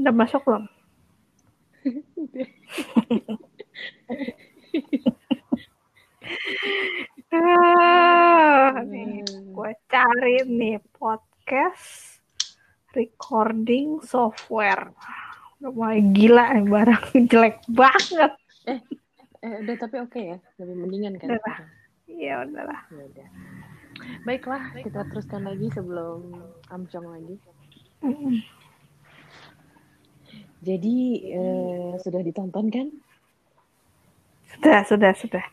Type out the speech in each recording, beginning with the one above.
Udah masuk belum? ah, nih, gue cari nih podcast recording software. Udah mulai gila nih barang jelek banget. Eh, eh udah tapi oke ya, lebih mendingan kan? Udah. Iya udahlah. Ya udah. Baiklah, kita teruskan lagi sebelum amcong lagi. Mm. Jadi eh, sudah ditonton kan? Sudah, sudah, sudah.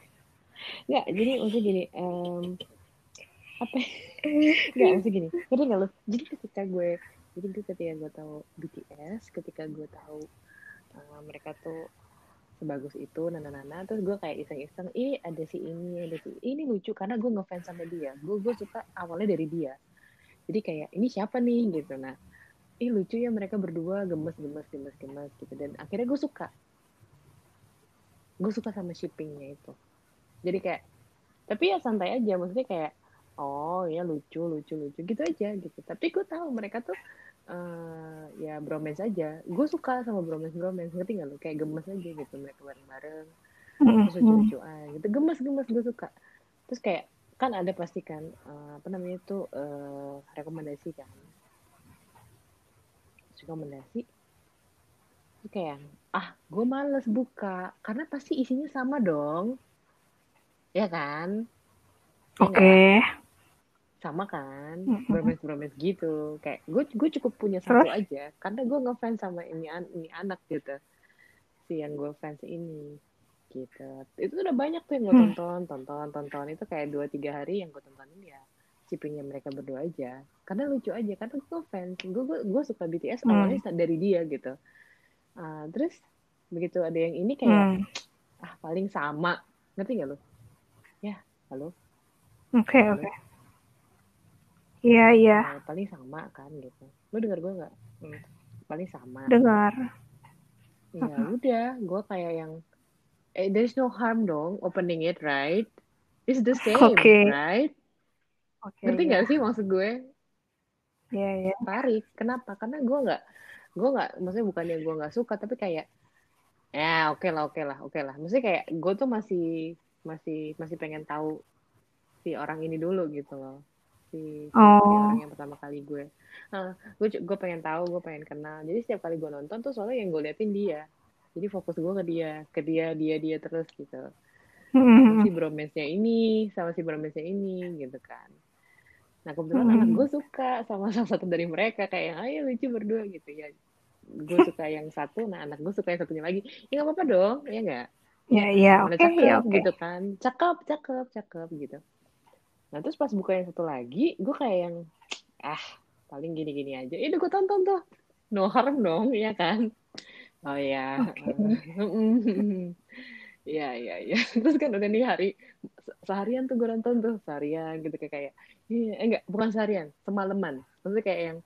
Nggak, jadi maksudnya gini, em, apa? Nggak, maksudnya gini, ngerti nggak lo? Jadi ketika gue, jadi gue ketika gue tahu BTS, ketika gue tahu eh, mereka tuh sebagus itu, nana nana, terus gue kayak iseng-iseng, ih ada si ini, ada si ini lucu karena gue ngefans sama dia, gue gue suka awalnya dari dia, jadi kayak ini siapa nih gitu, nah, ih lucu ya mereka berdua gemes gemes gemes gemes gitu, dan akhirnya gue suka, gue suka sama shippingnya itu, jadi kayak tapi ya santai aja. Maksudnya kayak oh ya lucu lucu lucu. Gitu aja gitu. Tapi gue tahu mereka tuh eh ya bromance aja. Gue suka sama bromance bromance ngerti gak lo kayak gemes aja gitu. Mereka bareng bareng terus lucu lucuan gitu. Gemes gemes. Gue suka. Terus kayak kan ada pasti kan eh, apa namanya itu eh, rekomendasi kan rekomendasi. Terus kayak ah gue males buka karena pasti isinya sama dong. Ya kan? Ya Oke. nggak? sama kan? Bromance bromance gitu. Kayak gue gue cukup punya satu aja karena gue ngefans sama ini an- ini anak gitu. Si yang gue fans ini gitu. Itu udah banyak tuh yang gue Hmm. tonton tonton tonton. Itu kayak dua tiga hari yang gue tontonin ya shippingnya mereka berdua aja. Karena lucu aja karena gue fans. Gue gue, gue suka BTS Hmm. awalnya dari dia gitu. Ah, terus begitu ada yang ini kayak Hmm. ah paling sama. Ngerti gak lo ya halo. Oke, oke. Iya, iya. Eh, paling sama kan gitu. Lo dengar gue nggak? Hmm, paling sama. Dengar. ya udah gue kayak yang eh, there's no harm dong opening it right? It's the same Oke. right Oke. ngerti iya. nggak sih maksud gue Iya, iya. tarik kenapa karena gue nggak gue nggak maksudnya bukannya gue nggak suka tapi kayak ya oke lah oke lah oke lah maksudnya kayak gue tuh masih masih masih pengen tahu si orang ini dulu gitu loh si, Oh. orang yang pertama kali gue Nah, gue gue pengen tahu gue pengen kenal jadi setiap kali gue nonton tuh soalnya yang gue liatin dia jadi fokus gue ke dia ke dia dia dia terus gitu Hmm. si bromance-nya ini sama si bromance-nya ini gitu kan. Nah kebetulan Hmm. anak gue suka sama salah satu dari mereka kayak ayo lucu berdua gitu ya. Gue suka yang satu, nah anak gue suka yang satunya lagi. Ya nggak apa-apa dong, ya nggak? Iya, iya. Udah Oke, cakep iya, oke. gitu kan, cakep, cakep, cakep gitu. Nah terus pas buka yang satu lagi, gue kayak yang ah paling gini-gini aja. Ini gue tonton tuh, no harm dong, ya kan? Oh ya, Oke. Iya, iya, iya. Terus kan udah nih hari se- seharian tuh gue nonton tuh seharian gitu kayak iya, eh, enggak bukan seharian semalaman. Maksudnya kayak yang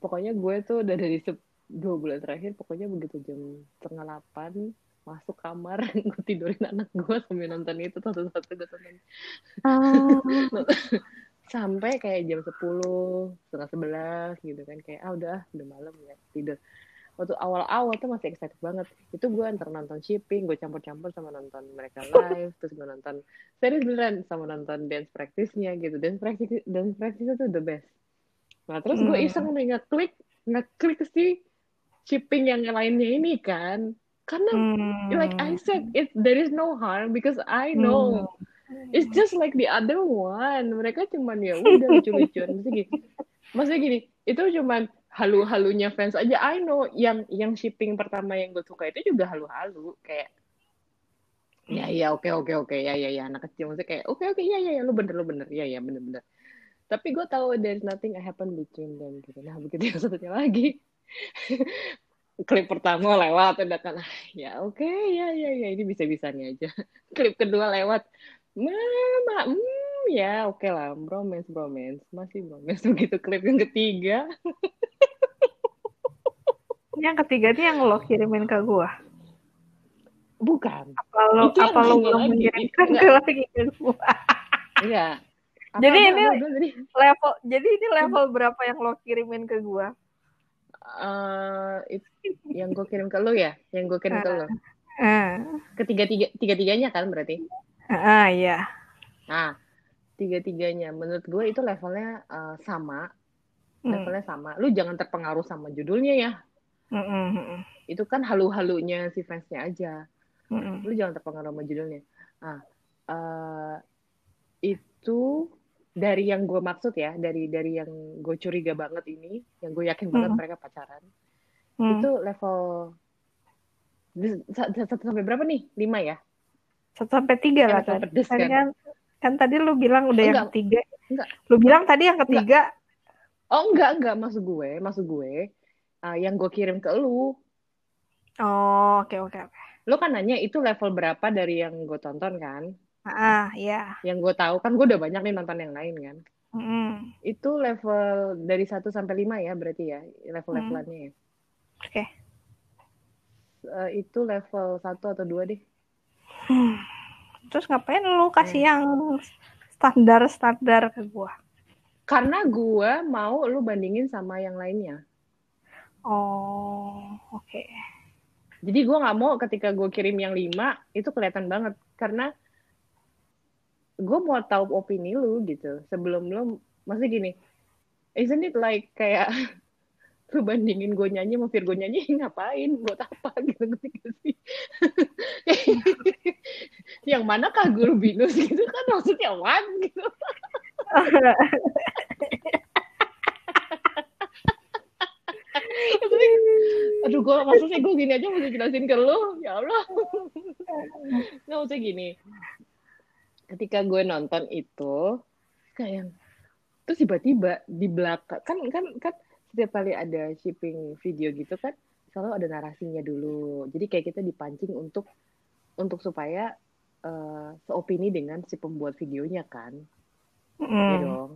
pokoknya gue tuh udah dari dua bulan terakhir pokoknya begitu jam setengah delapan masuk kamar gue tidurin anak gue sambil nonton itu satu-satu gue tonton. Ah, sampai kayak jam 10, setengah 11 gitu kan kayak ah udah udah malam ya tidur waktu awal-awal tuh masih excited banget itu gue antar nonton shipping gue campur-campur sama nonton mereka live terus gue nonton serius beneran sama nonton dance practice-nya gitu dance practice dance practice itu the best nah terus gue Hmm. iseng nih ngeklik ngeklik si shipping yang lainnya ini kan karena hmm. like I said it there is no harm because I know Hmm. It's just like the other one. Mereka cuman ya udah lucu-lucuan. Maksudnya gini, maksudnya gini, itu cuman halu-halunya fans aja. I know yang yang shipping pertama yang gue suka itu juga halu-halu kayak ya ya oke oke oke ya ya ya anak kecil. Maksudnya kayak oke oke ya ya ya lu bener lu bener ya ya bener bener. Tapi gue tahu there's nothing happen between them gitu. Nah begitu yang satunya lagi. Klip pertama lewat udah kan ah, ya oke ya ya ya ini bisa bisanya aja. Klip kedua lewat mama hmm ya oke lah bromance bromance masih bromance begitu klip yang ketiga Yang ketiga nih yang lo kirimin ke gua. bukan Apa lo Itu apa lo belum mengirimkan ke lagi ke gua? enggak Apa, Jadi apa, ini- apa, tadi? Level jadi ini level berapa yang lo kirimin ke gua? eh it- yang gue kirim ke lu ya, yang gue kirim ke lu. Ah, Ketiga tiga tiga tiganya kan berarti. ah, iya. Nah, tiga tiganya menurut gue itu levelnya eh, sama, Hmm. levelnya sama. Lu jangan terpengaruh sama judulnya ya. Mm, mm, mm, Itu kan halu-halunya si fansnya aja. mm, mm. Lu jangan terpengaruh sama judulnya. Nah, eh, itu dari yang gue maksud ya, dari dari yang gue curiga banget ini, yang gue yakin banget Hmm. mereka pacaran. Hmm. Itu level satu sampai berapa nih? Lima ya? Satu sampai tiga lah pedes kan? kan, kan tadi lu bilang udah yang Enggak. ketiga. Enggak. Lu bilang tadi yang ketiga. Oh enggak enggak maksud gue, maksud gue uh, yang gue kirim ke lu, Oh, oke oke oke. lu kan nanya itu level berapa dari yang gue tonton kan? Ah, iya. Yang gue tahu kan gue udah banyak nih nonton yang lain kan. Mm, Itu level dari 1 sampai 5 ya berarti ya, level-levelannya ya. Oke. Uh, itu level 1 atau 2 deh. Hmm. Terus ngapain lu kasih yang standar-standar ke gua? Karena gue mau lu bandingin sama yang lainnya. Oh, oke. Jadi gue nggak mau ketika gue kirim yang 5 itu kelihatan banget karena gue mau tahu opini lu gitu sebelum lu masih gini isn't it like kayak lu bandingin gue nyanyi sama Virgo nyanyi ngapain? Buat apa? Gitu ngerti gak sih yang manakah guru binus? Gitu kan maksudnya what? Gitu. Aduh gue maksudnya gue gini aja mesti jelasin ke lu. Ya Allah. Nggak usah gini. Ketika gue nonton itu kayak terus tiba-tiba di belakang kan kan kan setiap kali ada shipping video gitu kan selalu ada narasinya dulu. Jadi kayak kita dipancing untuk untuk supaya eh, seopini dengan si pembuat videonya kan. Ya Hmm. dong.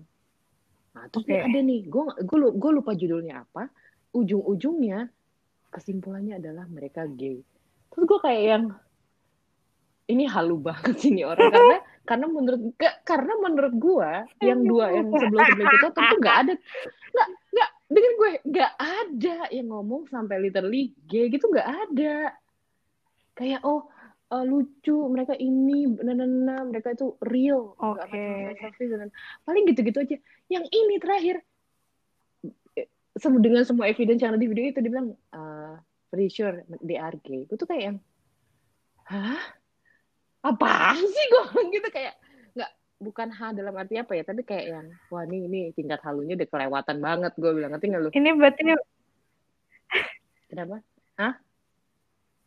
Nah terus nih ada nih gue gue gue lupa judulnya apa. Ujung-ujungnya kesimpulannya adalah mereka gay. Terus gue kayak yang ini halu banget sih nih orang. Karena karena menurut gak, karena menurut gue yang dua yang sebelum sebelum itu tuh tuh nggak ada. Nggak nggak dengan gue nggak ada yang ngomong sampai literally gay gitu nggak ada. Kayak oh eh, lucu mereka ini nah, mereka itu real. Selfie dan paling gitu-gitu aja. Yang ini terakhir. Eh, dengan semua evidence yang ada di video itu dia bilang uh, pretty sure they are gay. Gue tuh kayak yang hah? Apa sih gue gitu kayak bukan hal dalam arti apa ya tapi kayak yang wah ini ini tingkat halunya udah kelewatan banget gue bilang. Ngerti nggak lu? Ini berarti kenapa?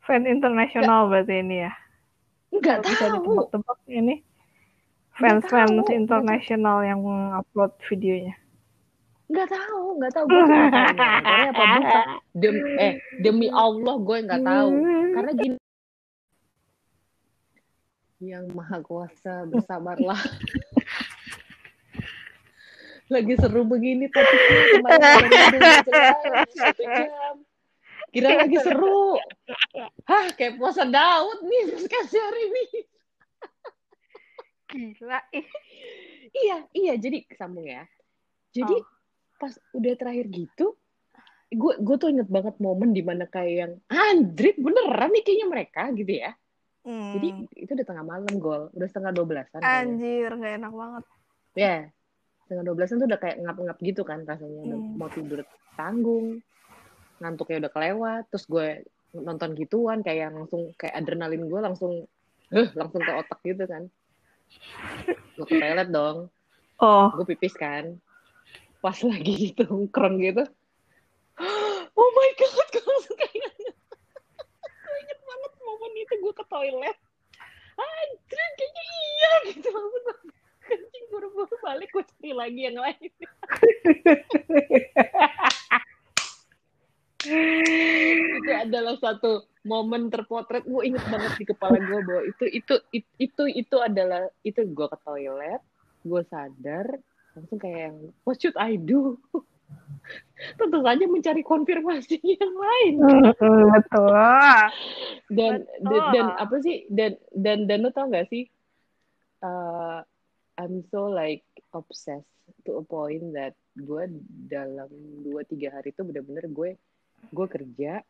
Fan internasional berarti ini ya. nggak Kalau bisa tahu. ditebak-tebak ini. Fans-fans tahu. internasional yang upload videonya. nggak tahu nggak tahu. Gue tahu. Ini apa bukan? Dem eh demi Allah gue nggak tahu. Karena gini yang maha kuasa bersabarlah. Lagi seru begini jam. Kira lagi seru. Hah kayak puasa Daud nih kasih hari ini Gila iya iya jadi sambung ya. Jadi Oh. pas udah terakhir gitu gue gue tuh inget banget momen di mana kayak yang anjrit beneran nih kayaknya mereka gitu ya Hmm. jadi itu udah tengah malam gol. Udah setengah dua belasan anjir gak enak banget. ya setengah dua belasan tuh udah kayak ngap-ngap gitu kan rasanya. Hmm. mau tidur tanggung ngantuknya udah kelewat terus gue nonton gituan kayak langsung kayak adrenalin gue langsung eh langsung ke otak gitu kan. Gue ke toilet dong. Oh, gue pipis kan. Pas lagi gitu nongkrong gitu. Oh my god gue langsung kayak gue inget banget momen itu gue ke toilet. Anjir kayaknya iya gitu. Gue kencing buru-buru balik gue cari lagi yang lain. Itu adalah satu momen terpotret. Gue inget banget di kepala gue bahwa itu itu itu itu, itu adalah itu gue ke toilet gue sadar langsung kayak yang what should I do tentu saja mencari konfirmasi yang lain betul. dan Betul. dan, dan apa sih dan dan dan lo tau gak sih uh, I'm so like obsessed to a point that gue dalam dua tiga hari itu bener-bener gue gue kerja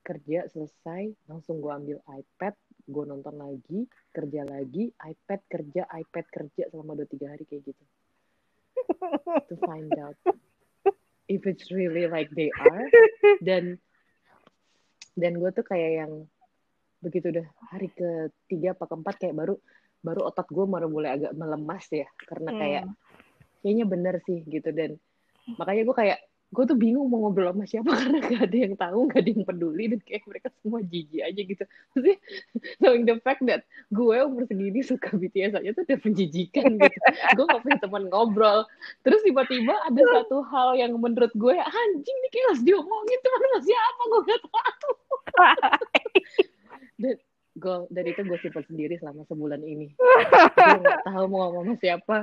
kerja selesai langsung gue ambil iPad gue nonton lagi kerja lagi iPad kerja iPad kerja selama dua tiga hari kayak gitu to find out if it's really like they are dan dan gue tuh kayak yang begitu udah hari ketiga apa keempat kayak baru baru otak gue baru mulai agak melemas ya karena kayak Hmm. kayaknya bener sih gitu dan makanya gue kayak gue tuh bingung mau ngobrol sama siapa karena gak ada yang tahu gak ada yang peduli dan kayak mereka semua jijik aja gitu. Maksudnya knowing the fact that gue umur segini suka BTS aja tuh udah menjijikan gitu. Gue gak punya teman ngobrol. Terus tiba-tiba ada satu hal yang menurut gue anjing nih kayak harus diomongin teman sama siapa? Gue gak tahu. Dan gue dari itu gue simpan sendiri selama sebulan ini. Gue nggak tahu mau ngomong sama siapa.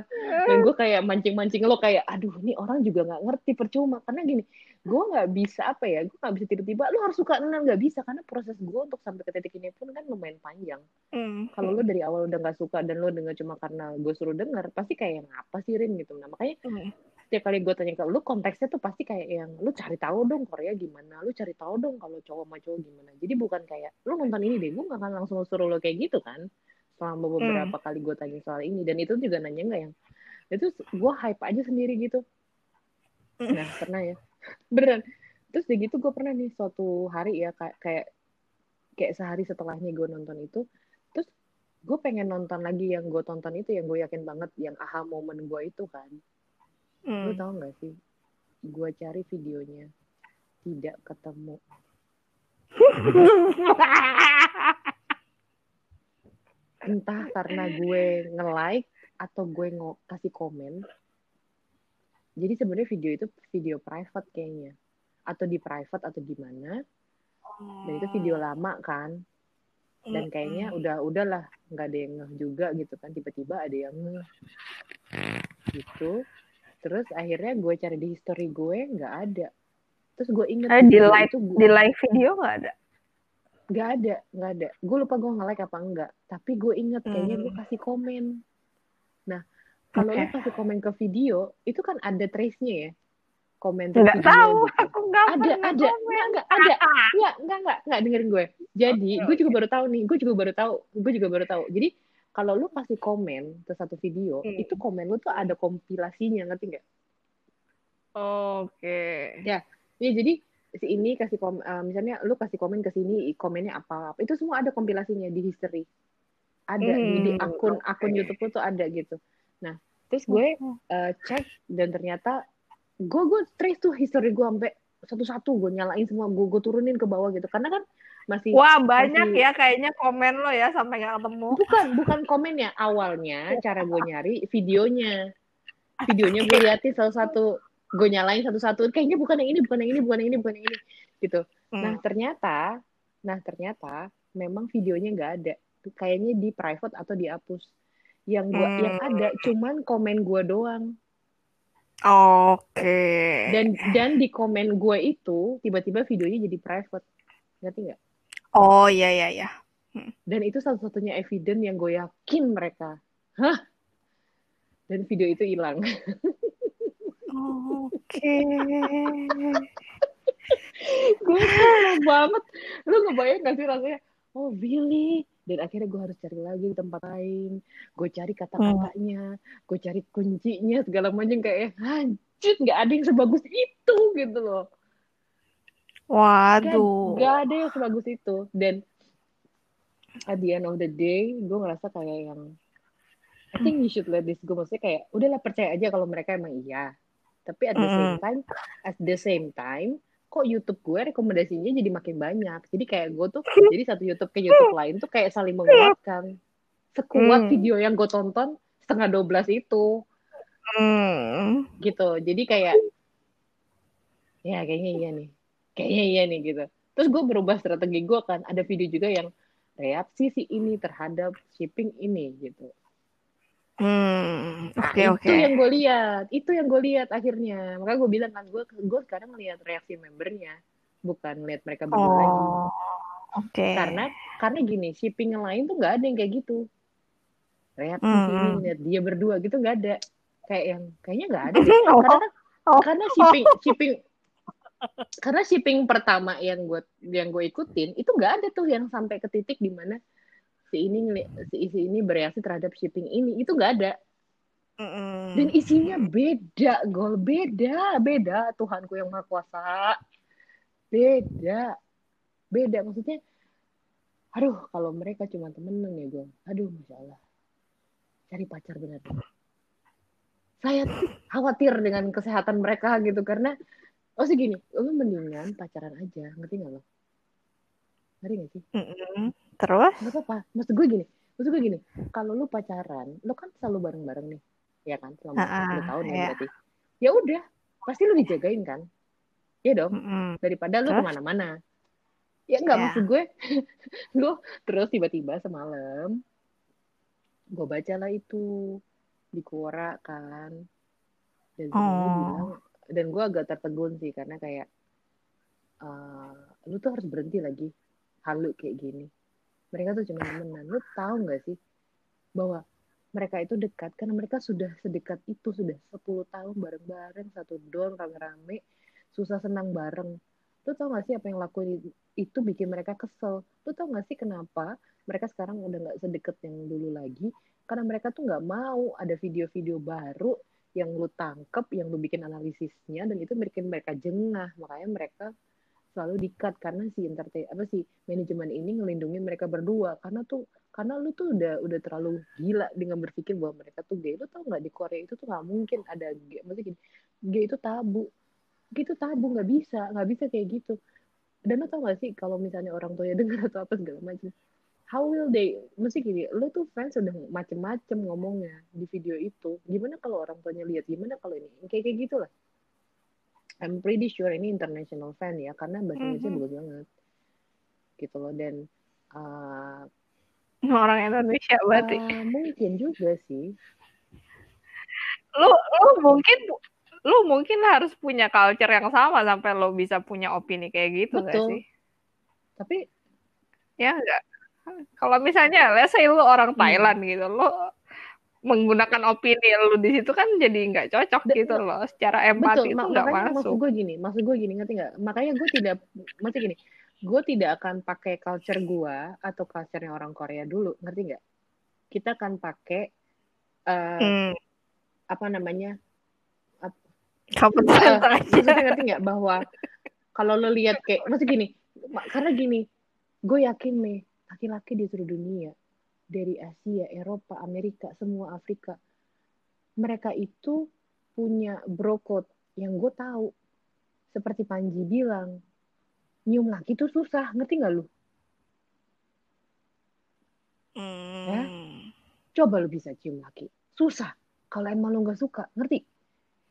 Dan gue kayak mancing-mancing lo kayak aduh ini orang juga nggak ngerti percuma. Karena gini gue nggak bisa apa ya gue nggak bisa tiba-tiba lo harus suka enam nggak bisa. Karena proses gue untuk sampai ke titik ini pun kan lumayan panjang. Hmm. kalau lo dari awal udah nggak suka dan lo denger cuma karena gue suruh denger pasti kayak yang apa sih Rin? Gitu. Nah makanya Hmm. Setiap kali gue tanya ke lu konteksnya tuh pasti kayak yang lu cari tahu dong Korea gimana lu cari tahu dong kalau cowok sama cowok gimana. Jadi bukan kayak lu nonton ini deh gue gak akan langsung suruh lo kayak gitu kan selama beberapa kali gue tanya soal ini. Dan itu juga nanya nggak yang itu gue hype aja sendiri gitu. Nah pernah ya. Beneran. Terus udah gitu gue pernah nih suatu hari ya kayak kayak kayak sehari setelahnya gue nonton itu terus gue pengen nonton lagi yang gue tonton itu yang gue yakin banget yang aha momen gue itu kan Lu Hmm. tau gak sih? Gue cari videonya. Tidak ketemu. Entah karena gue nge-like atau gue ngo- kasih komen. Jadi sebenarnya video itu video private kayaknya. Atau di private atau di mana. Dan itu video lama kan. Dan kayaknya udah udahlah nggak ada yang ngeh juga gitu kan. Tiba-tiba ada yang ngeh. Gitu. Terus akhirnya gue cari di history gue nggak ada. Terus gue inget Eh, di live itu gue- di live video nggak ada. Gak ada, gak ada. Gue lupa gue nge-like apa enggak. Tapi gue inget kayaknya gue Hmm. kasih komen. Nah, kalau Oke. lu kasih komen ke video, itu kan ada trace-nya ya. Komen Nggak tahu, gitu. aku nggak Ada, ada. komen. Enggak, enggak, ada. Enggak, enggak, enggak, enggak dengerin gue. Jadi, Oke, gue juga baru tahu nih. Gue juga baru tahu. Gue juga baru tahu. Jadi, kalau lu kasih komen ke satu video, Hmm. itu komen lu tuh ada kompilasinya, ngerti nggak? Oke. Ya, jadi si ini kasih kom, eh, misalnya lu kasih komen ke sini, komennya apa, apa, itu semua ada kompilasinya di history. Ada di, di Hmm, akun akun oke. YouTube lu tuh ada gitu. Nah, terus gue eh, cek dan ternyata gue gue trace tuh history gue sampai satu-satu gue nyalain semua gue gue turunin ke bawah gitu karena kan masih Wah banyak masih- ya kayaknya komen lo ya sampai nggak ketemu. bukan bukan komennya awalnya cara gue nyari videonya. Videonya gue liatin satu-satu. Gue nyalain satu-satu. Kayaknya bukan yang ini bukan yang ini bukan yang ini bukan yang ini. Gitu. Nah Hmm. ternyata nah ternyata memang videonya nggak ada. Kayaknya di private atau dihapus. Yang gua Hmm. yang ada cuman komen gue doang. Oke. dan dan di komen gue itu tiba-tiba videonya jadi private. Ngerti nggak Oh iya iya iya. dan itu satu-satunya evidence yang gue yakin mereka. Hah? Dan video itu hilang. Oke. gue seneng banget. Lu ngebayang gak sih rasanya? Oh really? Dan akhirnya gue harus cari lagi di tempat lain. Gue cari kata-katanya. Gue cari kuncinya segala macam. Kayak hancur nggak ada yang sebagus itu gitu loh Waduh. gak ada yang sebagus itu. Dan at the end of the day gue ngerasa kayak yang I think you should let this go. Maksudnya kayak udahlah percaya aja kalau mereka emang iya. Tapi at the same time at the same time kok YouTube gue rekomendasinya jadi makin banyak? Jadi kayak gue tuh jadi satu YouTube ke YouTube lain tuh kayak saling menguatkan. Sekuat Hmm. video yang gue tonton setengah 12 itu. Hmm. gitu. Jadi kayak ya kayaknya iya nih kayaknya iya nih gitu terus gue berubah strategi gue kan ada video juga yang reaksi si ini terhadap shipping ini gitu Hmm. Nah, Oke oke. itu yang gue lihat itu yang gue lihat akhirnya makanya gue bilang kan gue gue sekarang ngelihat reaksi membernya bukan lihat mereka berdua lagi Oh. Oke. karena karena gini shipping yang lain tuh nggak ada yang kayak gitu reaksi Hmm, hmm. lihat dia berdua gitu nggak ada kayak yang kayaknya nggak ada deh. Oh. karena Oh. karena shipping shipping karena shipping pertama yang gue yang gue ikutin itu nggak ada tuh yang sampai ke titik di mana si ini si, si ini bereaksi terhadap shipping ini. Itu nggak ada. Dan isinya beda gol. Beda beda. Tuhanku yang maha kuasa. Beda. Beda. Maksudnya aduh kalau mereka cuma temenan ya gue aduh masya Allah. Cari pacar benar. Saya khawatir dengan kesehatan mereka gitu karena oh sih gini lu mendingan pacaran aja ngerti nggak lo ngerti nggak sih Mm-mm. Terus? nggak apa-apa maksud gue gini maksud gue gini kalau lu pacaran lu kan selalu bareng-bareng nih ya kan selama Ah, 10 tahun ya iya. berarti ya udah pasti lu dijagain kan ya dong Mm-mm. daripada lu Terus? ke mana-mana ya enggak Ya. maksud gue lu terus tiba-tiba semalam gue bacalah itu di Quora kan dan Oh. bilang dan gue agak tertegun sih karena kayak eh, lu tuh harus berhenti lagi halu kayak gini. Mereka tuh cuma temenan. Lu tahu nggak sih bahwa mereka itu dekat? Karena mereka sudah sedekat itu sudah 10 tahun bareng-bareng satu dorm rame-rame susah senang bareng. Lu tau gak sih apa yang lakuin itu bikin mereka kesel? Lu tau gak sih kenapa mereka sekarang udah nggak sedekat yang dulu lagi? Karena mereka tuh nggak mau ada video-video baru yang lu tangkep yang lu bikin analisisnya dan itu bikin mereka jengah. Makanya mereka selalu dikat karena si entertain apa sih manajemen ini ngelindungin mereka berdua. Karena tuh karena lu tuh udah udah terlalu gila dengan berpikir bahwa mereka tuh gay. Lu tau nggak di Korea itu tuh nggak mungkin ada gay maksudnya gini gay itu tabu. Gitu tabu nggak bisa nggak bisa kayak gitu. Dan lo tau gak sih kalau misalnya orang tuanya dengar atau apa segala macam how will they mesti gini lo tuh fans udah macem-macem ngomongnya di video itu gimana kalau orang tuanya lihat gimana kalau ini kayak kayak gitulah I'm pretty sure ini international fan ya karena bahasa Indonesia Mhm. bagus banget gitu loh dan uh, Orang Indonesia berarti. uh, mungkin juga sih Lu lu mungkin lu mungkin harus punya culture yang sama sampai lo bisa punya opini kayak gitu Betul. sih? tapi Ya enggak. Kalau misalnya let's say lu orang Hmm. Thailand gitu, lu menggunakan opini lu di situ kan jadi nggak cocok Da- gitu loh. Secara empati itu Betul, ma- nggak makanya maksud masuk. gue gini, maksud gue gini, ngerti nggak? Makanya gue tidak, maksud gini, gue tidak akan pakai culture gue atau culture orang Korea dulu, ngerti nggak? Kita akan pakai eh, Hmm. apa namanya? Common eh, sense aja. maksudnya ngerti nggak bahwa kalau lo lihat kayak, maksud gini, karena gini, gue yakin nih laki-laki di seluruh dunia dari Asia, Eropa, Amerika, semua Afrika, mereka itu punya bro code yang gue tahu. Seperti Panji bilang, nyium laki itu susah, ngerti nggak lu? Hmm. Coba lu bisa cium laki, susah. Kalau emang lu nggak suka, ngerti?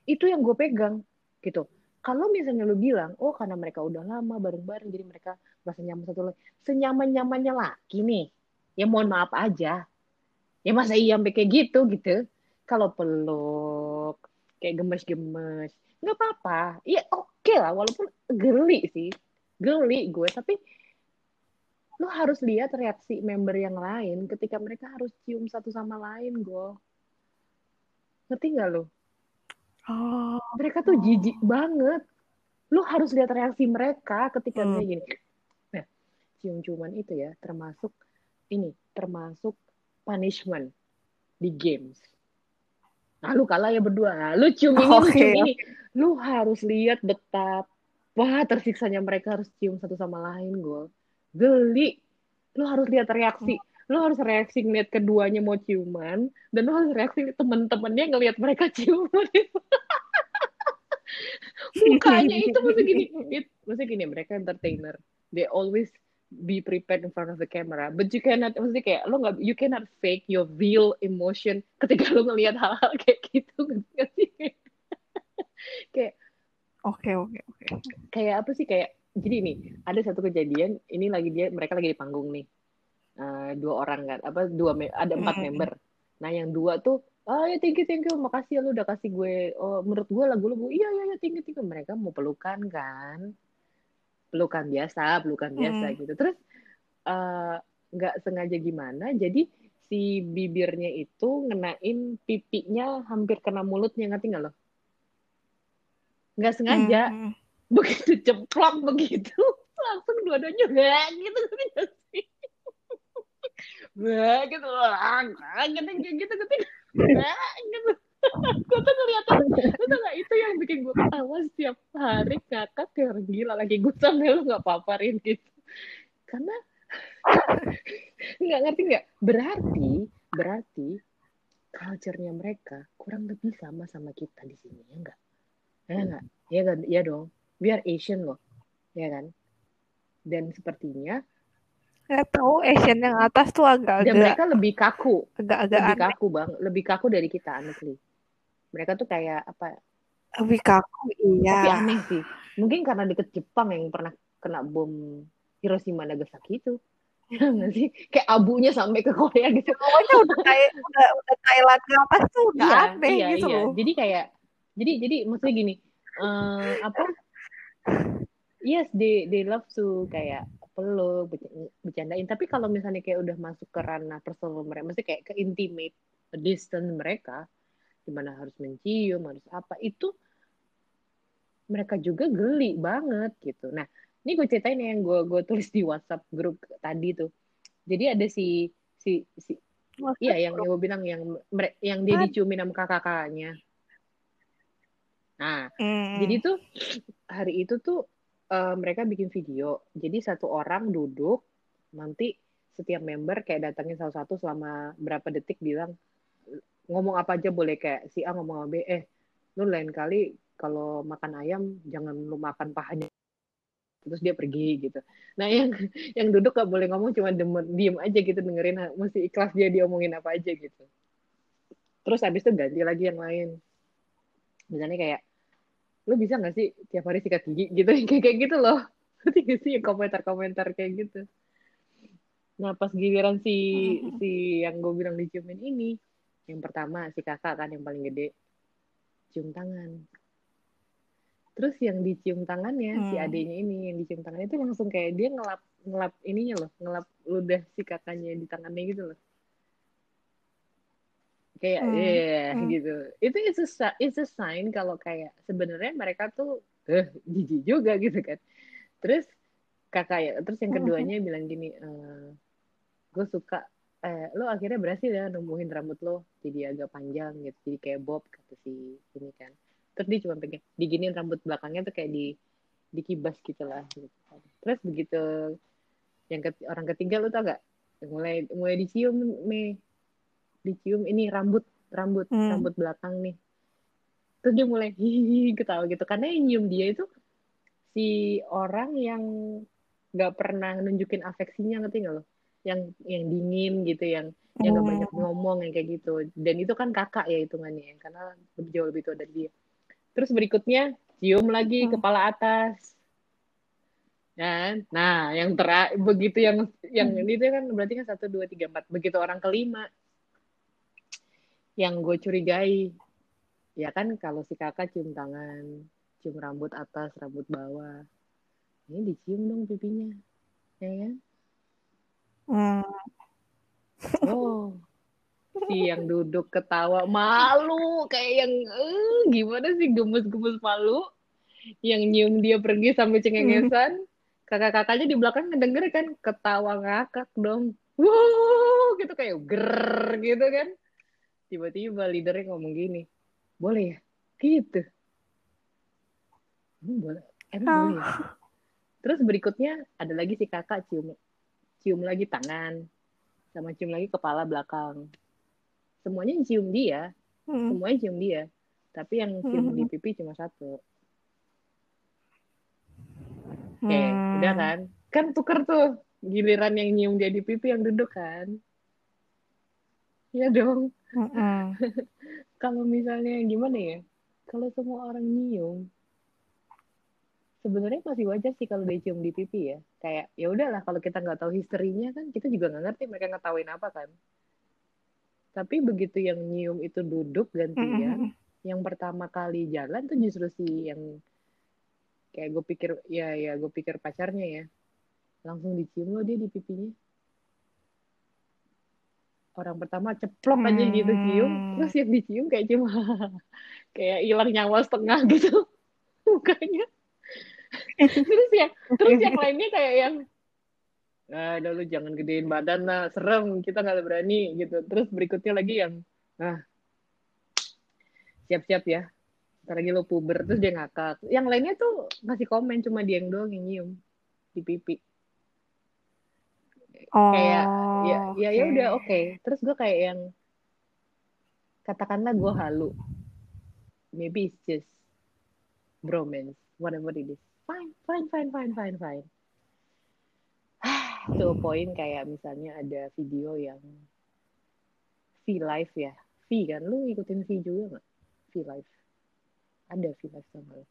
Itu yang gue pegang, gitu. Kalau misalnya lu bilang, oh karena mereka udah lama bareng-bareng, jadi mereka merasa nyaman satu lagi. Senyaman-nyamannya laki nih, ya mohon maaf aja. Ya masa iya sampai kayak gitu, gitu. Kalau peluk, kayak gemes-gemes, nggak apa-apa. Ya oke lah, walaupun geli sih. Geli gue, tapi lu harus lihat reaksi member yang lain ketika mereka harus cium satu sama lain, gue. Ngerti nggak lu? Oh. mereka tuh jijik banget. Lu harus lihat reaksi mereka ketika Hmm. dia gini. Nah, cium-ciuman itu ya termasuk ini, termasuk punishment di games. Nah, lu kalah ya berdua. Nah, lu cium ini, cium ini. Lu harus lihat betapa tersiksanya mereka harus cium satu sama lain, gue. Geli. Lu harus lihat reaksi. Lu harus reaksi ngeliat keduanya mau ciuman, dan lu harus reaksi temen-temennya ngeliat mereka ciuman. mukanya itu maksud gini it, maksud gini mereka entertainer they always be prepared in front of the camera but you cannot maksudnya kayak lo nggak you cannot fake your real emotion ketika lo ngelihat hal-hal kayak gitu nggak sih kayak Oke oke oke. kayak apa sih kayak jadi nih ada satu kejadian ini lagi dia mereka lagi di panggung nih Eh, dua orang kan apa dua ada empat member. Nah yang dua tuh oh ya thank you thank you makasih ya lu udah kasih gue oh menurut gue lagu lagu iya iya iya thank you thank you. Mereka mau pelukan kan. Pelukan biasa pelukan biasa gitu. Terus eh, nggak sengaja gimana jadi si bibirnya itu ngenain pipinya hampir kena mulutnya ngerti nggak lo? Nggak sengaja. Hmm. Begitu ceplok begitu langsung dua-duanya bah gitu Bah gitu. Gitu gitu gitu. Bah gitu. gue tuh ngeliatin itu nggak itu yang bikin gue ketawa setiap hari. Kakak kayak gila lagi. Gue sampai lu nggak paparin gitu. Karena nggak ngerti nggak? Berarti berarti culture-nya mereka kurang lebih sama sama kita di sini ya enggak ya enggak ya kan ya dong. Biar Asian loh. Ya kan? Dan sepertinya Nggak tahu Asian yang atas tuh dan agak-agak mereka lebih kaku. agak-agak lebih aneh. kaku bang lebih kaku dari kita honestly. Mereka tuh kayak apa Lebih kaku, tapi iya. aneh sih. Mungkin karena deket Jepang yang pernah kena bom Hiroshima Nagasaki itu. Ya sih? Kayak abunya sampai ke Korea gitu. Pokoknya udah kayak udah, udah Thailand ke atas tuh udah iya aneh iya gitu iya. loh. jadi kayak jadi jadi maksudnya gini eh, apa? Yes they they love to kayak peluk berc- bercandain. Tapi kalau misalnya kayak udah masuk ke ranah personal mereka maksudnya kayak ke intimate distance mereka di mana harus mencium harus apa itu mereka juga geli banget gitu. Nah ini gue ceritain yang gue gue tulis di WhatsApp grup tadi tuh. Jadi ada si si si iya yang gue bilang yang yang dia diciumin sama kakak-kakaknya. Nah Hmm. jadi tuh hari itu tuh eh, mereka bikin video. Jadi satu orang duduk, nanti setiap member kayak datangin satu-satu selama berapa detik bilang ngomong apa aja boleh kayak si A ngomong sama B, eh lu lain kali kalau makan ayam jangan lu makan pahanya. Terus dia pergi gitu. Nah yang yang duduk gak boleh ngomong cuma demen, diem aja gitu dengerin mesti ikhlas dia diomongin apa aja gitu. Terus habis itu ganti lagi yang lain. Misalnya kayak lu bisa gak sih tiap hari sikat gigi gitu? Kayak kayak gitu loh. Ngerti gak sih? Komentar-komentar kayak gitu. Nah pas giliran si si yang gue bilang diciumin ini yang pertama si kakak kan yang paling gede cium tangan. Terus yang dicium tangannya si Hmm. adenya ini yang dicium tangannya itu langsung kayak dia ngelap ngelap ininya loh ngelap ludah si kakaknya di tangannya gitu loh kayak Hmm, yeah hmm. gitu itu it's a it's a sign kalau kayak sebenarnya mereka tuh eh jijik juga gitu kan terus kakak ya terus yang Hmm. keduanya bilang gini eh gue suka eh lo akhirnya berhasil ya numbuhin rambut lo jadi agak panjang gitu jadi kayak bob kata si ini kan terus dia cuma pengen diginin rambut belakangnya tuh kayak di dikibas gitu lah gitu kan. terus begitu yang ket- orang ketiga lo tau gak mulai mulai dicium me dicium ini rambut rambut Hmm. rambut belakang nih. Terus dia mulai hihihi ketawa gitu. Karena yang nyium dia itu si orang yang nggak pernah nunjukin afeksinya ngerti nggak lo? Yang yang dingin gitu yang yang nggak banyak Hmm. ngomong yang kayak gitu. Dan itu kan kakak ya hitungannya karena lebih jauh lebih tua dari dia. Terus berikutnya cium lagi Hmm. kepala atas. Kan? Nah yang tera begitu yang yang Hmm. ini tuh kan berarti kan satu dua tiga empat. Begitu orang kelima yang gue curigai. Ya kan kalau si kakak cium tangan cium rambut atas rambut bawah ini dicium dong pipinya ya kan? Hmm. oh si yang duduk ketawa malu kayak yang eh, gimana sih gemes-gemes malu? Yang nyium dia pergi sampai cengengesan. Kakak-kakaknya di belakang ngedenger kan ketawa ngakak dong. Wow gitu kayak ger gitu kan tiba-tiba leadernya ngomong gini boleh ya gitu emang boleh emang Ah. boleh ya? terus berikutnya ada lagi si kakak cium cium lagi tangan sama cium lagi kepala belakang semuanya yang cium dia Hmm. semuanya cium dia tapi yang cium di Hmm. pipi cuma satu oke udah Hmm. kan kan tuker tuh giliran yang nyium dia di pipi yang duduk kan Iya dong. Kalau misalnya gimana ya? Kalau semua orang nyium sebenarnya masih wajar sih kalau dia cium di pipi ya. Kayak ya udahlah kalau kita nggak tahu historinya kan kita juga nggak ngerti mereka ngetawain apa kan. Tapi begitu yang nyium itu duduk gantian Hmm. yang pertama kali jalan tuh justru si yang kayak gue pikir ya ya gue pikir pacarnya ya. Langsung dicium lo dia di pipinya orang pertama ceplok aja gitu cium. Hmm. terus yang dicium kayak cuma kayak hilang nyawa setengah gitu. Mukanya. Terus yang terus yang lainnya kayak yang nah udah lu jangan gedein badan lah serem kita nggak berani gitu. Terus berikutnya lagi yang nah siap-siap ya ntar lagi lo puber. Terus dia ngakak. Yang lainnya tuh ngasih komen cuma dia yang doang yang nyium di pipi Oh, kayak ya ya ya oke. udah oke. terus gue kayak yang katakanlah gue halu. Maybe it's just bromance whatever it is. Fine fine fine fine fine fine. To a point kayak misalnya ada video yang V live ya. V kan? Lu ngikutin V juga nggak? V live ada V live sama lu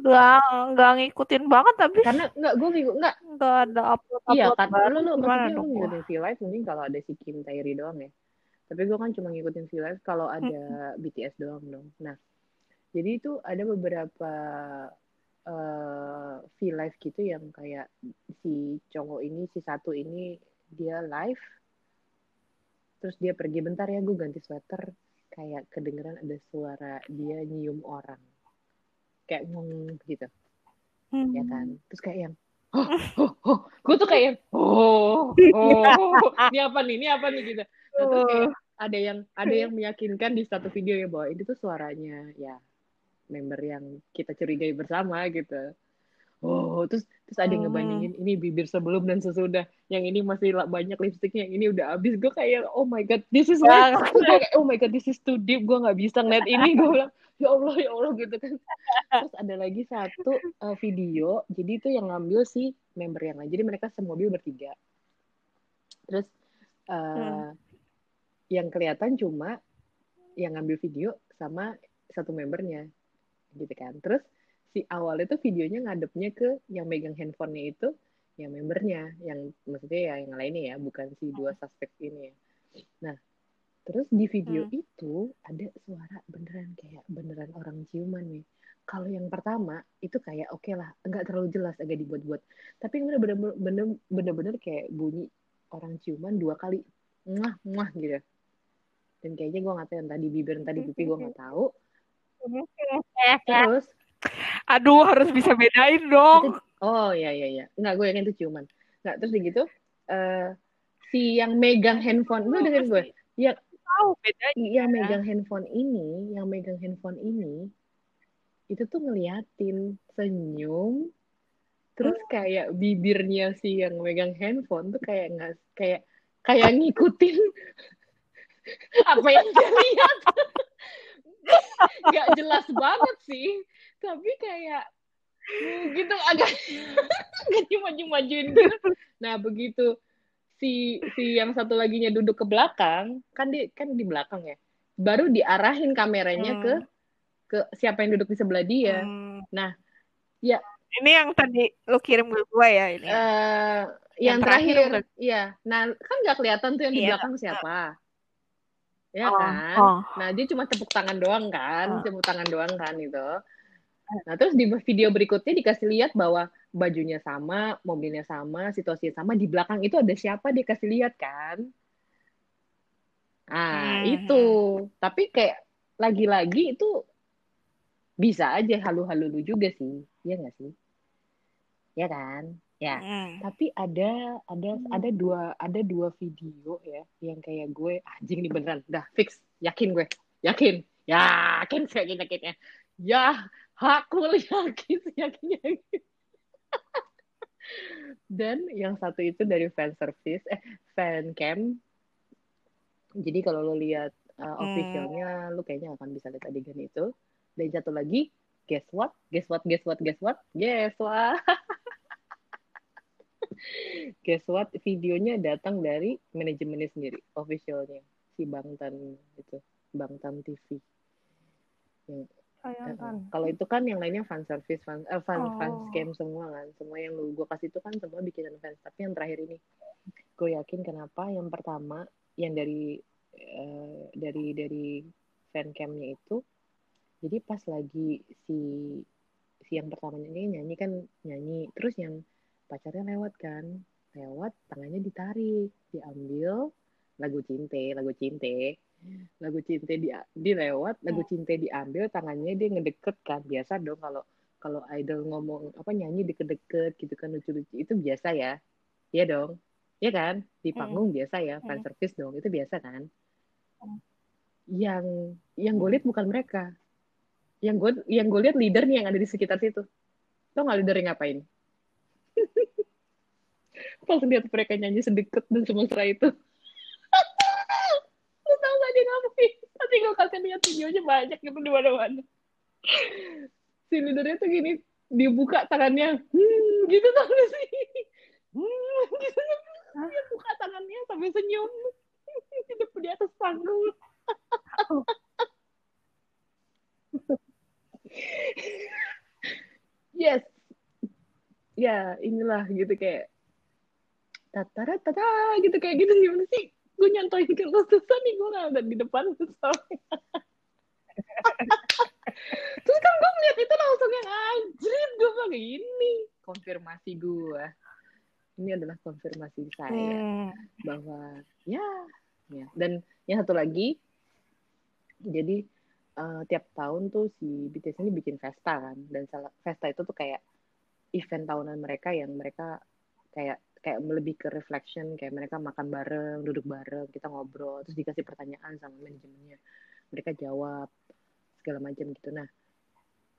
Nggak, nggak ngikutin banget tapi karena nggak gue ngikut nggak. Nggak ada upload Iya upload kan, baru. Lu, lu maksudnya lu dong? ngikutin V-Live mending kalau ada si Kim Tae-ri doang ya. Tapi gue kan cuma ngikutin V-Live kalau ada BTS doang dong. Nah, jadi itu ada beberapa eh V-Live gitu yang kayak si cowok ini, si satu ini dia live, terus dia pergi bentar ya gue ganti sweater, kayak kedengeran ada suara dia nyium orang, kayak ngomong gitu. Hmm. ya kan? Terus kayak yang oh, oh, oh. gue tuh kayak yang, oh oh ini apa nih ini apa nih? Gitu. Nah, terus kayak ada yang ada yang meyakinkan di satu video ya bahwa ini tuh suaranya ya member yang kita curigai bersama gitu oh terus terus ada yang Hmm. ngebandingin ini bibir sebelum dan sesudah. Yang ini masih banyak lipstiknya yang ini udah habis. Gue kayak oh my god this is kayak oh my god this is too deep. Gue nggak bisa ngeliat ini. Gue bilang ya allah ya allah gitu kan. Terus ada lagi satu uh, video. Jadi itu yang ngambil si member yang lain. Jadi mereka semobil bertiga. Terus uh, yang kelihatan cuma yang ngambil video sama satu membernya gitu kan. Terus si awalnya tuh videonya ngadepnya ke yang megang handphonenya itu yang membernya yang maksudnya ya yang lainnya ya bukan si dua suspek ini ya. Nah terus di video Hmm. itu ada suara beneran kayak beneran orang ciuman nih. Kalau yang pertama itu kayak oke lah nggak terlalu jelas agak dibuat-buat. Tapi yang bener-bener bener- bener-bener kayak bunyi orang ciuman dua kali muah muah gitu. Dan kayaknya gue nggak tahu entah di bibir entah di pipi gue nggak tahu. Terus Aduh, harus bisa bedain dong. oh ya ya ya nggak gue yakin itu ciuman. Nggak terus gitu eh si yang megang handphone lu dengerin gue. Ya Tahu bedanya. yang megang handphone ini yang megang handphone ini itu tuh ngeliatin senyum terus kayak bibirnya si yang megang handphone tuh kayak nggak kayak kayak ngikutin apa yang dia lihat nggak jelas banget sih tapi kayak hmm, gitu agak agak cuma majuin gitu nah begitu si si yang satu laginya duduk ke belakang kan di kan di belakang ya baru diarahin kameranya Hmm. ke ke siapa yang duduk di sebelah dia Hmm. Nah, ya. Ini yang tadi lu kirim ke gue ya ini. eh yang, Yang terakhir terakhir, iya. Nah, kan nggak kelihatan tuh yang di Iya. belakang siapa. Ya Oh, kan? oh. Nah, dia cuma tepuk tangan doang kan, Oh. tepuk tangan doang kan itu. Nah, terus di video berikutnya dikasih lihat bahwa bajunya sama, mobilnya sama, situasinya sama, di belakang itu ada siapa dikasih lihat kan. Ah, Hmm. itu. Tapi kayak lagi-lagi itu bisa aja halu-halu lu juga sih. Iya nggak sih? Ya kan? Ya. Hmm. Tapi ada ada ada dua ada dua video ya yang kayak gue anjing nih beneran. Dah fix, yakin gue. Yakin. Yakin yakin yakinnya. Ya, aku yakin yakin yakin. Dan yang satu itu dari fan service eh fan cam. Jadi kalau lo lihat uh, officialnya lo kayaknya akan bisa lihat adegan itu. Dan satu lagi, guess what? Guess what? Guess what? Guess what? Guess what? guess what? Videonya datang dari manajemennya sendiri, officialnya si Bangtan itu, Bangtan TV. Yang, eh, kalau itu kan yang lainnya fan service, fan, eh, fan, Oh. fan scam semua kan, semua yang lu gue kasih itu kan semua bikinan fans. Tapi yang terakhir ini, gue yakin kenapa yang pertama yang dari eh, dari dari fan camnya itu, jadi pas lagi si si yang pertama nyanyi nyanyi kan nyanyi, terus yang pacarnya lewat kan, lewat tangannya ditarik, diambil, lagu cinte lagu cinte. Lagu cinte di dilewat lagu cinte diambil tangannya dia ngedeket kan. Biasa dong kalau kalau idol ngomong apa nyanyi deket-deket gitu kan lucu-lucu. Itu biasa ya. Iya dong. Ya kan? Di panggung hmm. biasa ya fan service dong. Itu biasa kan? Yang yang gue lihat bukan mereka. Yang gue yang gue lihat leader nih yang ada di sekitar situ. Tau nggak leader ngapain pas lihat mereka nyanyi sedekat dan semesra itu. Lu tau gak dia ngapain nanti gue kasih lihat videonya banyak gitu di mana-mana. Si leadernya tuh gini dibuka tangannya hmm, gitu tau gak sih? Hmm, gitu. Dia buka tangannya sampai senyum. Di, di atas panggung. Yes ya inilah gitu kayak tatara tata gitu kayak gitu gimana sih? Gue nyantoin ke lo susah nih gue nggak ada di depan susah. Terus kan gue ngeliat itu langsung yang anjir gue bilang ini. Konfirmasi gue ini adalah konfirmasi saya hmm. bahwa ya ya. Dan yang satu lagi jadi uh, tiap tahun tuh si BTS ini bikin festa kan. Dan festa itu tuh kayak event tahunan mereka yang mereka kayak kayak lebih ke reflection kayak mereka makan bareng duduk bareng kita ngobrol terus dikasih pertanyaan sama manajemennya. Mereka jawab segala macam gitu. Nah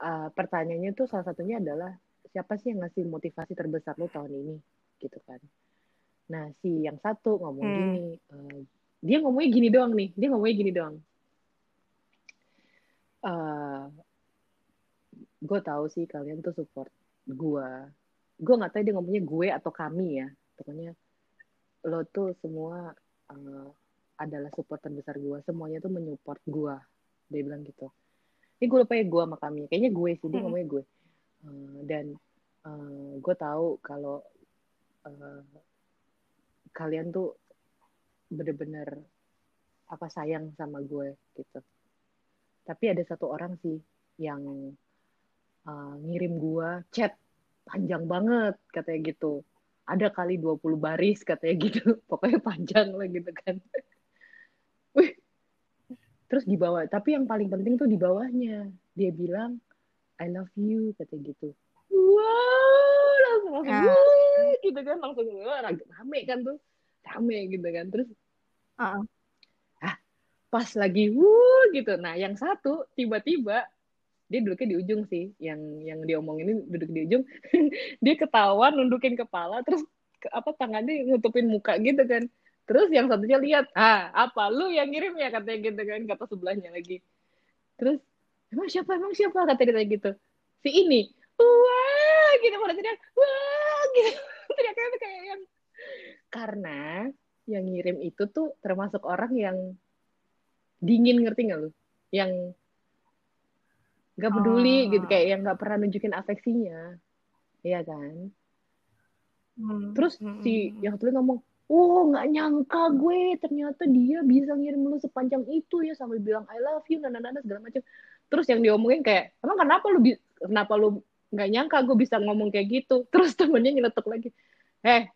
uh, pertanyaannya tuh salah satunya adalah siapa sih yang ngasih motivasi terbesar lo tahun ini? Gitu kan. Nah si yang satu ngomong hmm. gini uh, dia ngomongnya gini doang nih dia ngomongnya gini doang. Uh, gue tahu sih kalian tuh support gue gue nggak tahu dia ngomongnya gue atau kami ya. Pokoknya lo tuh semua uh, adalah support terbesar gue semuanya tuh menyupport gue dia bilang gitu. Ini gue lupa ya gue sama kami. Kayaknya gue sih dia hmm. ngomongnya gue. Uh, dan uh, gue tahu kalau uh, kalian tuh bener-bener apa sayang sama gue gitu. Tapi ada satu orang sih yang uh, ngirim gue chat panjang banget katanya gitu. Ada kali 20 baris katanya gitu. Pokoknya panjang lah gitu kan. Wih. terus di bawah tapi yang paling penting tuh di bawahnya. Dia bilang I love you katanya gitu. Wow langsung langsung ah. gitu kan. Langsung rame kan tuh. Rame gitu kan. Terus uh. ah pas lagi wuh gitu. Nah yang satu tiba-tiba dia duduknya di ujung sih. Yang yang dia ini duduk di ujung. Dia ketawa nundukin kepala terus apa tangannya nutupin muka gitu kan. Terus yang satunya lihat ah apa lu yang ngirim ya? katanya gitu kan kata sebelahnya lagi. Terus emang siapa emang siapa? kata gitu. Si ini wah gitu pada teriak wah gitu. Teriaknya kayak yang karena yang ngirim itu tuh termasuk orang yang dingin ngerti nggak lu? Yang nggak peduli oh. gitu kayak yang nggak pernah nunjukin afeksinya iya kan hmm. terus hmm. si hmm, yang satu ngomong oh nggak nyangka gue ternyata dia bisa ngirim lu sepanjang itu ya sampai bilang I love you nana nana segala macam terus yang diomongin kayak emang kenapa lu kenapa lu nggak nyangka gue bisa ngomong kayak gitu terus temennya nyeletuk lagi eh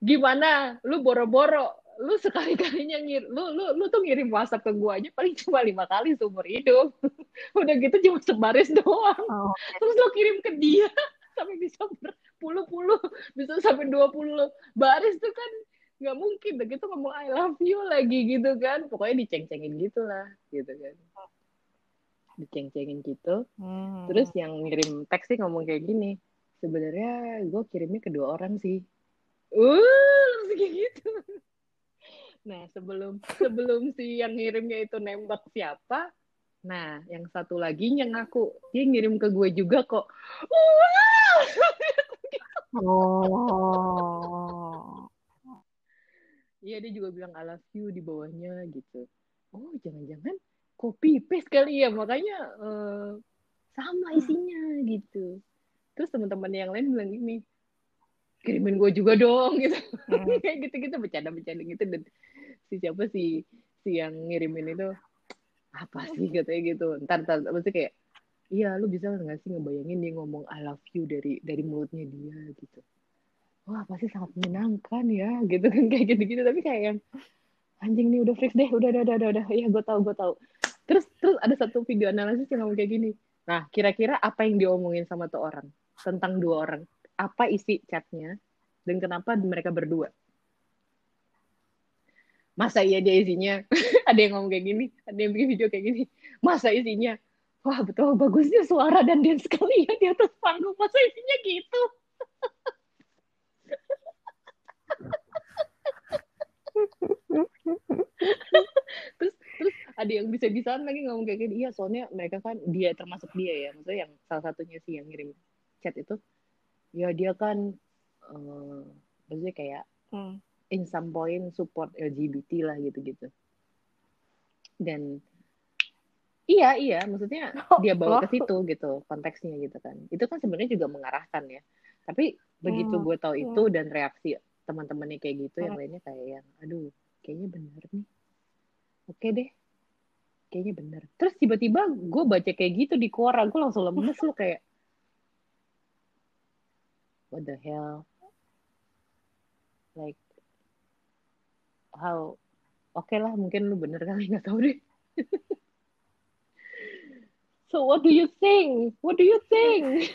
gimana lu boro-boro lu sekali kalinya ngir lu lu lu tuh ngirim WhatsApp ke gua aja paling cuma lima kali seumur hidup. Udah gitu cuma sebaris doang. Oh, okay. terus lu kirim ke dia sampai bisa berpuluh-puluh bisa sampai dua puluh baris tuh kan nggak mungkin. Udah gitu ngomong I love you lagi gitu kan. Pokoknya diceng-cengin gitu lah gitu kan. Diceng-cengin gitu. Hmm. terus yang ngirim teks sih ngomong kayak gini sebenarnya gue kirimnya kedua orang sih. Uh langsung kayak gitu Nah, sebelum sebelum si yang ngirimnya itu nembak siapa, nah yang satu lagi yang ngaku dia ngirim ke gue juga kok. Oh. Iya dia juga bilang I love you di bawahnya gitu. Oh jangan-jangan copy paste kali ya makanya uh, sama isinya gitu. Terus teman-teman yang lain bilang gini, kirimin gue juga dong gitu hmm. kayak gitu gitu bercanda bercanda gitu dan si siapa sih si yang ngirimin itu apa sih? katanya gitu. Ntar ntar pasti kayak iya lu bisa nggak sih ngebayangin dia ngomong I love you dari dari mulutnya dia gitu. Wah pasti sangat menyenangkan ya gitu kan kayak gitu gitu tapi kayak yang anjing nih udah fix deh udah udah udah udah, udah. ya gue tahu gue tahu. Terus terus ada satu video analisis yang ngomong kayak gini. Nah kira-kira apa yang diomongin sama tuh orang? Tentang dua orang. Apa isi chatnya? Dan kenapa mereka berdua masa iya dia isinya? Ada yang ngomong kayak gini ada yang bikin video kayak gini. Masa isinya? Wah betul bagusnya suara dan dance sekali ya di atas panggung. Masa isinya gitu? Terus terus ada yang bisa-bisaan lagi ngomong kayak gini. Iya soalnya mereka kan dia termasuk dia ya. Maksudnya yang salah satunya sih yang ngirim chat itu. Ya dia kan uh, maksudnya kayak hmm. In some point support LGBT lah gitu-gitu. Dan iya iya maksudnya oh, dia bawa ke situ gitu konteksnya gitu kan. Itu kan sebenarnya juga mengarahkan ya. Tapi begitu hmm. gue tahu hmm. itu dan reaksi teman-temannya kayak gitu hmm. yang lainnya kayak yang aduh kayaknya benar nih. Oke deh. Kayaknya benar terus tiba-tiba gue baca kayak gitu di Quora gue langsung lemes lo kayak what the hell? Like how oke okay lah mungkin lu bener kali nggak tahu deh. So what do you think? What do you think?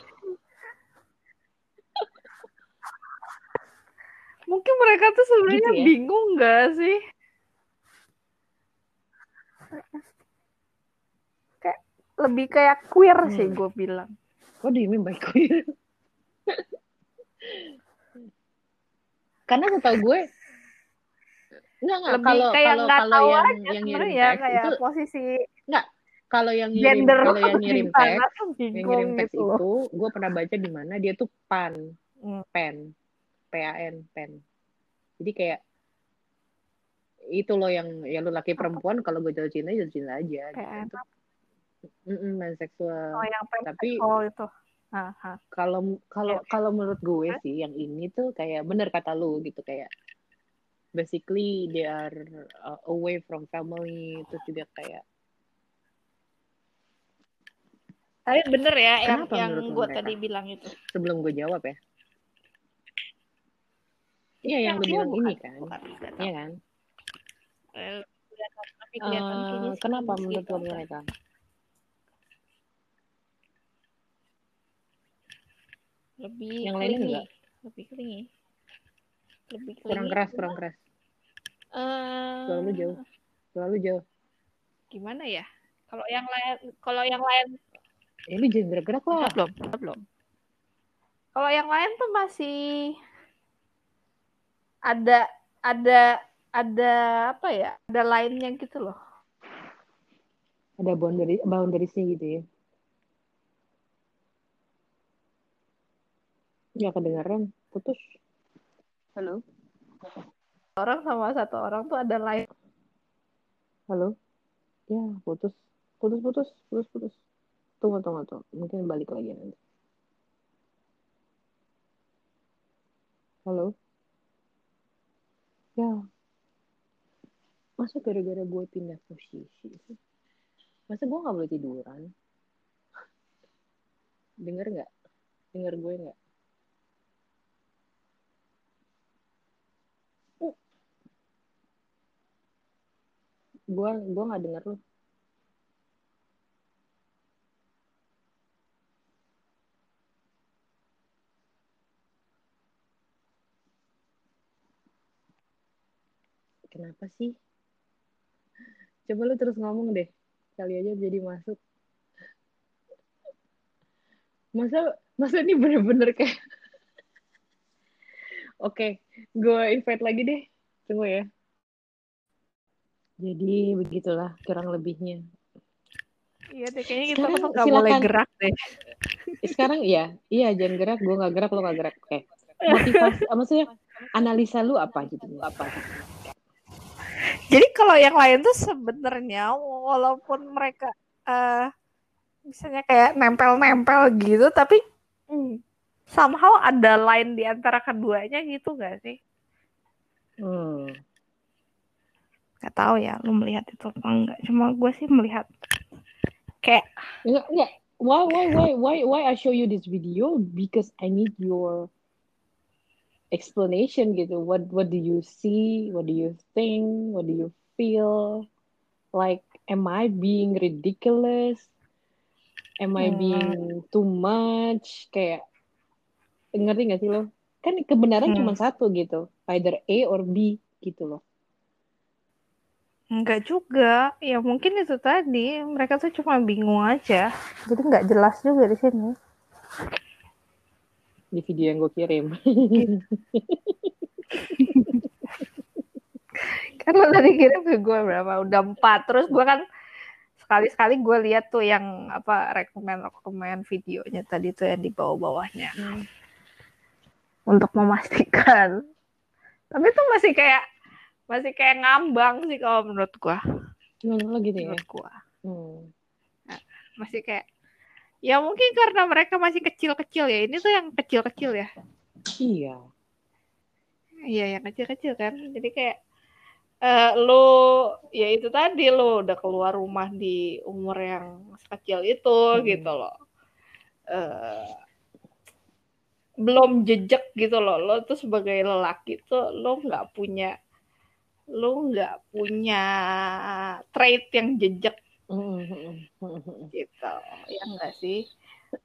Mungkin mereka tuh sebenarnya gitu ya? bingung nggak sih? Kayak lebih kayak queer hmm. sih gue bilang. What do you mean by queer? Karena setahu gue Enggak, enggak. Kalau kalau kalau yang aja, yang ngirim ya, teks kayak itu posisi enggak. Kalau yang ngirim kalau yang ngirim teks, yang ngirim teks gitu. itu, gue pernah baca di mana dia tuh pan, hmm. pen, p a n, pen. Jadi kayak itu loh yang ya lu laki perempuan kalau gue jatuh cinta jatuh cinta aja gitu. Mm -mm, seksual. Oh, yang Tapi itu. Kalau kalau kalau menurut gue sih yang ini tuh kayak bener kata lu gitu kayak basically they are uh, away from family terus juga kayak tapi bener ya yang yang gue tadi bilang itu? Sebelum gue jawab ya? Iya yang gue bilang ini kan. iya kan? Uh, kenapa menurut lo mereka? Lebih yang lainnya enggak? Lebih klingi lebih klingi kurang keras kurang keras uh, terlalu jauh. Terlalu jauh. gimana ya? Kalau yang lain kalau yang lain ini jangan gerak-gerak lah. Belum belum. Kalau yang lain tuh masih ada ada ada apa ya? Ada lainnya gitu loh. Ada boundary boundariesnya gitu ya. Ya kedengaran, putus. Halo. Orang sama satu orang tuh ada lain. Halo. Ya, putus. Putus, putus, putus, putus. Tunggu, tunggu, tunggu. Mungkin balik lagi nanti. Halo. Ya. Masa gara-gara gue pindah posisi Masa gue gak boleh tiduran? Dengar nggak? Dengar gue nggak? Gua gua nggak dengar lu. Kenapa sih? Coba lu terus ngomong deh. Kali aja jadi masuk. Masa masa ini bener-bener kayak Oke, okay, gue invite lagi deh. Tunggu ya. Jadi begitulah kurang lebihnya. Iya deh, kayaknya kita tuh nggak boleh gerak deh. Sekarang iya, iya jangan gerak, gue nggak gerak, lo nggak gerak. Oke. Motivasi, maksudnya analisa lu apa gitu? Apa? Jadi kalau yang lain tuh sebenarnya walaupun mereka uh, misalnya kayak nempel-nempel gitu, tapi hmm, somehow ada line di antara keduanya gitu gak sih? Hmm Gak tahu ya lu melihat itu apa enggak cuma gue sih melihat kayak enggak enggak why why why why why I show you this video because I need your explanation gitu. What what do you see? What do you think? What do you feel? Like, am I being ridiculous? Am I Hmm. being too much? Kayak ngerti gak sih lo? Kan kebenaran Hmm. cuma satu gitu, either A or B gitu loh. Enggak juga. Ya mungkin itu tadi mereka tuh cuma bingung aja. Jadi nggak jelas juga di sini. Di video yang gue kirim. Kan lo tadi kirim ke gue berapa? Udah empat. Terus gue kan sekali-sekali gue lihat tuh yang apa rekomen rekomen videonya tadi tuh yang di bawah-bawahnya untuk memastikan. Tapi itu masih kayak masih kayak ngambang sih kalau menurut gue. Menurut lo gitu ya? Menurut gue Hmm. masih kayak ya mungkin karena mereka masih kecil-kecil ya. Ini tuh yang kecil-kecil ya. Iya. Iya yang kecil-kecil kan. Jadi kayak eh lo ya itu tadi lo udah keluar rumah di umur yang sekecil itu Hmm. gitu loh. Eh belum jejak gitu loh. Lo tuh sebagai lelaki tuh lo nggak punya lo nggak punya trait yang jejak Hmm, hmm, hmm, hmm. gitu. Ya enggak sih?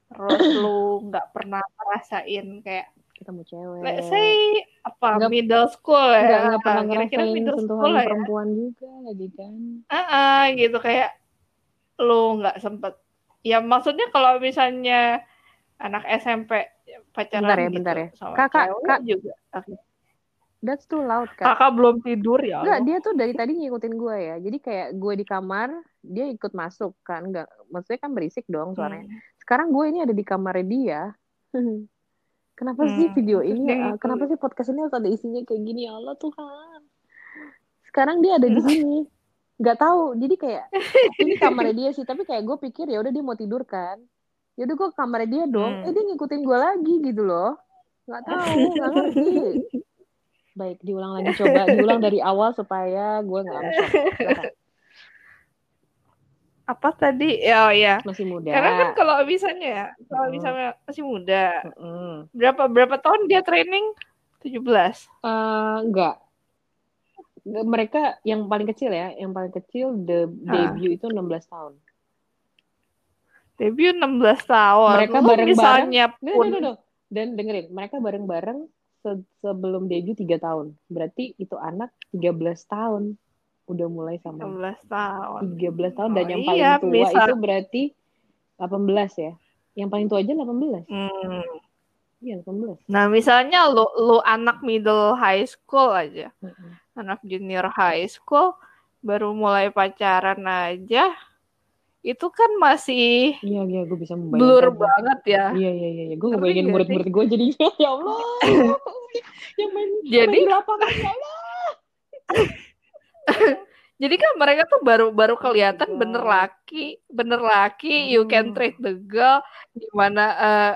Terus lo nggak pernah ngerasain kayak Ketemu cewek. let's say apa Nggak- middle school ya. Nggak, pernah Kira-kira middle school lah ya. perempuan juga lagi kan. Ah, gitu kayak lu nggak sempet. Ya maksudnya kalau misalnya anak SMP pacaran Bentar ya, gitu bentar ya. sama Kakak, cewek Kak. juga. Oke. That's too loud, Kak. Kakak belum tidur ya? Enggak, dia tuh dari tadi ngikutin gue ya. Jadi kayak gue di kamar, dia ikut masuk kan. Enggak, maksudnya kan berisik dong suaranya. Hmm. Sekarang gue ini ada di kamarnya dia. Kenapa sih Hmm, video terus ini, ngikutin. kenapa sih podcast ini harus ada isinya kayak gini? Ya Allah Tuhan. Sekarang dia ada Hmm. di sini. Nggak tahu. Jadi kayak ini kamarnya dia sih, tapi kayak gue pikir ya udah dia mau tidur kan. Ya udah gue ke kamarnya dia dong. Hmm. Eh dia ngikutin gue lagi gitu loh. Nggak tahu, nggak ngerti. Baik, diulang lagi coba, diulang dari awal supaya gue nggak. Apa tadi? Ya, oh, ya. Masih muda. Karena kan kalau misalnya ya, kalau Hmm. misalnya masih muda, Mm-mm. berapa berapa tahun dia training? 17. Eh, enggak. Mereka yang paling kecil ya, yang paling kecil the Ah. debut itu 16 tahun. Debut 16 tahun. Mereka Lu bareng-bareng. misalnya No, pun no, no, no. Dan dengerin, mereka bareng-bareng se- sebelum debut 3 tahun. Berarti itu anak 13 tahun udah mulai sama 16 tahun. 13 tahun dan Oh, yang iya, paling tua misal- itu berarti 18 ya. Yang paling tua aja 18. Hmm. Iya, 18. Nah, misalnya lu lu anak middle high school aja, Mm-mm. anak junior high school baru mulai pacaran aja, itu kan masih Iya, iya, gue bisa blur membayangkan. banget ya. Iya, iya, iya. Gue Ngerti ngebayangin murid-murid gue jadi, ya Allah. yang main, Jadi main lapangan, ya Allah. jadi kan mereka tuh baru baru kelihatan God. bener laki, bener laki, you can Hmm. treat the girl gimana eh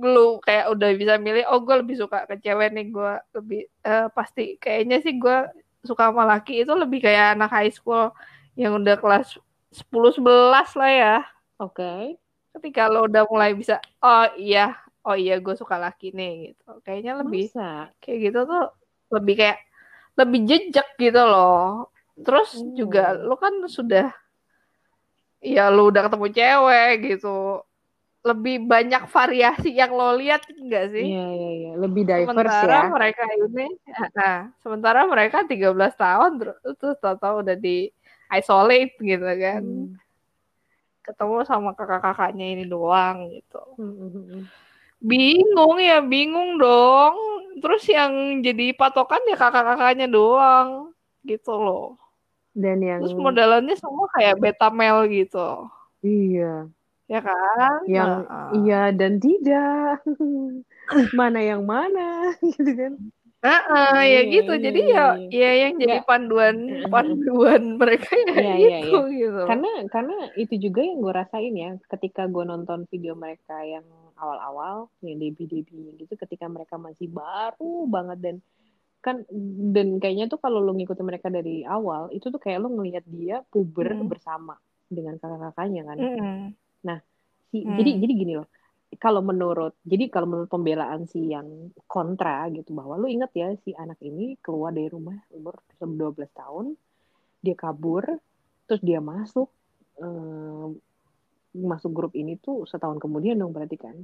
lu kayak udah bisa milih oh gue lebih suka ke cewek nih gue lebih eh, pasti kayaknya sih gue suka sama laki itu lebih kayak anak high school yang udah kelas 10 11 lah ya. Oke. ketika lo udah mulai bisa oh iya oh iya gue suka laki nih gitu kayaknya lebih Masa? kayak gitu tuh lebih kayak lebih jejak gitu loh terus Hmm. juga lo kan sudah ya lo udah ketemu cewek gitu lebih banyak variasi yang lo lihat enggak sih Iya, iya, iya. Lebih diverse sementara ya. mereka ini nah sementara mereka 13 tahun terus terus tahu-tahu udah di isolate gitu kan Hmm. ketemu sama kakak-kakaknya ini doang gitu Hmm, hmm, hmm, hmm. Bingung ya, bingung dong. Terus yang jadi patokan ya kakak-kakaknya doang. Gitu loh. Dan yang Terus modelannya semua kayak beta male gitu. iya, Ya kan? yang Nah, iya dan tidak. mana yang mana gitu kan. Heeh, ya Iya, gitu. iya, Jadi iya, ya ya yang jadi Nggak. panduan panduan mereka ya iya, itu gitu. Karena karena itu juga yang gue rasain ya ketika gue nonton video mereka yang awal-awal yang debut-debut gitu ketika mereka masih baru banget dan kan dan kayaknya tuh kalau lo ngikutin mereka dari awal itu tuh kayak lo ngelihat dia puber Hmm. bersama dengan kakak-kakaknya kan. Mm-mm. Si- Hmm. Jadi jadi gini loh. Kalau menurut jadi kalau menurut pembelaan si yang kontra gitu bahwa lu inget ya si anak ini keluar dari rumah umur 12 tahun dia kabur terus dia masuk um, masuk grup ini tuh setahun kemudian dong berarti kan.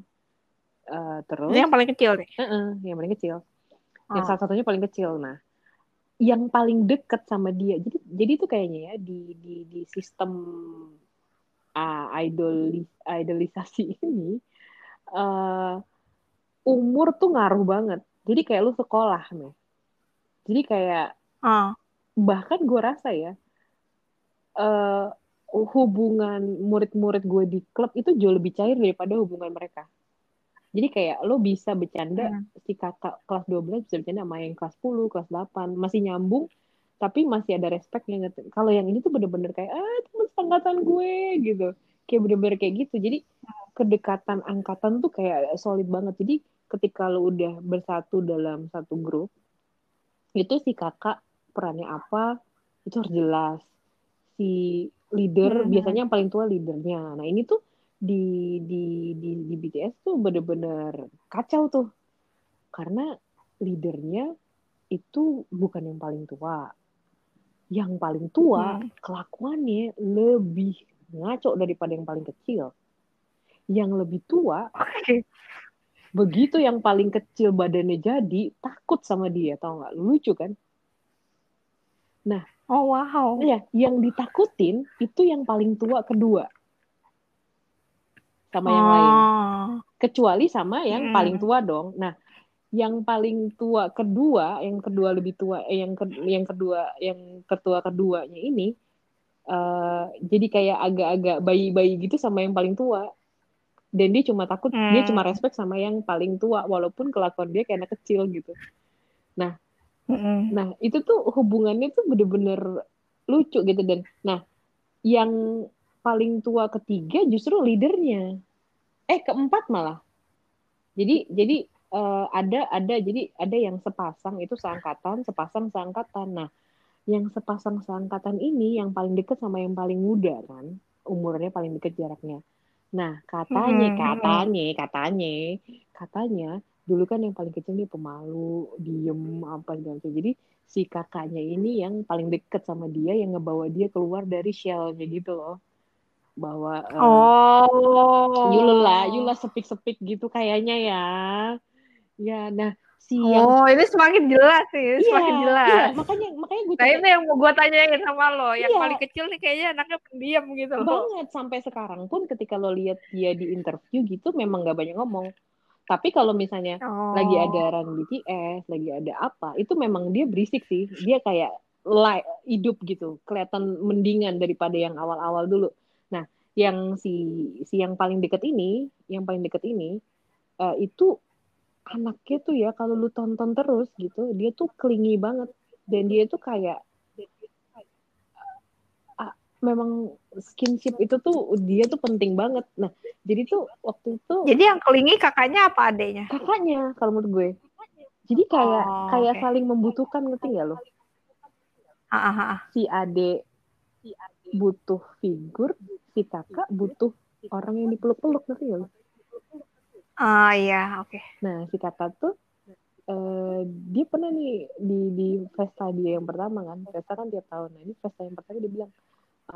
Uh, terus ini yang paling kecil nih? Uh -uh, yang paling kecil. Oh. yang salah satunya paling kecil. Nah yang paling deket sama dia jadi jadi itu kayaknya ya di di di sistem uh, idolis idolisasi ini uh, umur tuh ngaruh banget jadi kayak lu sekolah nih jadi kayak uh. bahkan gue rasa ya uh, hubungan murid-murid gue di klub itu jauh lebih cair daripada hubungan mereka jadi kayak lo bisa bercanda hmm. si kakak kelas 12 bisa bercanda sama yang kelas 10, kelas 8, masih nyambung tapi masih ada respect yang kalau yang ini tuh bener-bener kayak ah teman angkatan gue gitu. Kayak bener-bener kayak gitu. Jadi kedekatan angkatan tuh kayak solid banget. Jadi ketika lo udah bersatu dalam satu grup itu si kakak perannya apa itu harus jelas. Si leader hmm. biasanya yang paling tua leadernya. Nah, ini tuh di di di di BTS tuh bener-bener kacau tuh karena leadernya itu bukan yang paling tua yang paling tua hmm. kelakuannya lebih ngaco daripada yang paling kecil yang lebih tua okay. begitu yang paling kecil badannya jadi takut sama dia tau nggak lucu kan nah oh wow ya yang ditakutin itu yang paling tua kedua sama yang lain. Oh. Kecuali sama yang hmm. paling tua dong. Nah, yang paling tua kedua, yang kedua lebih tua, eh, yang ke, yang kedua, yang ketua keduanya ini, uh, jadi kayak agak-agak bayi-bayi gitu sama yang paling tua. Dan dia cuma takut, hmm. dia cuma respect sama yang paling tua, walaupun kelakuan dia kayak anak kecil gitu. Nah, hmm. nah itu tuh hubungannya tuh bener-bener lucu gitu dan, nah yang paling tua ketiga justru leadernya. Eh keempat malah. Jadi jadi uh, ada ada jadi ada yang sepasang itu seangkatan, sepasang seangkatan. Nah, yang sepasang seangkatan ini yang paling deket sama yang paling muda kan, umurnya paling deket jaraknya. Nah, katanya, hmm. katanya, katanya, katanya dulu kan yang paling kecil nih pemalu, diem apa segala Jadi si kakaknya ini yang paling deket sama dia yang ngebawa dia keluar dari shellnya gitu loh. Bahwa uh, oh. Yula Yula sepik-sepik gitu kayaknya ya. Ya nah si yang oh ini semakin jelas sih iya, semakin jelas. iya, makanya makanya gue nah ini yang mau gue tanyain sama lo yang iya. paling kecil nih kayaknya anaknya pendiam gitu loh. Banget sampai sekarang pun ketika lo lihat dia di interview gitu memang gak banyak ngomong. Tapi kalau misalnya oh. lagi ada run BTS lagi ada apa itu memang dia berisik sih. Dia kayak live hidup gitu kelihatan mendingan daripada yang awal-awal dulu. Nah, yang si si yang paling deket ini, yang paling deket ini uh, itu anaknya tuh ya kalau lu tonton terus gitu, dia tuh klingi banget dan dia tuh kayak uh, memang skinship itu tuh dia tuh penting banget. Nah, jadi tuh waktu itu Jadi yang klingi kakaknya apa adanya? Kakaknya kalau menurut gue. Jadi kayak oh, kayak okay. saling membutuhkan ngerti gak lo? Ah, ah, ah. Si ade butuh figur si kakak butuh orang yang dipeluk-peluk nanti ya Ah iya, oke. Okay. Nah, si kakak tuh uh, dia pernah nih di di Vesta dia yang pertama kan. Vesta kan tiap tahun. Nah, ini Vesta yang pertama dia bilang,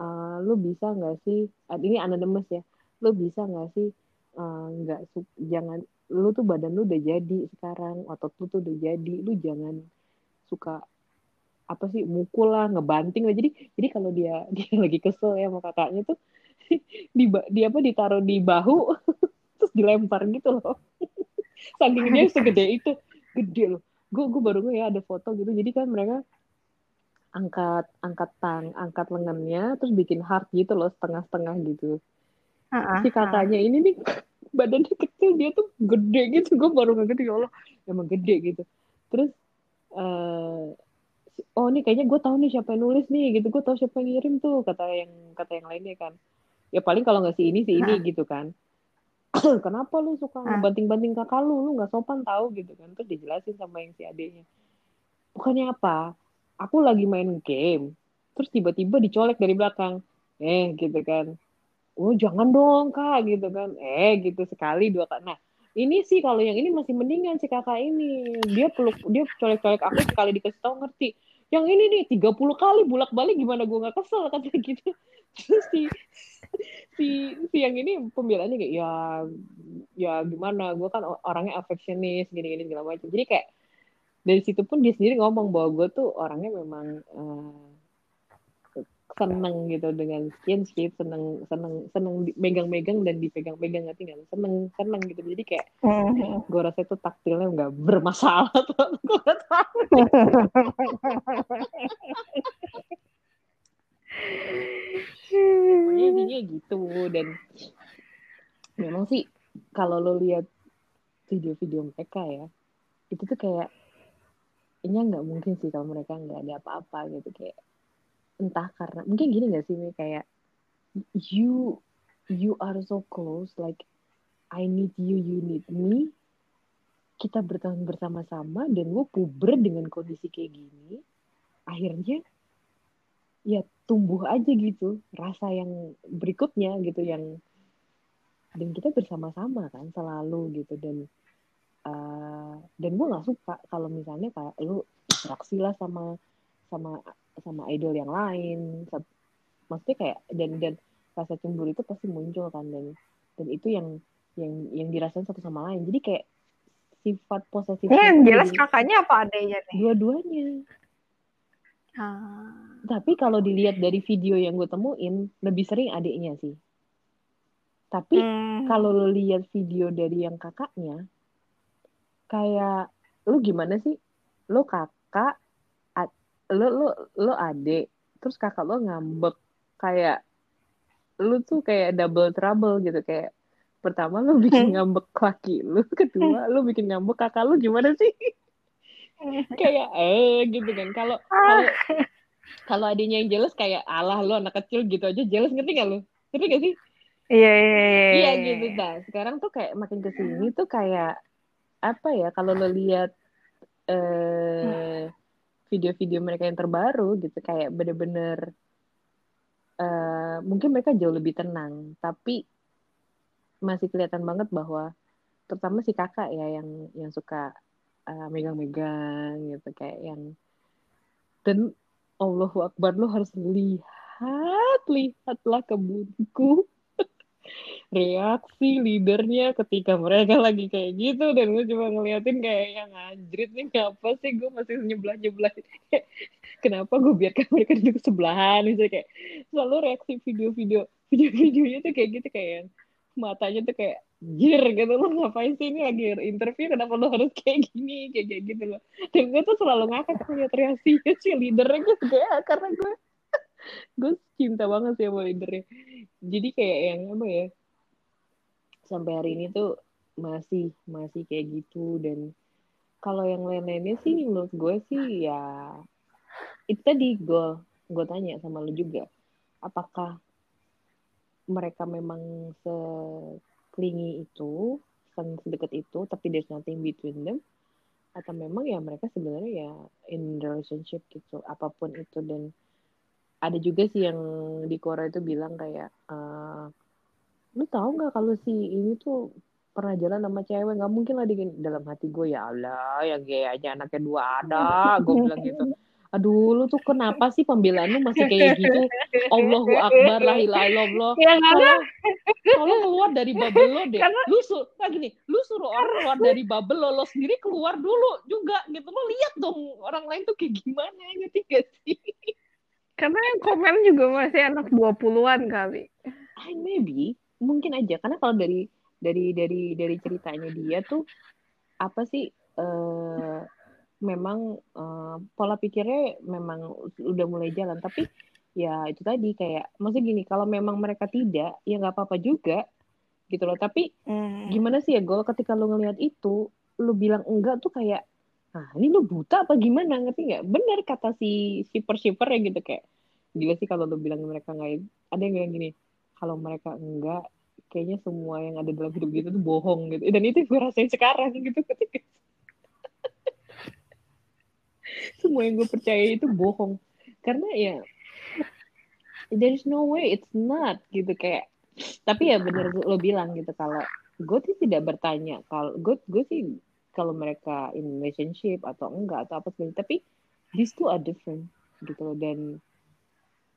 uh, lu bisa nggak sih? Uh, ini anonymous ya. Lu bisa nggak sih nggak uh, jangan lu tuh badan lu udah jadi sekarang otot lu tuh udah jadi lu jangan suka apa sih mukul lah ngebanting lah jadi jadi kalau dia dia lagi kesel ya sama kakaknya tuh di di apa ditaruh di bahu dilempar gitu loh. Saking dia segede itu. Gede loh. Gue gue baru gue ya ada foto gitu. Jadi kan mereka angkat angkat tang angkat lengannya terus bikin heart gitu loh setengah setengah gitu. Uh-uh, si kakaknya uh. ini nih badannya kecil dia tuh gede gitu. Gue baru gitu ya Allah emang gede gitu. Terus uh, oh ini kayaknya gue tahu nih siapa yang nulis nih gitu. Gue tahu siapa yang ngirim tuh kata yang kata yang lainnya kan. Ya paling kalau nggak si ini si ini gitu kan kenapa lu suka banting-banting kakak lu? Lu nggak sopan tahu gitu kan. Terus dijelasin sama yang si adiknya bukannya apa? Aku lagi main game terus tiba-tiba dicolek dari belakang. Eh gitu kan. Oh jangan dong kak gitu kan. Eh gitu sekali dua kak nah ini sih kalau yang ini masih mendingan si kakak ini. Dia peluk dia colek-colek aku sekali dikasih tahu ngerti yang ini nih 30 kali bolak-balik gimana gue nggak kesel kata gitu. Terus si si si yang ini pembelaannya kayak ya ya gimana gue kan orangnya affectionist gini-gini segala macam. Jadi kayak dari situ pun dia sendiri ngomong bahwa gue tuh orangnya memang uh, seneng gitu dengan skinship seneng seneng seneng megang-megang dan dipegang-pegang nggak? Tinggal seneng seneng gitu. Jadi kayak mm-hmm. gue rasa itu taktilnya nggak bermasalah tuh. Gue tahu pokoknya intinya gitu. Dan memang sih kalau lo lihat video-video mereka ya itu tuh kayak ini nggak mungkin sih kalau mereka nggak ada apa-apa gitu. Kayak entah karena mungkin gini gak sih kayak you you are so close like I need you you need me. Kita bertahan bersama-sama dan gue puber dengan kondisi kayak gini. Akhirnya ya tumbuh aja gitu rasa yang berikutnya gitu yang dan kita bersama-sama kan selalu gitu. Dan uh, dan gue nggak suka kalau misalnya kayak lu interaksi lah sama sama sama idol yang lain. Maksudnya kayak dan dan rasa cemburu itu pasti muncul kan dan dan itu yang yang yang dirasain satu sama lain. Jadi kayak sifat posesif ya, yang jelas kakaknya apa adanya nih? Dua-duanya. Ah. tapi kalau dilihat dari video yang gue temuin lebih sering adiknya sih. Tapi hmm. kalau lo lihat video dari yang kakaknya kayak lu gimana sih? Lo kakak lo lo lo adik terus kakak lo ngambek kayak lu tuh kayak double trouble gitu kayak pertama lu bikin ngambek laki lu kedua lu bikin ngambek kakak lu gimana sih? Kayak eh gitu kan. Kalau kalau kalau adiknya yang jealous kayak alah lu anak kecil gitu aja jealous ngerti gak lu? Ngerti gak sih? Iya iya iya iya, iya gitu. dah sekarang tuh kayak makin ke sini tuh kayak apa ya kalau lo lihat eh video-video mereka yang terbaru gitu kayak bener-bener uh, mungkin mereka jauh lebih tenang tapi masih kelihatan banget bahwa terutama si kakak ya yang yang suka uh, megang-megang gitu kayak yang dan Allahu Akbar lo harus lihat lihatlah kebunku reaksi leadernya ketika mereka lagi kayak gitu dan gue cuma ngeliatin kayak yang anjrit nih ngapa sih gue masih nyebelah nyebelah kenapa gue biarkan mereka duduk sebelahan? Misalnya kayak selalu reaksi video-video video-videonya tuh kayak gitu kayak matanya tuh kayak jir gitu lo ngapain sih ini lagi interview? Kenapa lo harus kayak gini? Kayak kayak gitu loh. Dan gue tuh selalu ngakak ngeliat reaksinya si leadernya gitu kayak karena gue gue cinta banget sih sama leadernya jadi kayak yang apa ya sampai hari ini tuh masih masih kayak gitu. Dan kalau yang lain-lainnya sih menurut gue sih ya itu tadi gue gue tanya sama lu juga apakah mereka memang seklingi itu sedekat itu tapi there's nothing between them? Atau memang ya mereka sebenarnya ya in relationship gitu apa pun itu. Dan ada juga sih yang di Korea itu bilang kayak uh, lu tahu nggak kalau si ini tuh pernah jalan sama cewek? Nggak mungkin lah di dalam hati gue ya Allah yang gay aja anaknya dua ada gue bilang gitu. Aduh lu tuh kenapa sih pembelaan lu masih kayak gitu? Allahu Akbar lah ilaha illallah. Ya, kalau kalau keluar dari bubble lo deh karena... lu suruh nah gini lu suruh orang keluar dari bubble lo lo sendiri keluar dulu juga gitu. Lo lihat dong orang lain tuh kayak gimana ngerti gak sih karena yang komen juga masih anak 20-an kali. I maybe, mungkin aja karena kalau dari dari dari dari ceritanya dia tuh apa sih uh, memang uh, pola pikirnya memang udah mulai jalan tapi ya itu tadi kayak maksudnya gini kalau memang mereka tidak ya nggak apa-apa juga gitu loh tapi mm. gimana sih ya gue ketika lo ngelihat itu lo bilang enggak tuh kayak nah ini lu buta apa gimana? Ngerti nggak? Bener kata si shipper shipper ya gitu kayak gila sih kalau lu bilang mereka nggak ada yang bilang gini kalau mereka enggak kayaknya semua yang ada dalam hidup gitu tuh bohong gitu. Dan itu gue rasain sekarang gitu. Ketika semua yang gue percaya itu bohong. Karena ya there is no way it's not gitu. Kayak tapi ya bener lo bilang gitu kalau gue sih tidak bertanya kalau gue gue sih kalau mereka in relationship atau enggak atau apa sih tapi these two are different gitu dan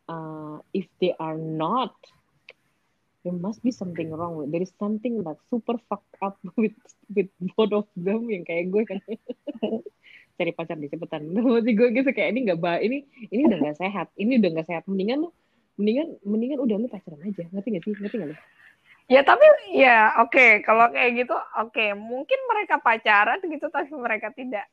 uh, if they are not there must be something wrong with there is something like super fucked up with with both of them yang kayak gue kan. Cari pacar di cepetan. Masih gue gitu kayak ini nggak bah ini ini udah nggak sehat. Ini udah nggak sehat. Mendingan mendingan mendingan udah lu pacaran aja. Ngerti gak sih? Ngerti gak lu Ya tapi ya oke okay. kalau kayak gitu oke okay. mungkin mereka pacaran gitu tapi mereka tidak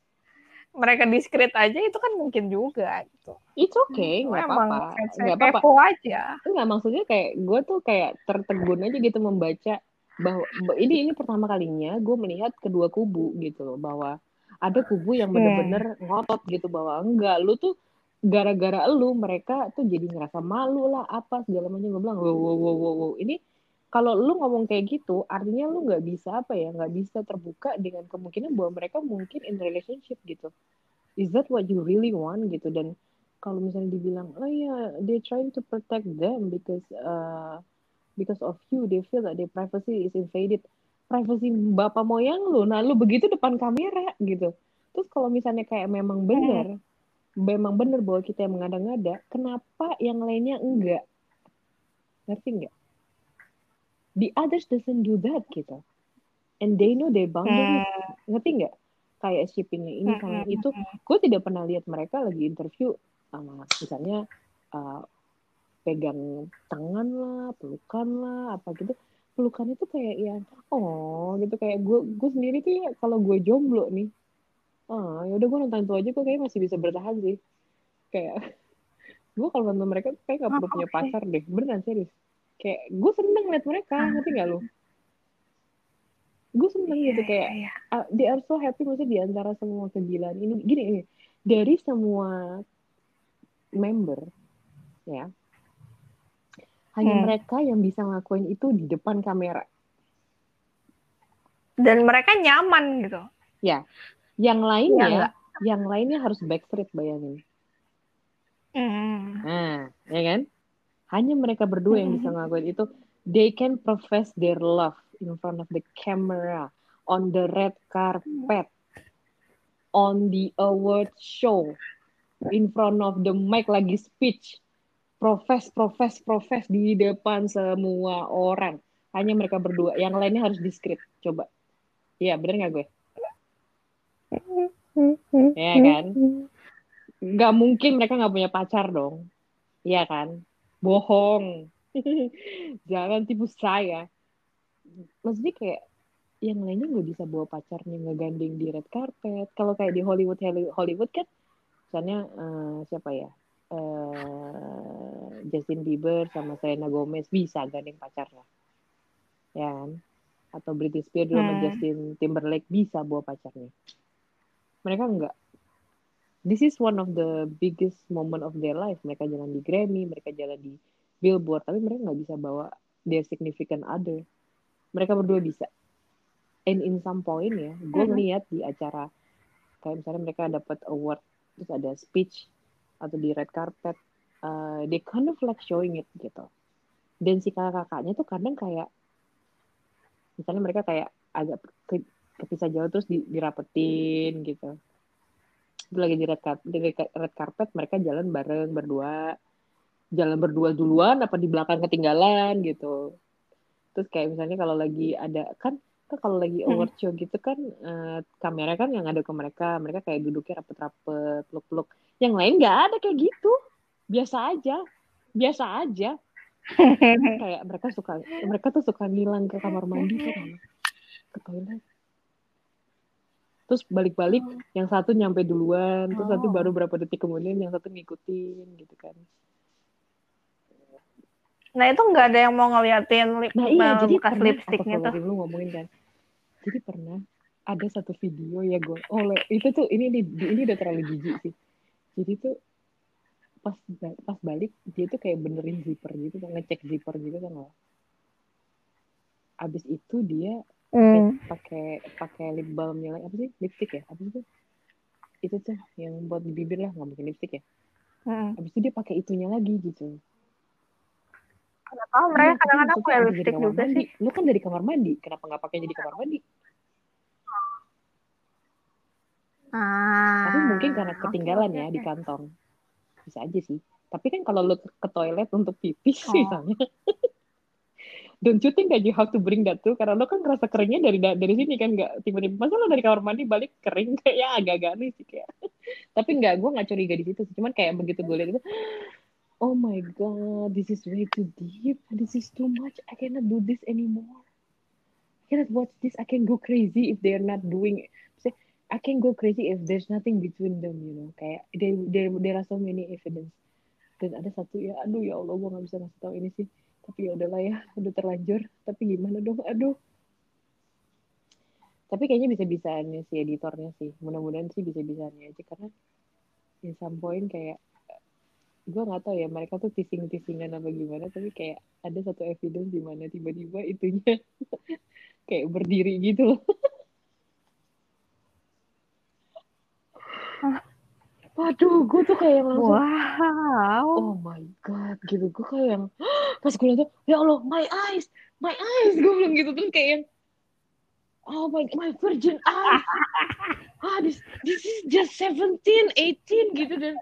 mereka diskret aja itu kan mungkin juga gitu. It's okay, nggak apa-apa. Nggak apa-apa. aja. Enggak maksudnya kayak gue tuh kayak tertegun aja gitu membaca bahwa ini ini pertama kalinya gue melihat kedua kubu gitu loh bahwa ada kubu yang bener-bener hmm. ngotot gitu bahwa enggak lu tuh gara-gara lu mereka tuh jadi ngerasa malu lah apa segala macam gue bilang wow wow wow wow ini kalau lu ngomong kayak gitu artinya lu nggak bisa apa ya nggak bisa terbuka dengan kemungkinan bahwa mereka mungkin in relationship gitu. Is that what you really want gitu? Dan kalau misalnya dibilang oh ya yeah, they trying to protect them because uh, because of you they feel that their privacy is invaded. Privacy bapak moyang lu nah lu begitu depan kamera gitu. Terus kalau misalnya kayak memang benar hmm. memang benar bahwa kita yang mengada-ngada kenapa yang lainnya enggak? Ngerti enggak the others doesn't do that gitu. And they know their boundaries hmm. ngerti nggak? Kayak shippingnya ini hmm. kayak hmm, itu hmm. gue tidak pernah lihat mereka lagi interview sama misalnya uh, pegang tangan lah pelukan lah apa gitu. Pelukan itu kayak yang oh gitu. Kayak gue gue sendiri tuh ya kalau gue jomblo nih ah ya udah gue nonton itu aja gue kayak masih bisa bertahan sih. Kayak gue kalau nonton mereka kayak gak perlu punya pacar deh. Beneran serius kayak gue seneng liat mereka ah. ngerti gak lo gue seneng yeah, gitu kayak yeah. uh, they are so happy maksudnya di antara semua kegilaan ini gini ini dari semua member ya hanya hmm. mereka yang bisa ngelakuin itu di depan kamera dan mereka nyaman gitu ya yang lainnya ya, yang lainnya harus backstreet bayangin mm. nah ya kan hanya mereka berdua yang bisa ngelakuin itu. They can profess their love in front of the camera on the red carpet. On the award show. In front of the mic lagi speech. Profes profes profes di depan semua orang. Hanya mereka berdua. Yang lainnya harus diskret coba. Iya bener nggak gue? Ya kan? Nggak mungkin mereka nggak punya pacar dong. Iya kan bohong. Jangan tipu saya. Maksudnya kayak yang lainnya nggak bisa bawa pacarnya ngegandeng di red carpet. Kalau kayak di Hollywood Hollywood kan misalnya uh, siapa ya? Uh, Justin Bieber sama Selena Gomez bisa gandeng pacarnya. Ya kan? Atau Britney Spears hmm. sama Justin Timberlake bisa bawa pacarnya. Mereka enggak this is one of the biggest moment of their life. Mereka jalan di Grammy, mereka jalan di Billboard, tapi mereka nggak bisa bawa their significant other. Mereka berdua bisa. And in some point ya, gue mm-hmm. ngeliat di acara kayak misalnya mereka dapat award, terus ada speech atau di red carpet, uh, they kind of like showing it gitu. Dan si kakak-kakaknya tuh kadang kayak, misalnya mereka kayak agak ke, kepisah jauh terus di, dirapetin gitu lagi di red carpet, di red carpet mereka jalan bareng berdua. Jalan berdua duluan apa di belakang ketinggalan gitu. Terus kayak misalnya kalau lagi ada kan kan kalau lagi hmm. award show gitu kan uh, kamera kan yang ada ke mereka. Mereka kayak duduknya rapet-rapet peluk-peluk. Yang lain nggak ada kayak gitu. Biasa aja. Biasa aja. Kayak mereka suka mereka tuh suka ngilang ke kamar mandi tuh. Ke toilet terus balik-balik oh. yang satu nyampe duluan terus oh. satu baru berapa detik kemudian yang satu ngikutin gitu kan. Nah itu nggak ada yang mau ngeliatin lip nah iya jadi bekas lipstiknya tuh lu ngomongin kan? Jadi pernah ada satu video ya gue oh itu tuh ini ini, ini udah terlalu jijik sih. Jadi tuh pas pas balik dia tuh kayak benerin zipper gitu ngecek zipper gitu kan abis itu dia hmm. pakai pakai lip balm yang apa sih lipstick ya apa sih itu tuh yang buat di bibir lah nggak mungkin lipstick ya hmm. abis itu dia pakai itunya lagi gitu nggak tahu mereka tapi kadang-kadang pakai lipstick kamar juga mandi. sih Lu kan dari kamar mandi, kenapa nggak pakai jadi kamar mandi? ah Tapi mungkin karena ketinggalan ya di kantong. Bisa aja sih. Tapi kan kalau lu ke, ke toilet untuk pipis oh misalnya, don't you think that you have to bring that too? Karena lo kan ngerasa keringnya dari da- dari sini kan nggak tiba-tiba masa lo dari kamar mandi balik kering kayak ya agak-agak aneh sih kayak. Tapi nggak, gue nggak curiga di situ. Cuman kayak begitu gue lihat itu, oh my god, this is way too deep. This is too much. I cannot do this anymore. I cannot watch this. I can go crazy if they're not doing. Maksudnya, I can go crazy if there's nothing between them, you know. Kayak there there there are so many evidence. Dan ada satu ya, aduh ya Allah, gue nggak bisa ngasih tahu ini sih. Tapi ya udahlah ya, udah terlanjur. Tapi gimana dong, aduh. Tapi kayaknya bisa-bisanya si editornya sih. Mudah-mudahan sih bisa-bisanya aja karena in some point kayak gue nggak tahu ya mereka tuh teasing-teasingan apa gimana tapi kayak ada satu evidence di mana tiba-tiba itunya kayak berdiri gitu loh. Waduh, gue tuh kayak langsung wow oh my god gitu gue kayak yang pas gue tuh ya Allah my eyes my eyes gue bilang gitu. Terus kayak yang oh my my virgin eyes. Ah this this is just 17 18 gitu dan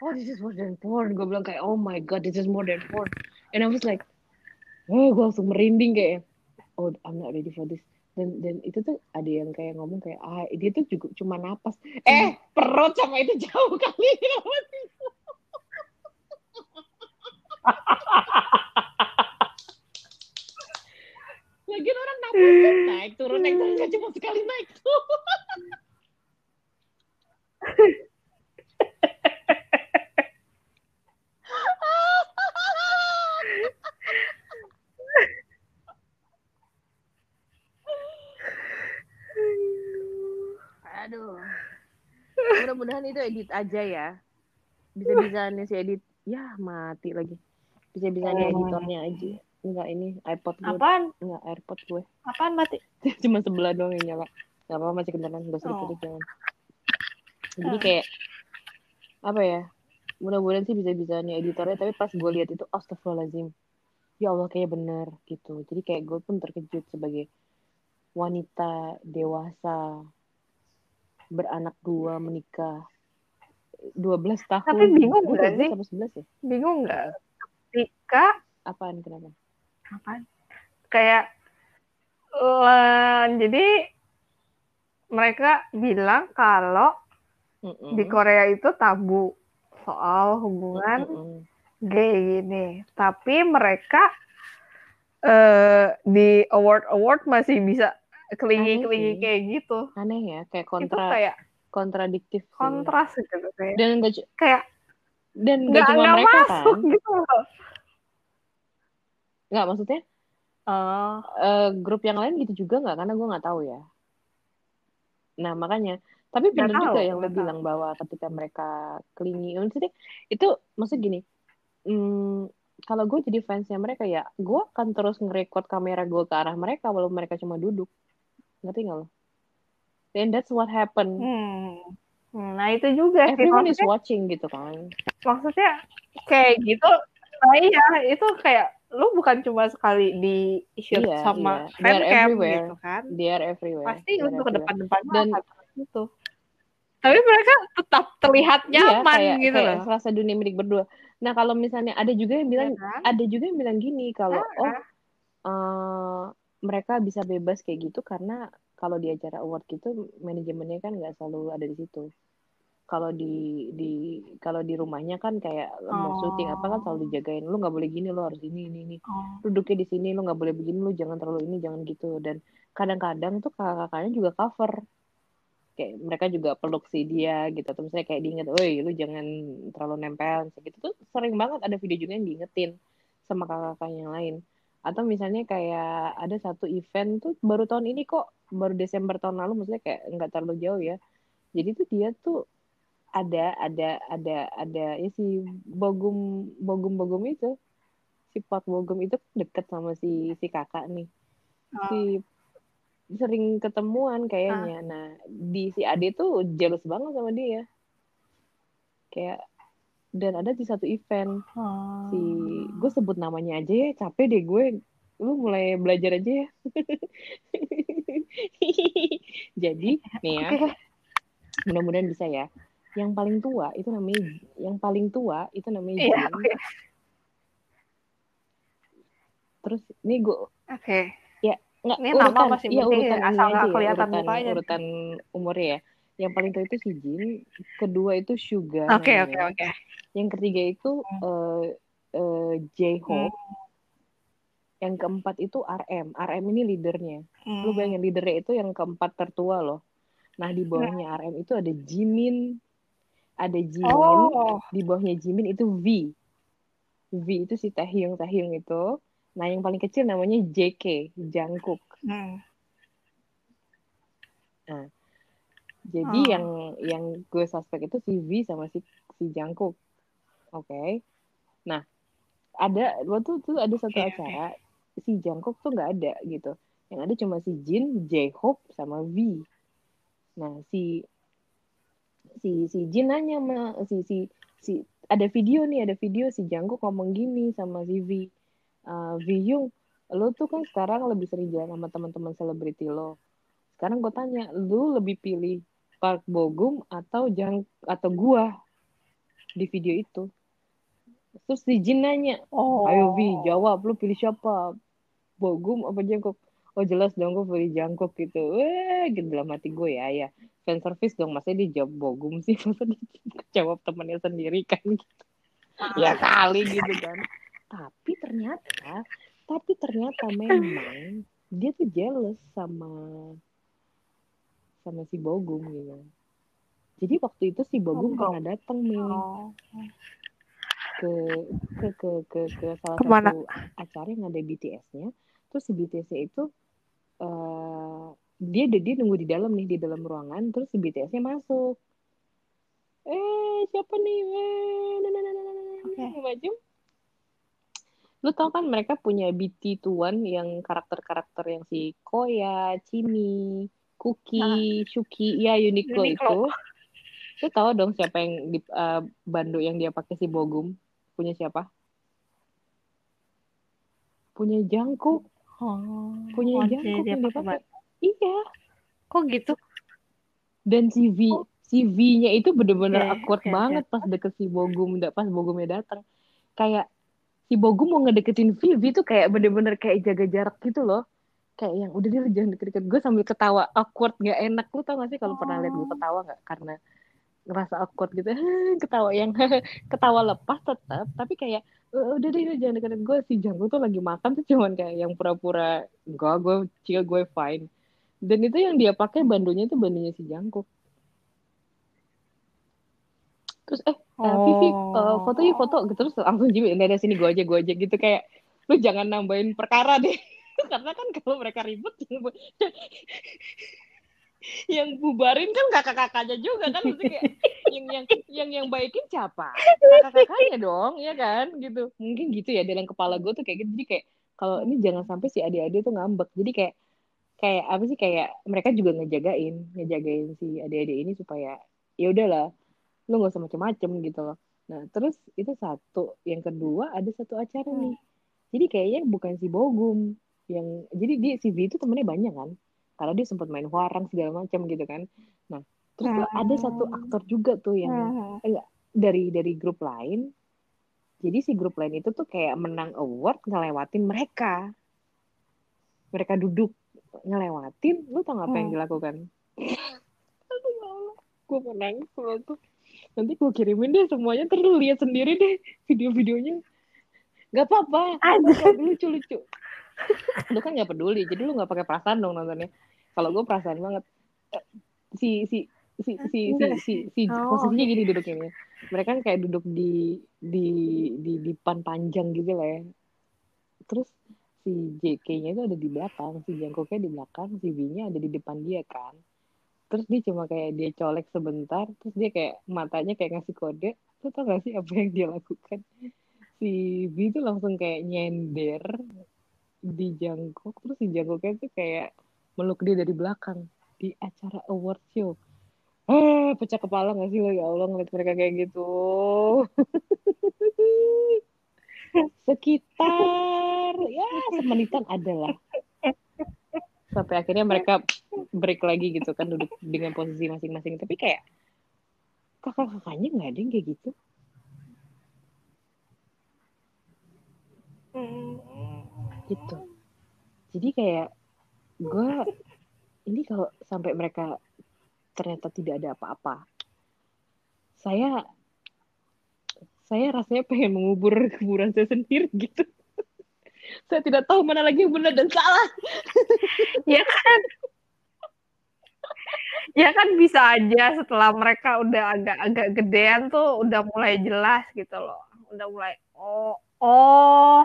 oh this is more than porn. Gue bilang kayak oh my god this is more than porn. And I was like oh gue langsung merinding kayak oh I'm not ready for this. Dan dan itu tuh ada yang kayak ngomong kayak ah dia tuh juga cuma napas. Eh perut sama itu jauh kali Lagian orang napas tuh naik turun naik turun kan cuma sekali naik tuh. Aduh. Mudah-mudahan itu edit aja ya. Bisa-bisanya si edit. Ya mati lagi. Bisa-bisanya editornya aja. Enggak ini iPod gue. apaan Enggak AirPod gue. apaan mati Cuma sebelah doang yang nyala. Gak apa-apa masih kedengeran. Gak usah Oh. diputus jangan. Jadi Ah. kayak apa ya? Mudah-mudahan sih bisa-bisanya editornya. Tapi pas gue lihat itu astagfirullahaladzim. Ya Allah kayak bener gitu. Jadi kayak gue pun terkejut sebagai wanita dewasa beranak dua menikah 12 tahun Tapi bingung Gue nggak 12 sih? apa 11 ya bingung nggak ketika apaan kenapa apaan? Kayak eh, jadi mereka bilang kalau Mm-mm. di Korea itu tabu soal hubungan Mm-mm. gay gini. Tapi mereka eh di award award masih bisa kelingi kelingi kayak gitu. Aneh ya kayak itu kontra kayak kontradiktif kontras gitu kayak. Dan cu- kayak dan nggak nggak cuma nggak mereka masuk kan. gitu loh nggak maksudnya oh. eh, grup yang lain gitu juga nggak? Karena gue nggak tahu ya. Nah makanya. Tapi benar juga yang lo bilang bahwa ketika mereka kelingi maksudnya itu maksud gini hmm, kalau gue jadi fansnya mereka ya gue akan terus ngerekod kamera gue ke arah mereka walaupun mereka cuma duduk. Ngerti nggak lo then that's what happened hmm. Hmm, nah itu juga sih. Everyone is watching gitu kan. maksudnya kayak gitu nah iya itu kayak lu bukan cuma sekali di shoot Iya, sama iya. They're fancam everywhere. gitu kan? They are everywhere. Pasti They are untuk depan-depan Dan- gitu. Tapi mereka tetap terlihat nyaman iya, kayak, gitu kayak loh. serasa dunia milik berdua. Nah kalau misalnya ada juga yang bilang Iya kan? ada juga yang bilang gini kalau Ah, oh eh, mereka bisa bebas kayak gitu karena kalau di acara award gitu manajemennya kan nggak selalu ada di situ kalau di di kalau di rumahnya kan kayak mau syuting apa kan selalu dijagain lu nggak boleh gini lu harus ini ini ini. Oh. duduknya di sini lu nggak boleh begini lu jangan terlalu ini jangan gitu. Dan kadang-kadang tuh kakak-kakaknya juga cover. Kayak mereka juga peluk si dia gitu. Atau misalnya kayak diinget, woi lu jangan terlalu nempel gitu tuh sering banget ada video juga yang diingetin sama kakak-kakak yang lain. Atau misalnya kayak ada satu event tuh baru tahun ini kok baru Desember tahun lalu maksudnya kayak nggak terlalu jauh ya. Jadi tuh dia tuh ada ada ada ada ya si bogum bogum bogum itu. Si Pak Bogum itu deket sama si si kakak nih. Si sering ketemuan kayaknya. Nah di si Ade tuh jealous banget sama dia. Kayak dan ada di satu event. Oh. si gue sebut namanya aja ya capek deh gue. Lu mulai belajar aja ya. Jadi nih ya. Mudah-mudahan bisa ya yang paling tua itu namanya yang paling tua itu namanya Iya, Jin oke. terus ini gue Oke. nggak Ini nama urutan masih iya penting, urutan asal nggak ya kelihatan urutan mukanya. urutan umurnya ya yang paling tua itu si Jin kedua itu Suga Oke, oke, namanya oke. yang ketiga itu eh eh, J-Hope yang keempat itu RM RM ini leadernya lu Hmm. bayangin leadernya itu yang keempat tertua loh nah di bawahnya RM itu ada Jimin ada Jimin Oh. di bawahnya Jimin itu V V itu si Taehyung Taehyung itu nah yang paling kecil namanya JK Jungkook Hmm. jadi Oh. yang yang gue suspek itu si V sama si si Jungkook oke nah ada waktu tuh ada satu oke. acara si Jungkook tuh nggak ada gitu yang ada cuma si Jin J-Hope sama V nah si si si Jin nanya sama si si si ada video nih ada video si Jungkook ngomong gini sama si V "Eh, V Yung lo tuh kan sekarang lebih sering jalan sama teman-teman selebriti lo. Sekarang gue tanya lu lebih pilih Park Bogum atau Jang atau gua? Di video itu. Terus si Jin nanya Oh. ayo Vi jawab lu pilih siapa? Bogum apa Jungkook oh jelas dong gue pilih Jungkook gitu weh gitu dalam hati gue ya ya fan service dong masa dia jawab Bogum sih masa dia jawab temannya sendiri kan gitu. ya kali gitu kan tapi ternyata tapi ternyata memang dia tuh jealous sama sama si Bogum gitu jadi waktu itu si Bogum Oh, pernah datang nih Oh. ke ke ke ke, ke salah Ke mana? satu acara yang ada BTS-nya terus si BTS-nya itu eh dia dia nunggu di dalam nih di dalam ruangan terus si BTS-nya masuk. Eh siapa nih? Eh nah, nah, nah, nah, nah, nah, nah, macam lu tau kan mereka punya BT Tuan yang karakter-karakter yang si Koya, Chimi, Cookie, Shuki, ya Uniqlo, Uniqlo. itu. Lu tahu dong siapa yang di eh, bando yang dia pakai si Bogum? Punya siapa? Punya Jangkuk Oh. punya Oh, dia yang dia pakai iya Kok gitu? dan si V Oh. si V-nya itu bener-bener Oke, awkward oke. banget pas deket si Bogum pas Bogumnya datang kayak si Bogum mau ngedeketin V V tuh kayak bener-bener kayak jaga jarak gitu loh kayak yang udah dia jangan deket-deket gue sambil ketawa awkward gak enak lu tau gak sih kalau pernah lihat gue Oh. ketawa nggak karena ngerasa awkward gitu. Ketawa yang ketawa lepas tetap tapi kayak "Eh, udah deh jangan deket gue si Jangkuk tuh lagi makan tuh cuman kayak yang pura-pura enggak gue chill gue fine. Dan itu yang dia pakai bandonya itu bandonya si Jangkuk terus eh eh, Vivi eh, foto yuk foto. Gitu terus langsung jadi dari sini gue aja gue aja. Gitu kayak lu jangan nambahin perkara deh. Karena kan kalau mereka ribut yang, bu- yang bubarin kan kakak-kakaknya juga kan mesti kayak yang yang yang yang baikin siapa? Kakak-kakaknya dong ya kan gitu. Mungkin gitu ya dalam kepala gue tuh kayak gitu. Jadi kayak kalau ini jangan sampai si adik-adik tuh ngambek. Jadi kayak kayak apa sih kayak mereka juga ngejagain ngejagain si adik-adik ini supaya ya udahlah lu nggak usah macem-macem gitu loh. Nah terus itu satu. Yang kedua ada satu acara Hmm. nih jadi kayaknya bukan si Bogum yang jadi dia si V itu temennya banyak kan karena dia sempat main warang segala macam gitu kan. Nah terus tuh ada satu aktor juga tuh yang Hmm. dari dari grup lain. Jadi si grup lain itu tuh kayak menang award ngelewatin mereka. Mereka duduk ngelewatin. Lu tau gak apa yang Hmm. dilakukan? Aduh ya gue mau nangis tuh. Nanti gue kirimin deh semuanya terus lihat sendiri deh video-videonya. Nggak apa-apa. Lucu lucu lu kan nggak peduli jadi lu nggak pakai perasaan dong nontonnya. Kalau gue perasaan banget. Eh, si si si si si si, si Oh, posisinya gini duduknya mereka kan kayak duduk di di di depan panjang gitu lah ya. Terus si JK-nya itu ada di belakang si Jangkoknya di belakang si V-nya ada di depan dia kan. Terus dia cuma kayak dia colek sebentar terus dia kayak matanya kayak ngasih kode. Lu tau gak sih apa yang dia lakukan? Si V itu langsung kayak nyender di Jangkok terus si Jangkoknya tuh kayak meluk dia dari belakang. Di acara award show. Eh pecah kepala gak sih lo? Ya Allah ngeliat mereka kayak gitu. Sekitar ya semenitan adalah sampai akhirnya mereka break lagi gitu kan duduk dengan posisi masing-masing. Tapi kayak kakak-kakaknya nggak ada yang kayak gitu gitu. Jadi kayak gue ini kalau sampai mereka ternyata tidak ada apa-apa saya saya rasanya pengen mengubur kuburan saya sendiri gitu. Saya tidak tahu mana lagi yang benar dan salah. Ya kan? Ya kan bisa aja setelah mereka udah agak-agak gedean tuh udah mulai jelas gitu loh. Udah mulai oh oh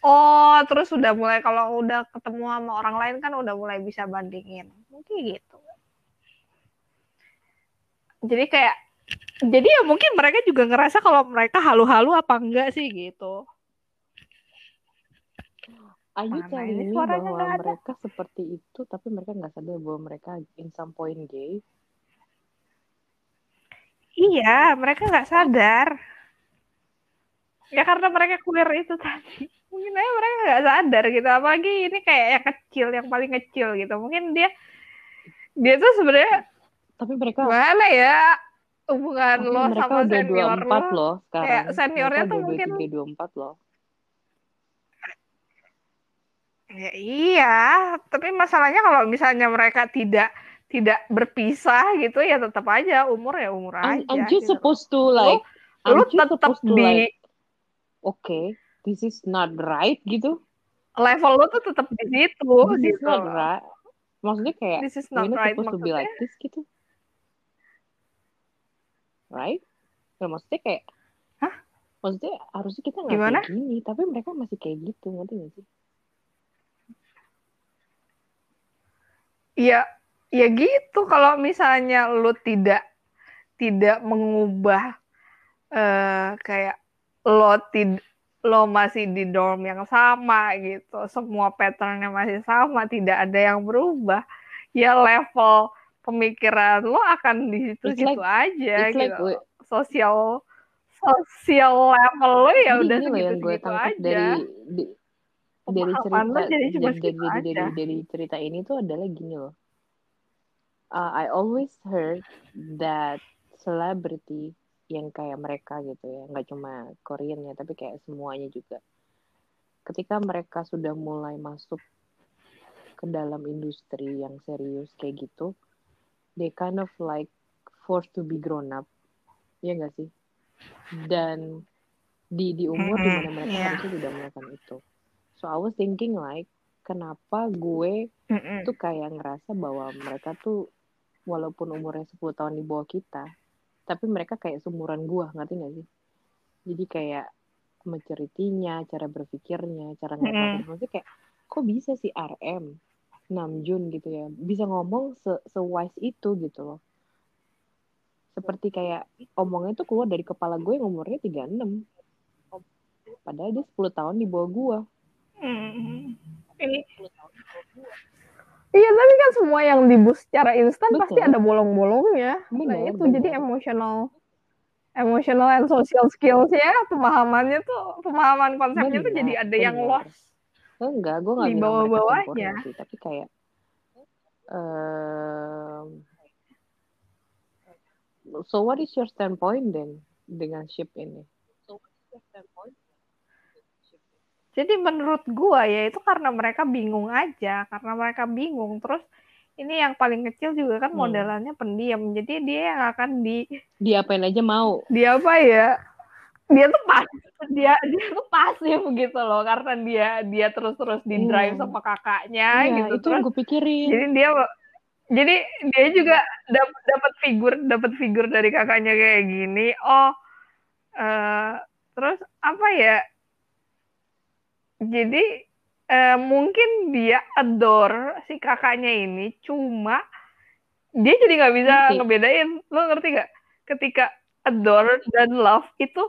oh terus udah mulai kalau udah ketemu sama orang lain kan udah mulai bisa bandingin. Mungkin gitu. Jadi kayak jadi ya mungkin mereka juga ngerasa kalau mereka halu-halu apa enggak sih gitu. Ayu telling ini suaranya bahwa mereka seperti itu tapi mereka nggak sadar bahwa mereka in some point gay. Iya mereka nggak sadar ya karena mereka queer itu tadi. Mungkin aja mereka nggak sadar gitu. Apalagi ini kayak yang kecil yang paling kecil gitu. Mungkin dia dia tuh sebenarnya tapi mereka gimana ya? Hubungan lo sama senior 24 lo loh sekarang. kayak seniornya mereka tuh mungkin 23 24 loh. Ya iya tapi masalahnya kalau misalnya mereka tidak tidak berpisah gitu ya tetap aja. Umur ya umur I'm, aja I'm just gitu. supposed to like I'm lu tetap di like okay this is not right gitu. Level lu tuh tetap di situ this is gitu not right. Maksudnya kayak this is not not right supposed to be maksudnya? like this gitu. Right? Nah, maksudnya kayak Hah? maksudnya harusnya kita nggak Gimana? kayak gini tapi mereka masih kayak gitu ngerti gak sih? Ya ya gitu. Kalau misalnya lu tidak tidak mengubah eh kayak lo tid lo masih di dorm yang sama gitu semua patternnya masih sama tidak ada yang berubah ya level pemikiran lo akan di situ-situ It's aja like gitu. we- sosial sosial level lo ya jadi udah yang gue tangkap aja. dari di- dari cerita lo jadi cuma dari, segitu dari, dari, aja. dari, dari cerita ini tuh adalah gini loh. Uh, I always heard that celebrity yang kayak mereka gitu ya. Nggak cuma Korean ya tapi kayak semuanya juga. Ketika mereka sudah mulai masuk ke dalam industri yang serius kayak gitu they kind of like forced to be grown up. Ya nggak sih? Dan di di umur Mm-mm, di mana mereka iya. harusnya sudah melakukan itu. So I was thinking like kenapa gue Mm-mm. tuh kayak ngerasa bahwa mereka tuh walaupun umurnya 10 tahun di bawah kita tapi mereka kayak seumuran gua ngerti gak sih? Jadi kayak maturity-nya cara berpikirnya cara Mm-mm. masalah maksudnya kayak kok bisa sih RM Namjoon gitu ya? Bisa ngomong se, se wise itu gitu loh. Seperti kayak omongnya tuh keluar dari kepala gue yang umurnya 36 padahal dia 10 tahun di bawah gua. Mm. Ini Iya, tapi kan semua yang dibus secara instan Betul. pasti ada bolong-bolongnya. Nah, itu benar. jadi emotional emotional and social skills ya, pemahamannya tuh, pemahaman konsepnya tuh Benar, jadi ada yang benar. lost. enggak gue nggak Di bawah-bawahnya. tapi kayak em, so what is your standpoint then dengan ship ini Jadi menurut gua ya itu karena mereka bingung aja, karena mereka bingung. Terus ini yang paling kecil juga kan Hmm. modelannya pendiam. Jadi dia yang akan di diapain aja mau dia apa ya dia tuh pas dia dia tuh pasif gitu loh karena dia dia terus terus di drive Iya. sama kakaknya Iya, gitu itu terus yang gue pikirin jadi dia jadi dia juga dapat dapat figur dapat figur dari kakaknya kayak gini oh eh terus apa ya jadi eh, mungkin dia adore si kakaknya ini cuma dia jadi nggak bisa Ngerti. ngebedain lo ngerti gak ketika adore dan love itu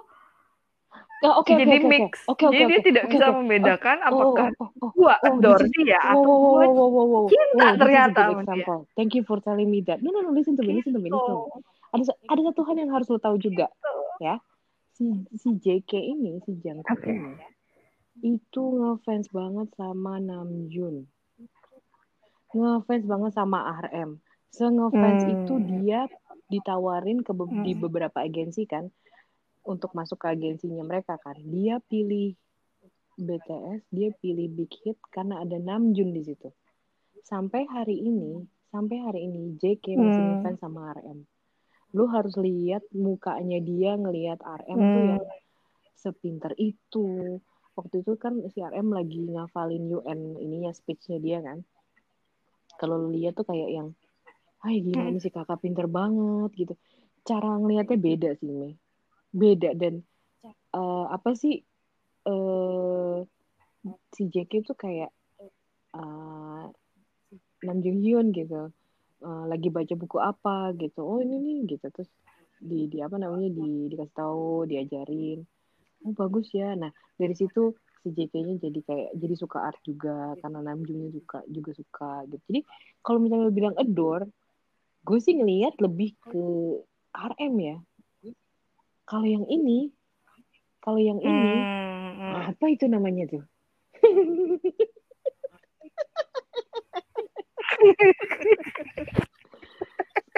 Oh, oke, jadi oke, oke, mix. Oke, oke, jadi dia oke, tidak oke, bisa oke. membedakan Oh, apakah oh, oh, oh, gua oh, adore is- dia atau wow, gua wow, wow, wow, wow. cinta a ternyata dia. Thank you for telling me that. No, no, no, listen to me, listen to me, listen to me. Gitu. Ada ada satu hal yang harus lo tahu juga, ya. Si si JK ini, si Jungkook Oke. ini, itu ngefans banget sama Namjoon. Ngefans banget sama RM. Se-ngefans Hmm. itu dia ditawarin ke be- di Hmm. beberapa agensi kan untuk masuk ke agensinya mereka kan. Dia pilih BTS, dia pilih Big Hit karena ada Namjoon di situ. Sampai hari ini, sampai hari ini JK masih Hmm. ngefans sama RM. Lu harus lihat mukanya dia ngelihat RM tuh Hmm. yang sepinter itu. Waktu itu kan si RM lagi ngafalin UN ininya speech-nya dia kan. Kalau lu lihat tuh kayak yang Hai gila Hmm. ini si kakak pinter banget gitu. Cara ngelihatnya beda sih, Me. Beda dan eh, apa sih eh si JK tuh kayak eh Nam Jung Hyun gitu. Eh, lagi baca buku apa gitu. Oh, ini nih gitu. Terus di di apa namanya di dikasih tahu, diajarin. Oh, bagus ya. Nah, dari situ si JK-nya jadi kayak jadi suka art juga karena Namjoonnya juga juga suka gitu. Jadi kalau misalnya lu bilang adore, gue sih ngelihat lebih ke RM ya. Kalau yang ini, kalau yang ini, Hmm. Hmm. apa itu namanya tuh?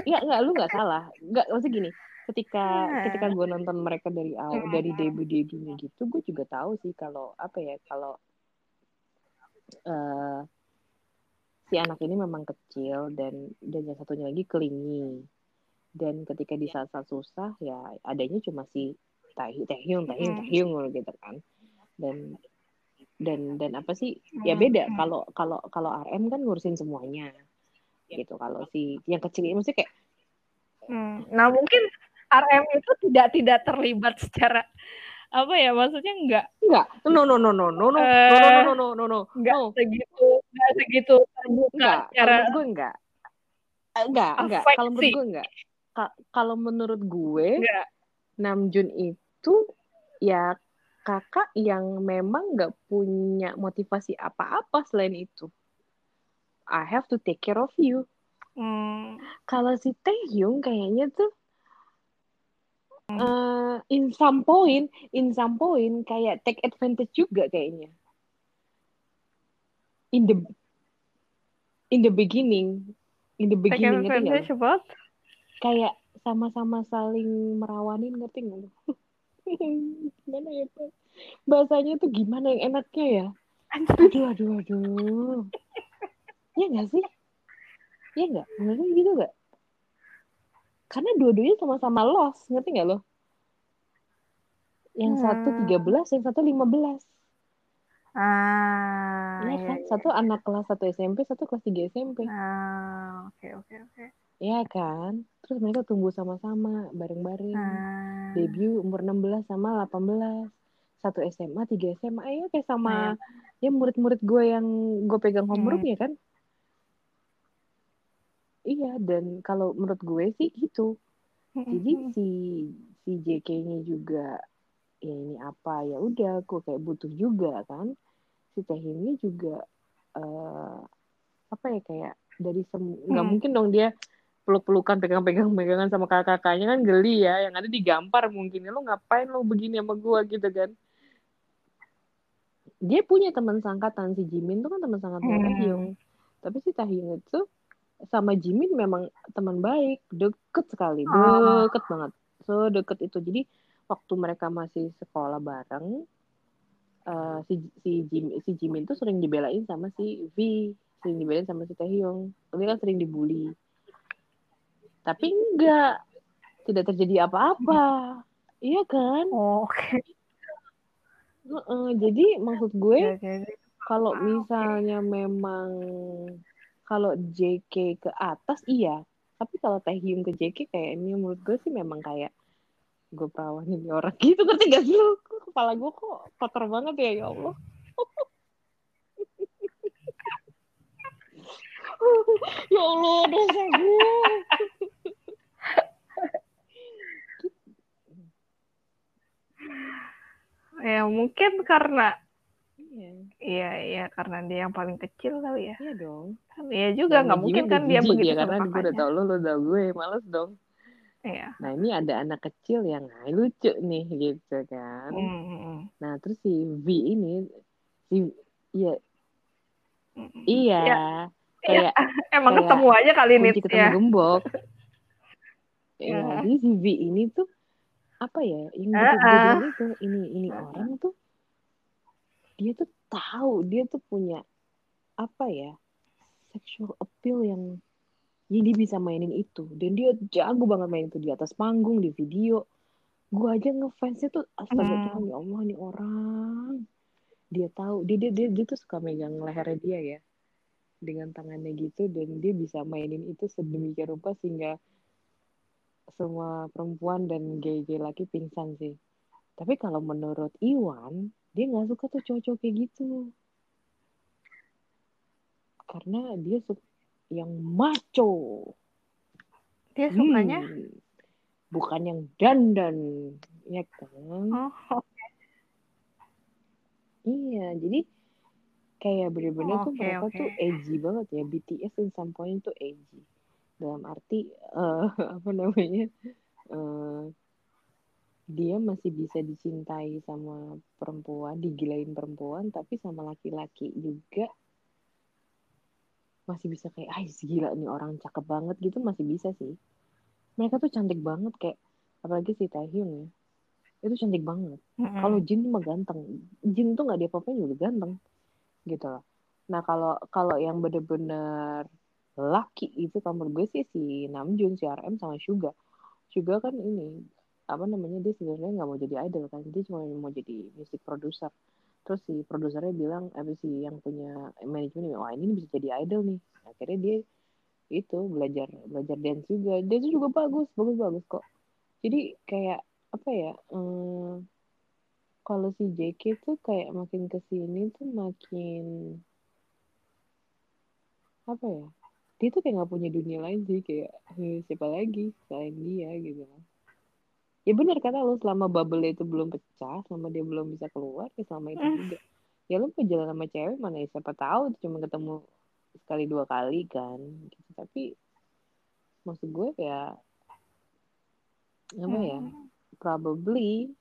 Iya, nggak, lu nggak salah. Nggak, maksudnya gini, ketika Nah. ketika gue nonton mereka dari awal, dari debut debutnya gitu, gue juga tahu sih kalau apa ya, kalau eh si anak ini memang kecil dan dan yang satunya lagi kelingi. Dan ketika di saat-saat susah ya adanya cuma si Taehyung, Taehyung, Taehyung, Hmm. Taehyung gitu kan. Dan dan dan apa sih ya beda kalau kalau kalau RM kan ngurusin semuanya gitu kalau si yang kecil ini maksudnya kayak Hmm. Nah mungkin RM itu tidak tidak terlibat secara apa ya maksudnya enggak enggak no no no no no no. No Eh, no no no no no. Enggak no. segitu enggak segitu terbuka enggak kalau secara menurut gue enggak Eh, enggak enggak Affect kalau menurut gue enggak Ka- kalau menurut gue enggak Namjoon itu ya kakak yang memang nggak punya motivasi apa-apa selain itu. I have to take care of you. Hmm. kalau si Taehyung kayaknya tuh eh, in some point, in some point kayak take advantage juga kayaknya. In the in the beginning, in the take beginning ngerti nggak advantage about Kayak sama-sama saling merawanin ngerti nggak gimana ya Pak? Bahasanya tuh gimana yang enaknya ya? Aduh, aduh, aduh. Ya nggak sih? Ya nggak? Lu gitu nggak? Karena dua-duanya sama-sama loss, ngerti nggak lo? Yang satu Hmm. 13, yang satu 15. ah Iya iya, kan? iya. Satu anak kelas 1 SMP, satu kelas 3 SMP. ah oke oke oke Iya kan? Terus mereka tumbuh sama-sama, bareng-bareng. ah Debut umur 16 sama 18. Satu SMA, tiga SMA. Ayo kayak sama Iya. ya murid-murid gue yang gue pegang homework Hmm. ya kan? Iya, dan kalau menurut gue sih gitu. Jadi si si JK-nya juga ya ini apa ya udah gue kayak butuh juga kan. Si Taehyungnya juga eh apa ya kayak dari sem nggak Hmm. mungkin dong dia peluk-pelukan pegang-pegang pegangan sama kakak-kakaknya kan geli ya yang ada digampar mungkin lo ngapain lo begini sama gua gitu kan dia punya teman sangkatan si Jimin tuh kan teman sangkatan Hmm. Taehyung tapi si Taehyung itu sama Jimin memang teman baik deket sekali Oh. deket banget so deket itu. Jadi waktu mereka masih sekolah bareng eh, si si Jim si Jimin tuh sering dibelain sama si V sering dibelain sama si Taehyung. Tapi kan sering dibully. Tapi enggak tidak terjadi apa-apa. Iya kan? Oh, oke. Heeh, jadi maksud gue oke. kalau Ah, misalnya memang kalau JK ke atas iya. Tapi kalau Taehyung ke JK kayak ini menurut gue sih memang kayak gue perawanin nih orang. Gitu ngerti gak sih? Lu? Kepala gue kok kotor banget ya ya Allah. Ya Allah dosa gue. Ya mungkin karena iya. Iya iya karena dia yang paling kecil kali ya. Iya dong. Kan iya juga nggak mungkin udah kan dia begitu ya, karena gue udah tau lu lu tau gue males dong. Iya. Nah ini ada anak kecil yang lucu nih gitu kan. Mm, mm, mm. nah terus si V ini si iya. Mm, mm. iya. Ya, kayak emang kayak ketemu aja kali ini ketemu ya. gembok. Iya, Ya. jadi si V ini tuh apa ya yang gue ah. bilang itu ini ini orang tuh dia tuh tahu dia tuh punya apa ya sexual appeal yang yang dia bisa mainin itu dan dia jago banget main itu di atas panggung di video gue aja ngefansnya tuh astaga Hmm. Ya Allah nih orang dia tahu dia dia dia, dia tuh suka megang lehernya dia ya dengan tangannya gitu dan dia bisa mainin itu sedemikian rupa sehingga semua perempuan dan gay-gay laki pingsan sih. Tapi kalau menurut Iwan, dia nggak suka tuh cowok-cowok kayak gitu. Karena dia suka yang macho. dia sukanya Hmm, bukan yang dandan, ya kan? oh Iya, jadi kayak bener-bener tuh Oke, mereka oke. tuh edgy banget ya. BTS in some point tuh edgy. Dalam arti eh, apa namanya? eh, dia masih bisa dicintai sama perempuan, digilain perempuan, tapi sama laki-laki juga masih bisa kayak, ah gila nih orang cakep banget gitu masih bisa sih. Mereka tuh cantik banget kayak, apalagi si Taehyung ya, itu cantik banget. Mm-mm. Kalau Jin mah ganteng, Jin tuh nggak dia apa juga ganteng, gitu loh. Nah kalau kalau yang bener-bener laki itu menurut gue sih si Namjoon, si RM sama Suga. Suga kan ini apa namanya dia sebenarnya nggak mau jadi idol kan, dia cuma mau jadi music producer. Terus si produsernya bilang, apa sih yang punya manajemen, wah ini bisa jadi idol nih. Akhirnya dia itu belajar belajar dance juga, dance juga bagus, bagus bagus kok. Jadi kayak apa ya? hmm, kalau si JK tuh kayak makin ke sini tuh makin apa ya? Dia tuh kayak nggak punya dunia lain sih kayak siapa lagi selain dia gitu. Ya benar kata lo selama bubble itu belum pecah, selama dia belum bisa keluar ya selama itu Mm. juga. Ya lo mau jalan sama cewek mana ya siapa tahu cuma ketemu sekali dua kali kan. Gitu. Tapi maksud gue ya apa ya? Mm. Probably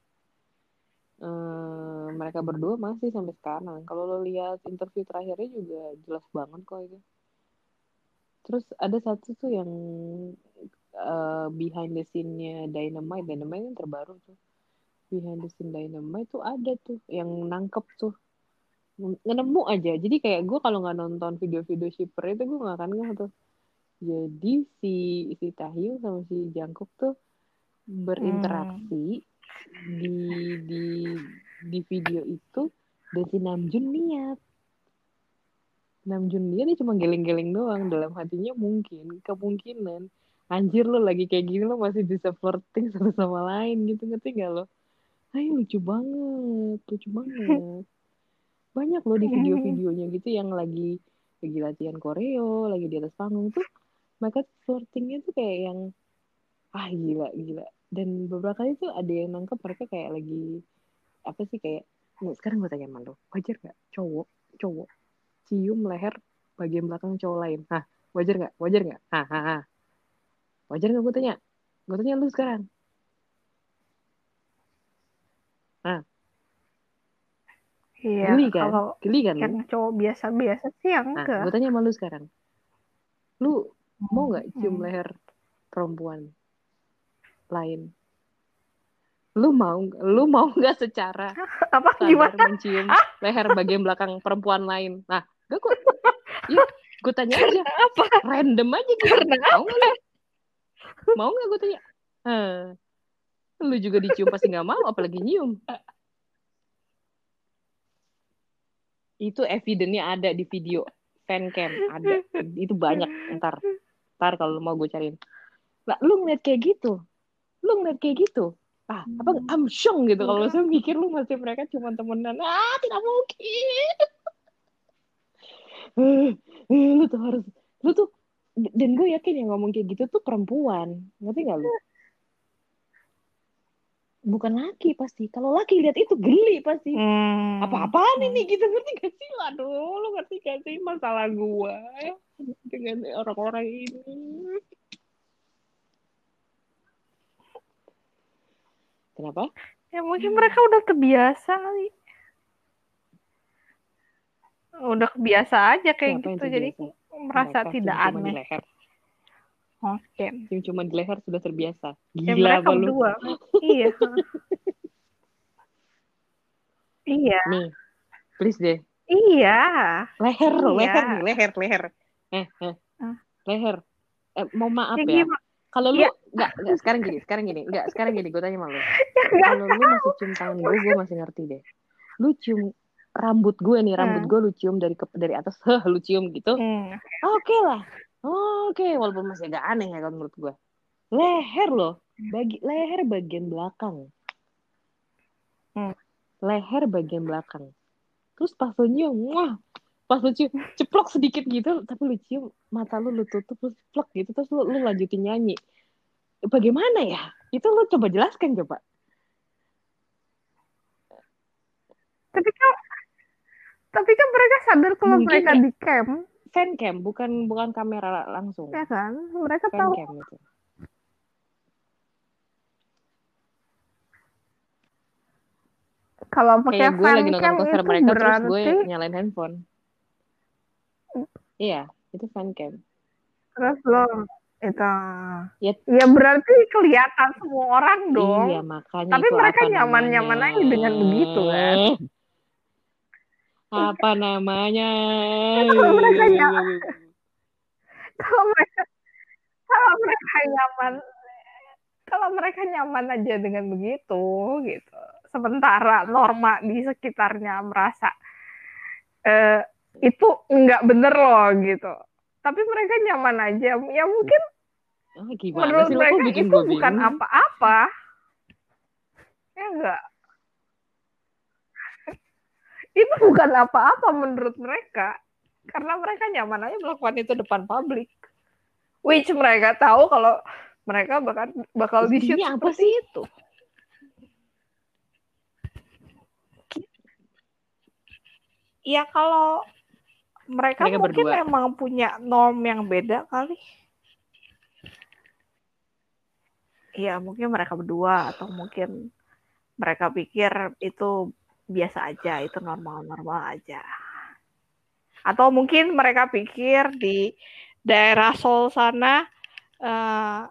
eh, mereka berdua masih sampai sekarang. Kalau lo lihat interview terakhirnya juga jelas banget kok itu. Terus ada satu tuh yang eh, behind the scene-nya Dynamite, Dynamite yang terbaru tuh. Behind the scene Dynamite tuh ada tuh yang nangkep tuh. Nemu aja. Jadi kayak gue kalau nggak nonton video-video shipper itu gue nggak akan ngeh tuh. Jadi si si Taehyung sama si Jungkook tuh berinteraksi di di di video itu dan si Namjoon niat Namjoon dia dia cuma geleng-geleng doang dalam hatinya mungkin kemungkinan anjir lo lagi kayak gini lo masih bisa flirting satu sama lain gitu ngerti gak lo Ayo lucu banget lucu banget. Banyak loh di video-videonya gitu yang lagi lagi latihan koreo lagi di atas panggung tuh mereka flirtingnya tuh kayak yang ah gila gila. Dan beberapa kali tuh ada yang nangkep mereka kayak lagi apa sih kayak nih sekarang gue tanya sama lo wajar gak cowok cowok cium leher bagian belakang cowok lain? Hah wajar gak wajar gak hah hah hah. Wajar gak gue tanya gue tanya lu sekarang Iya, geli kan kalau geli kan lu yang cowok biasa-biasa sih yang nah enggak. gue tanya sama lu sekarang lu mau nggak cium Hmm. leher perempuan lain lu mau lu mau nggak secara Apa gimana? mencium leher bagian belakang perempuan lain. Nah, gue kok, ya, gue tanya aja, Apa? random aja gitu. Karena Mau nggak lu? Mau nggak gue tanya? Hah, lu juga dicium pasti nggak mau, apalagi nyium. Itu evidence-nya ada di video fancam ada. Itu banyak. Ntar, ntar kalau mau gue cariin. Lah, lu ngeliat kayak gitu, lu ngeliat kayak gitu. Ah, apa I'm shocked gitu kalau saya mikir lu masih mereka cuma temenan. Ah, tidak mungkin. Eh, eh, lu tuh harus lu tuh dan gue yakin yang ngomong kayak gitu tuh perempuan ngerti gak lu bukan laki pasti. Kalau laki lihat itu geli pasti. Hmm. Apa-apaan ini gitu ngerti gak sih? Aduh, lu ngerti gak sih masalah gua dengan orang-orang ini? Kenapa? Ya mungkin mereka udah terbiasa kali. Udah kebiasa aja kayak yang gitu jadi? Merasa Mereka tidak di aneh. leher. Oke. Cium-ciuman di leher sudah terbiasa. Ya Gila mereka apa lu? berdua. iya. iya. Nih, please deh. Iya. Leher Iya. leher leher, leher. Eh, eh. Ah. Leher. Eh, mau maaf Ya, ya. Kalau lu Ya. enggak, enggak sekarang gini, sekarang gini, enggak sekarang gini, gue tanya sama lu. Ya, Kalau lu masih cium tangan gue, gue masih ngerti deh. Lu cium rambut gue nih, rambut Hmm. gue lu cium dari ke, dari atas, heh, lu cium gitu. Hmm. Oke lah. Oke, walaupun masih agak aneh ya kalau menurut gue. Leher loh, bagi leher bagian belakang. Hmm. Leher bagian belakang. Terus pas lu nyium, wah, pas lu cium, ceplok sedikit gitu, tapi lu cium, mata lu lu tutup, terus ceplok gitu, terus lu, lu lanjutin nyanyi. Bagaimana ya? Itu lu coba jelaskan coba. Tapi kan tapi kan mereka sadar kalau Mungkin mereka ya. di camp, Fancam, bukan bukan kamera langsung. ya kan? Mereka tahu Fancam itu. kalau pakai Kayak gue lagi nonton konser itu mereka terus berarti gue nyalain handphone. Iya, itu fancam. terus lo itu Ya. ya berarti kelihatan semua orang dong. Iya, makanya Tapi mereka nyaman-nyaman aja dengan begitu, kan? Apa namanya? Kalau mereka nyaman. Kalau mereka kalau mereka nyaman kalau mereka nyaman aja dengan begitu gitu. Sementara norma di sekitarnya merasa eh, itu nggak bener loh gitu. Tapi mereka nyaman aja. Ya mungkin Oh, gimana menurut sih mereka bikin itu bukan apa-apa. Ya enggak. Itu bukan apa-apa menurut mereka. Karena mereka nyaman aja melakukan itu depan publik. Which mereka tahu kalau mereka bakal bakal di shoot Intinya apa sih? itu. Ya kalau mereka, Mereka mungkin berdua. emang punya norm yang beda kali. Iya, mungkin mereka berdua atau mungkin mereka pikir itu biasa aja, itu normal-normal aja. Atau mungkin mereka pikir di daerah Seoul sana eh,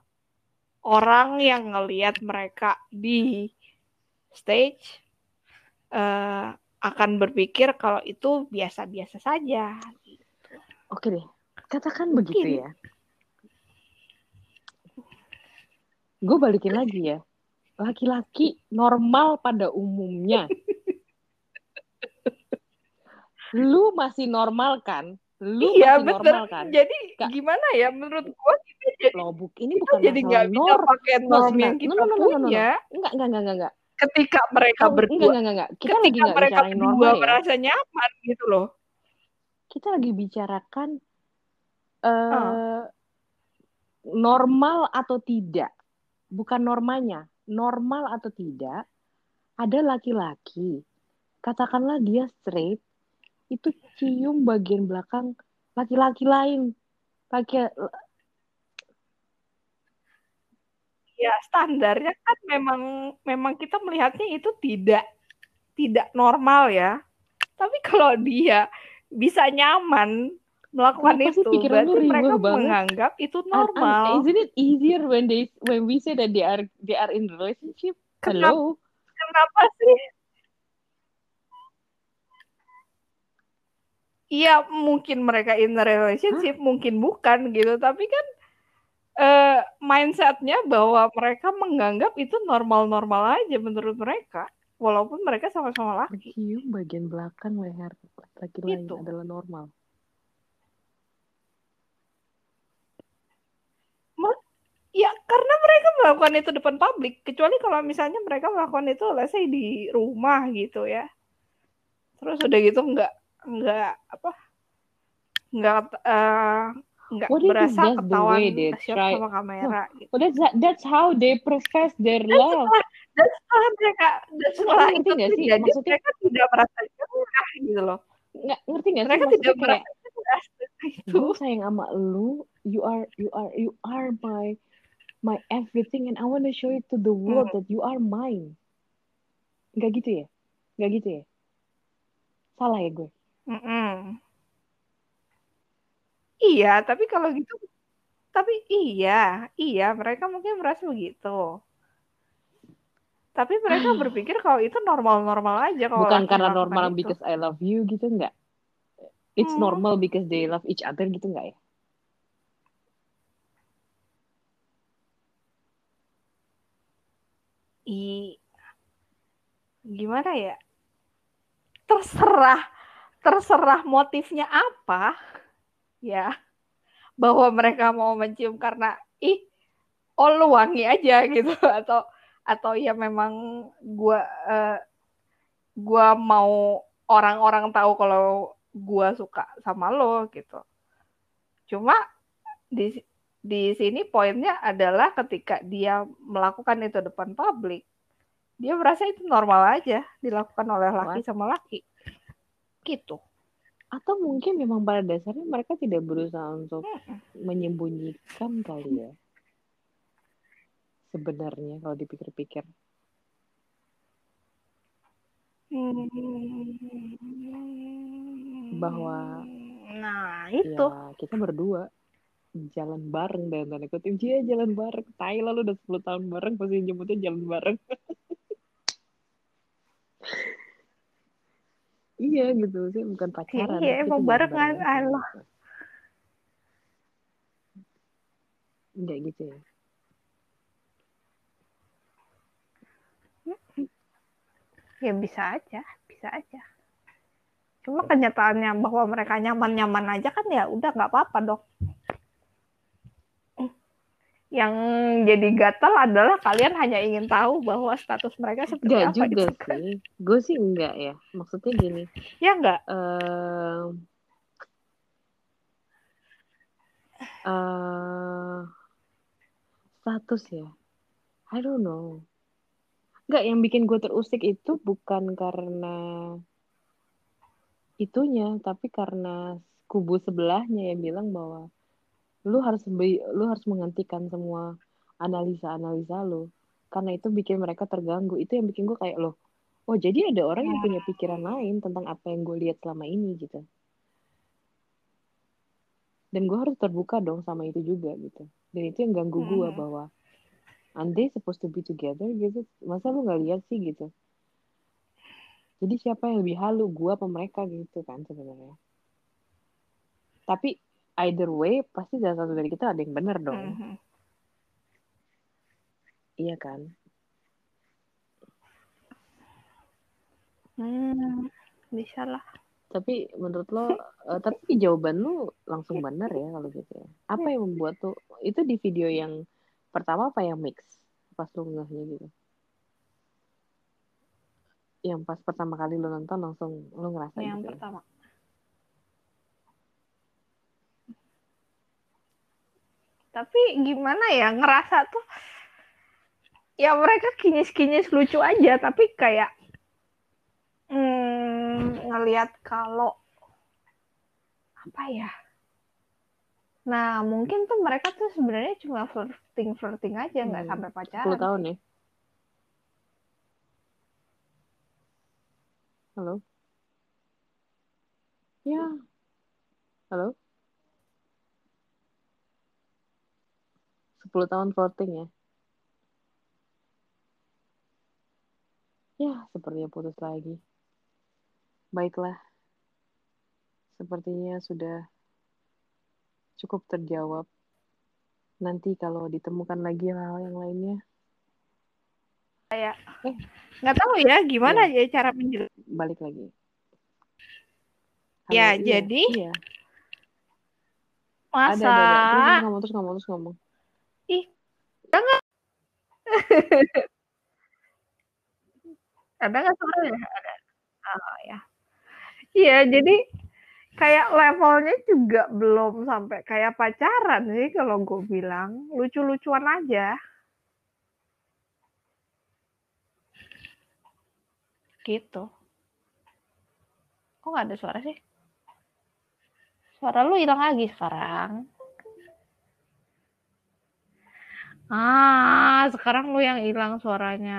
orang yang ngelihat mereka di stage eh, akan berpikir kalau itu biasa-biasa saja. Oke deh, katakan Mungkin. begitu ya. Gue balikin lagi ya. Laki-laki normal pada umumnya. Lu masih normal kan? Lu iya masih bener. normal kan? Jadi Kak. gimana ya menurut gua kita jadi, Loh, buk, ini kita bukan jadi nggak bisa pakai No, norm yang kita No, no, no, punya Enggak, enggak, enggak, enggak, ketika mereka Enggak, berdua enggak, enggak, enggak. Kita lagi ketika enggak mereka berdua normal ya. merasa nyaman gitu loh. Kita lagi bicarakan eh Ah. normal atau tidak. Bukan normanya. Normal atau tidak. Ada laki-laki. Katakanlah dia straight. Itu cium bagian belakang laki-laki lain. Laki Ya standarnya kan memang memang kita melihatnya itu tidak tidak normal ya. Tapi kalau dia bisa nyaman melakukan Kenapa sih itu, berarti mereka banget? menganggap itu normal. isn't it easier when they when we say that they are they are in relationship? Kenapa, Hello. kenapa sih? Iya, mungkin mereka in a relationship, mungkin bukan gitu. Tapi kan eh, mindsetnya bahwa mereka menganggap itu normal-normal aja menurut mereka, walaupun mereka sama-sama laki. Cium bagian belakang leher laki lain Gitu. adalah normal. Ya, karena mereka melakukan itu depan publik. Kecuali kalau misalnya mereka melakukan itu, let's say di rumah gitu ya. Terus udah gitu nggak nggak apa nggak eh, nggak berasa the ketahuan try- sama kamera gitu. Well, that's that's how they profess their Dan love. setelah, dan setelah mereka dan setelah ngerti itu nggak sih? terjadi Maksudnya- mereka tidak merasa cerah gitu loh. Nggak ngerti nggak sih? Mereka Maksudnya tidak kayak merasa setelah itu. gue sayang sama lu, you are you are you are my my everything and I want to show it to the world that you are mine. Nggak gitu ya? Nggak gitu ya? Salah ya gue? Mm-mm. Iya, tapi kalau gitu, tapi iya, iya mereka mungkin merasa begitu. Tapi mereka berpikir kalau itu normal-normal aja kalau Bukan laki karena melakukan normal itu. because I love you gitu nggak? It's Hmm. normal because they love each other gitu nggak ya? I, gimana ya? Terserah, terserah motifnya apa, ya. Bahwa mereka mau mencium karena ih, oh lu wangi aja gitu atau atau ya memang gua eh, gua mau orang-orang tahu kalau gua suka sama lo gitu. Cuma di di sini poinnya adalah ketika dia melakukan itu depan publik, dia merasa itu normal aja dilakukan oleh laki What? sama laki. Gitu. Atau mungkin memang pada dasarnya mereka tidak berusaha untuk menyembunyikan kali ya. Sebenarnya kalau dipikir-pikir. Bahwa- nah itu Ya, kita berdua jalan bareng dan tanda kutip dia jalan bareng. Tai lah lu udah 10 tahun bareng pasti nyebutnya jalan bareng. iya gitu sih bukan pacaran. Iya, emang jalan barengan. Allah. Enggak gitu ya. ya bisa aja bisa aja cuma kenyataannya bahwa mereka nyaman-nyaman aja kan ya udah nggak apa-apa dong yang jadi gatal adalah kalian hanya ingin tahu bahwa status mereka seperti Enggak apa juga gitu kan. sih. Gue sih enggak ya. Maksudnya gini. ya nggak eh eh, status ya. I don't know. Enggak, yang bikin gue terusik itu bukan karena itunya, tapi karena kubu sebelahnya yang bilang bahwa lu harus lu harus menghentikan semua analisa-analisa lu karena itu bikin mereka terganggu. Itu yang bikin gue kayak loh, oh jadi ada orang yang punya pikiran lain tentang apa yang gue lihat selama ini gitu. Dan gue harus terbuka dong sama itu juga gitu. Dan itu yang ganggu gue Hmm. bahwa and they supposed to be together gitu. Masa lu nggak lihat sih gitu? Jadi siapa yang lebih halu, gue apa mereka gitu kan sebenarnya. Tapi either way pasti salah satu dari kita ada yang benar dong. Mhm. Iya kan? Hmm, bisa lah Tapi menurut lo, eh, tapi jawaban lu langsung benar ya kalau gitu ya. Apa yang membuat tuh itu di video yang pertama apa yang mix pas lu ngehnya gitu? Yang pas pertama kali lu nonton langsung lu ngerasa yang gitu. ya? Tapi gimana ya ngerasa tuh ya mereka kinyis-kinyis lucu aja tapi kayak hmm, ngelihat kalau apa ya nah mungkin tuh mereka tuh sebenarnya cuma flirting flirting aja nggak Hmm, sampai 10 pacaran tahun ya. Halo? Ya. Halo? 10 tahun floating ya. Ya, sepertinya putus lagi. Baiklah. Sepertinya sudah cukup terjawab. Nanti kalau ditemukan lagi hal yang lainnya, nggak tahu ya gimana ya cara menjelaskan balik lagi. Ya, iya, jadi iya. masa ada, ada, ada. Terus ngomong, terus ngomong, terus ngomong. Ada nggak suaranya ada. Oh ya. Iya jadi kayak levelnya juga belum sampai kayak pacaran sih kalau gue bilang. Lucu-lucuan aja. Gitu. Kok nggak ada suara sih? Suara lu hilang lagi sekarang ah sekarang lu yang hilang suaranya.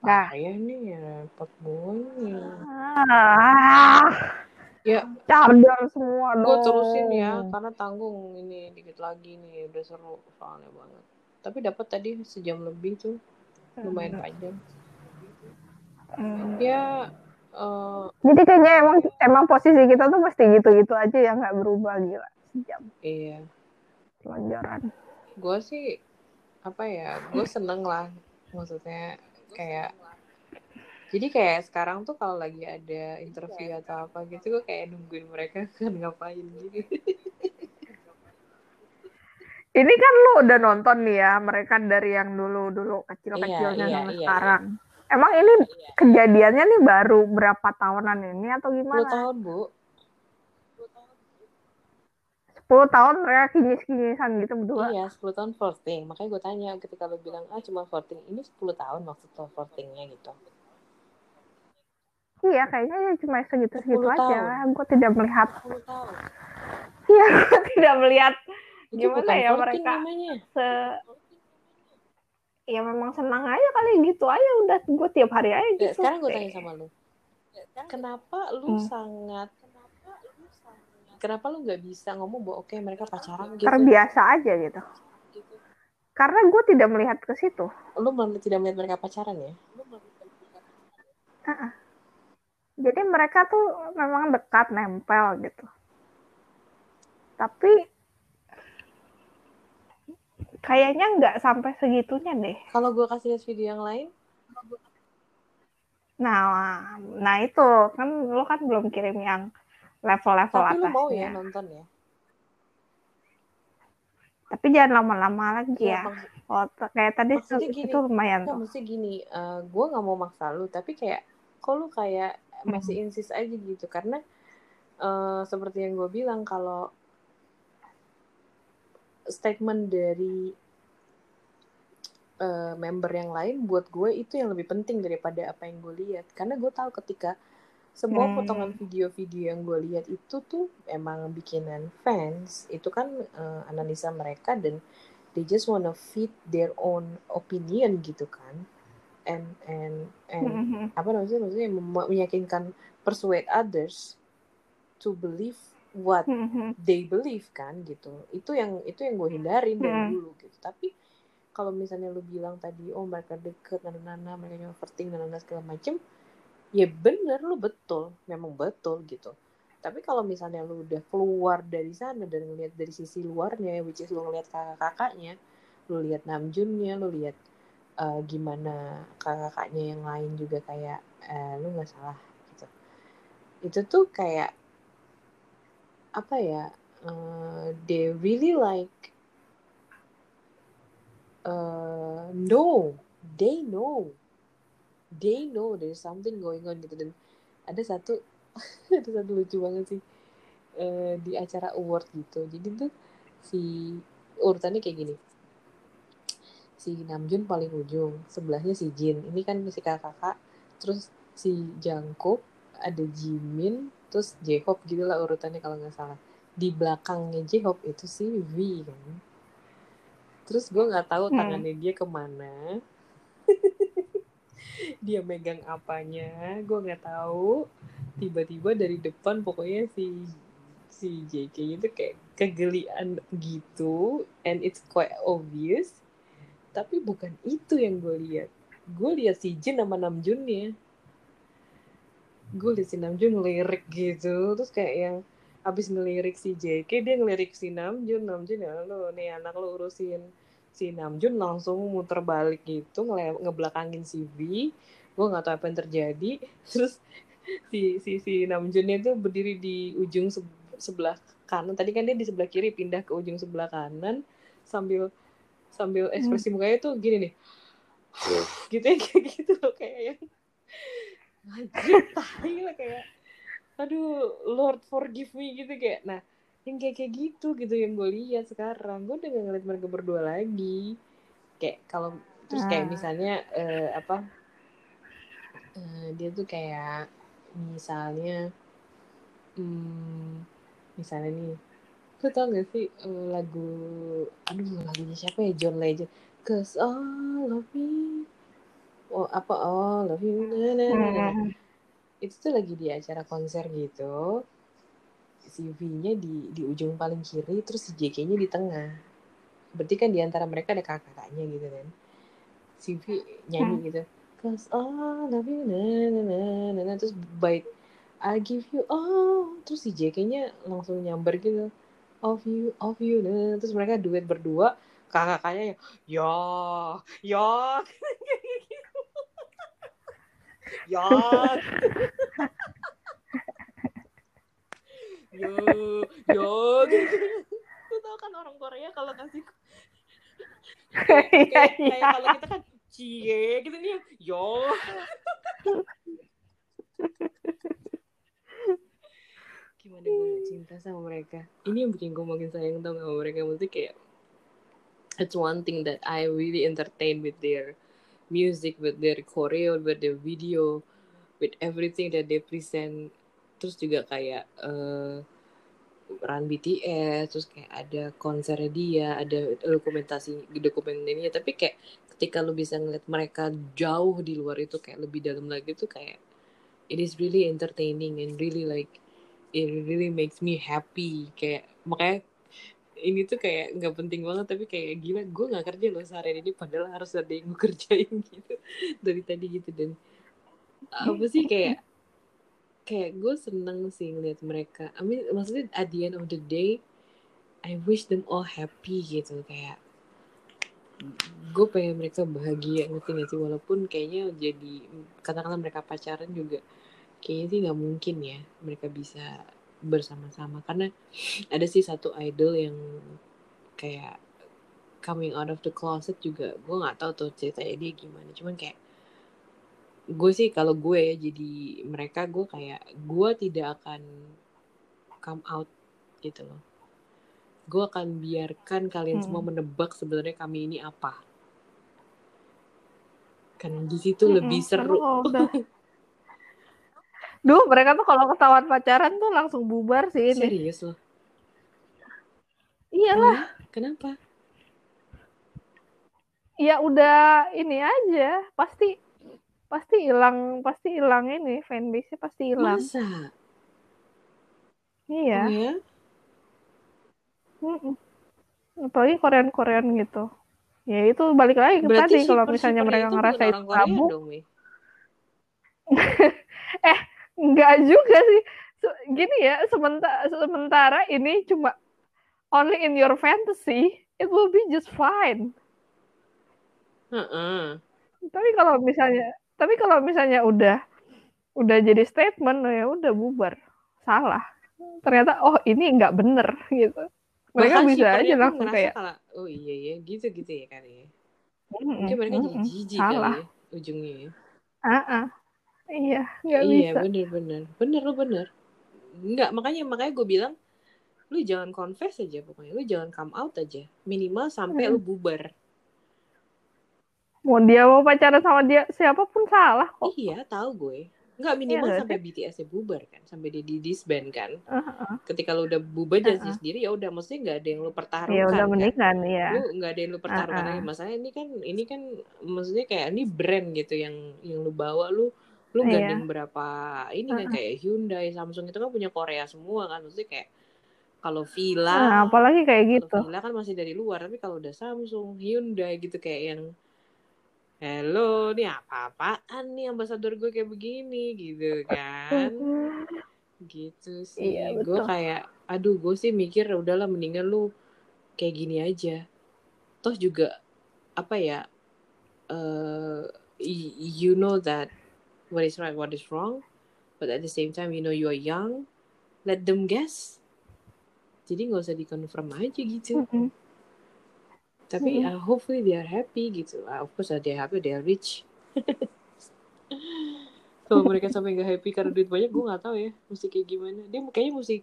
Nah, ya ya, repot gue ah, Ya, cadar semua gue dong terusin ya, karena tanggung ini dikit lagi nih, udah seru soalnya banget. Tapi dapat tadi sejam lebih tuh, lumayan panjang. Hmm. Ya, eh, Jadi kayaknya emang emang posisi kita tuh pasti gitu-gitu aja ya nggak berubah gila. Sejam. Iya, pelajaran. gue sih apa ya, gue seneng lah, maksudnya kayak jadi kayak sekarang tuh kalau lagi ada interview atau apa gitu gue kayak nungguin mereka kan ngapain gitu Ini kan lu udah nonton nih ya mereka dari yang dulu-dulu kecil-kecilnya Iya, iya, sampai iya, sekarang. Emang ini kejadiannya nih baru berapa tahunan ini atau 10 gimana? tahun bu 10 tahun mereka kinyis-kinyisan gitu berdua. iya 10 tahun voting makanya gue tanya ketika lo bilang ah cuma voting ini 10 tahun maksud lo votingnya gitu Iya, kayaknya ya cuma segitu-segitu 10 aja. Gue tidak melihat. 10 tahun Iya, gue tidak melihat itu Gimana bukan ya mereka? namanya se ya memang senang aja kali gitu aja udah gue tiap hari aja Ya, gitu. sekarang gue tanya sama lu kenapa lu Hmm. sangat kenapa lu nggak bisa ngomong bahwa oke mereka pacaran gitu terbiasa aja gitu. Karena gue tidak melihat ke situ. lu tidak melihat mereka pacaran ya Jadi mereka tuh memang dekat nempel gitu. Tapi kayaknya nggak sampai segitunya deh. kalau gue kasih lihat video yang lain Nah, nah itu kan lo kan belum kirim yang level-level tapi lu atasnya. mau ya nonton ya Tapi jangan lama-lama lagi Iya, ya. maks- Oh, kayak tadi Maksudnya itu, gini, itu lumayan tuh. mesti gini, gue nggak mau maksa lu, tapi kayak kok lu kayak masih insist aja gitu, karena eh, seperti yang gue bilang kalau statement dari eh, member yang lain buat gue itu yang lebih penting daripada apa yang gue lihat, karena gue tahu ketika semua Hmm. potongan video-video yang gue lihat itu tuh emang bikinan fans, itu kan eh, analisa mereka dan they just wanna feed their own opinion gitu kan and and and Mhm. apa namanya maksudnya meyakinkan persuade others to believe what Mhm. they believe kan gitu. Itu yang itu yang gue hindarin dari Hmm. dulu gitu. Tapi kalau misalnya lu bilang tadi oh mereka deket nana nana mereka yang overthink nana segala macem ya bener lu betul. Memang betul gitu. Tapi kalau misalnya lu udah keluar dari sana dan ngeliat dari sisi luarnya which is lu ngeliat kakak-kakaknya lu lihat Namjoonnya lu lihat eh, gimana kakak-kakaknya yang lain juga kayak eh, lu nggak salah gitu. Itu tuh kayak apa ya eh, they really like eh, know they know they know there's something going on gitu. Dan ada satu ada satu lucu banget sih eh, di acara award gitu. Jadi tuh si urutannya kayak gini. Si Namjoon paling ujung sebelahnya si Jin. Ini kan si kakak terus si Jungkook ada Jimin terus J-Hope gitu lah urutannya kalau nggak salah. Di belakangnya J-Hope itu si V kan? Terus gue nggak tahu Hmm. tangannya dia ke mana. Dia megang apanya gue nggak tahu. Tiba-tiba dari depan pokoknya si si JK itu kayak kegelian gitu and it's quite obvious. Tapi bukan itu yang gue lihat. Gue lihat si Jin sama Namjoonnya gue lihat si Namjoon ngelirik gitu. Terus kayak yang abis ngelirik si JK dia ngelirik si Namjoon. Namjoon ya lo nih anak lo urusin si Namjoon langsung muter balik gitu ngele- ngebelakangin si V. Gue nggak tahu apa yang terjadi. Terus si si si Namjoonnya itu berdiri di ujung se- sebelah kanan. Tadi kan dia di sebelah kiri pindah ke ujung sebelah kanan. Sambil sambil ekspresi mukanya tuh gini nih. Gitu ya kayak gitu loh kayak yang anjir tai lah kayak aduh Lord forgive me gitu kayak. Nah yang kayak kayak gitu gitu yang gue lihat sekarang. Gue udah gak ngeliat mereka berdua lagi. Kayak kalau terus kayak Ah. misalnya eh, apa eh, dia tuh kayak misalnya hmm, misalnya nih lu tau gak sih eh, lagu aduh lagunya siapa ya? John Legend. Cause all of me oh apa? All of you na, na, na, na. Hmm. itu tuh lagi di acara konser gitu. Si V-nya di di ujung paling kiri terus si JK-nya di tengah. Berarti kan di antara mereka ada kakak-kakaknya gitu kan. Si V nyanyi gitu. Cause all of you na, na, na, na, na. terus bait I give you all. Terus si JK-nya langsung nyamber gitu. Of you of you na. terus mereka duet berdua. Kakak-kakaknya ya ya ya yo yo. Gitu lu tau kan orang Korea kalau kasih kayak, Iya, kayak, kayak iya. kalau kita kan cie gitu nih. Yo. Gimana gue cinta sama mereka? Ini yang bikin gue makin sayang tau gak sama mereka? Maksudnya kayak it's one thing that I really entertain with their music with their choreo with their video with everything that they present. Terus juga kayak eh, run BTS terus kayak ada konser dia ada dokumentasi dokumen tapi kayak ketika lu bisa ngeliat mereka jauh di luar itu kayak lebih dalam lagi tuh kayak it is really entertaining and really like it really makes me happy. Kayak makanya ini tuh kayak nggak penting banget tapi kayak gila gue nggak kerja loh seharian ini padahal harus ada yang gue kerjain gitu dari tadi gitu. Dan apa sih kayak kayak gue seneng sih ngeliat mereka. I mean maksudnya at the end of the day I wish them all happy gitu. Kayak gue pengen mereka bahagia ngerti gak sih? Walaupun kayaknya jadi katakanlah mereka pacaran juga kayaknya sih nggak mungkin ya mereka bisa bersama-sama. Karena ada sih satu idol yang kayak coming out of the closet juga. Gue nggak tahu tuh ceritanya dia gimana. Cuman kayak gue sih kalau gue ya jadi mereka gue kayak gue tidak akan come out gitu loh. Gue akan biarkan kalian semua Hmm. menebak sebenarnya kami ini apa. Kan di situ Mm-mm, lebih karena seru. Udah Duh, mereka tuh kalau ketahuan pacaran tuh langsung bubar sih ini. serius loh Iyalah, ya? kenapa ya udah ini aja, pasti pasti hilang, pasti hilang ini fanbase-nya pasti hilang. masa Iya. oh ya Mm-mm. Apalagi Korean-Korean gitu. Ya itu balik lagi ke berarti tadi kalau misalnya mereka ngerasa itu tabu, dong Mi. enggak juga sih. Gini ya, sementara sementara ini cuma only in your fantasy, it will be just fine. Heeh. Tapi kalau misalnya, tapi kalau misalnya udah udah jadi statement, ya udah bubar. Salah. Ternyata oh ini nggak bener gitu. Mereka bahkan bisa aja pun langsung kayak kalau oh iya ya gitu gitu ya kali ya "Mm-mm, mungkin mereka jadi mm-mm, jijik salah. kali ya ujungnya ya Ah-ah. Iya, nggak iya bisa. bener bener bener lu bener Enggak, makanya makanya gue bilang lu jangan confess aja pokoknya lu jangan come out aja minimal sampai Hmm. lu bubar Mau dia mau pacaran sama dia siapa pun salah kok. iya tahu gue Enggak minimal Iya nggak sampai BTS-nya bubar kan sampai dia di disband kan Uh-uh. ketika lu udah bubar jadi Uh-uh. sendiri ya udah maksudnya nggak ada yang lu Ya pertaruhkan udah kan mendingan ya. lu nggak ada yang lu pertaruhkan Uh-uh. lagi masalahnya ini kan ini kan maksudnya kayak ini brand gitu yang yang lu bawa lu lu Iya. gandeng berapa ini kan Uh-uh. kayak Hyundai Samsung itu kan punya Korea semua kan. Maksudnya kayak kalau Nah, Villa apalagi kayak gitu. Villa kan masih dari luar tapi kalau udah Samsung Hyundai gitu kayak yang hello nih apa-apaan nih ambasador gue kayak begini? Gitu kan. Gitu sih. Iya, gue kayak aduh gue sih mikir "Ya udahlah mendingan lu kayak gini aja. Toh juga apa ya y- you know that what is right what is wrong. But at the same time you know you are young. Let them guess. Jadi nggak usah dikonfirm aja gitu. Mm-mm. tapi Mm-mm. uh, hopefully they are happy gitu. Uh, of course uh, they are happy they are rich. Kalau mereka sampai nggak happy karena duit banyak gue nggak tahu ya mesti kayak gimana. Dia kayaknya mesti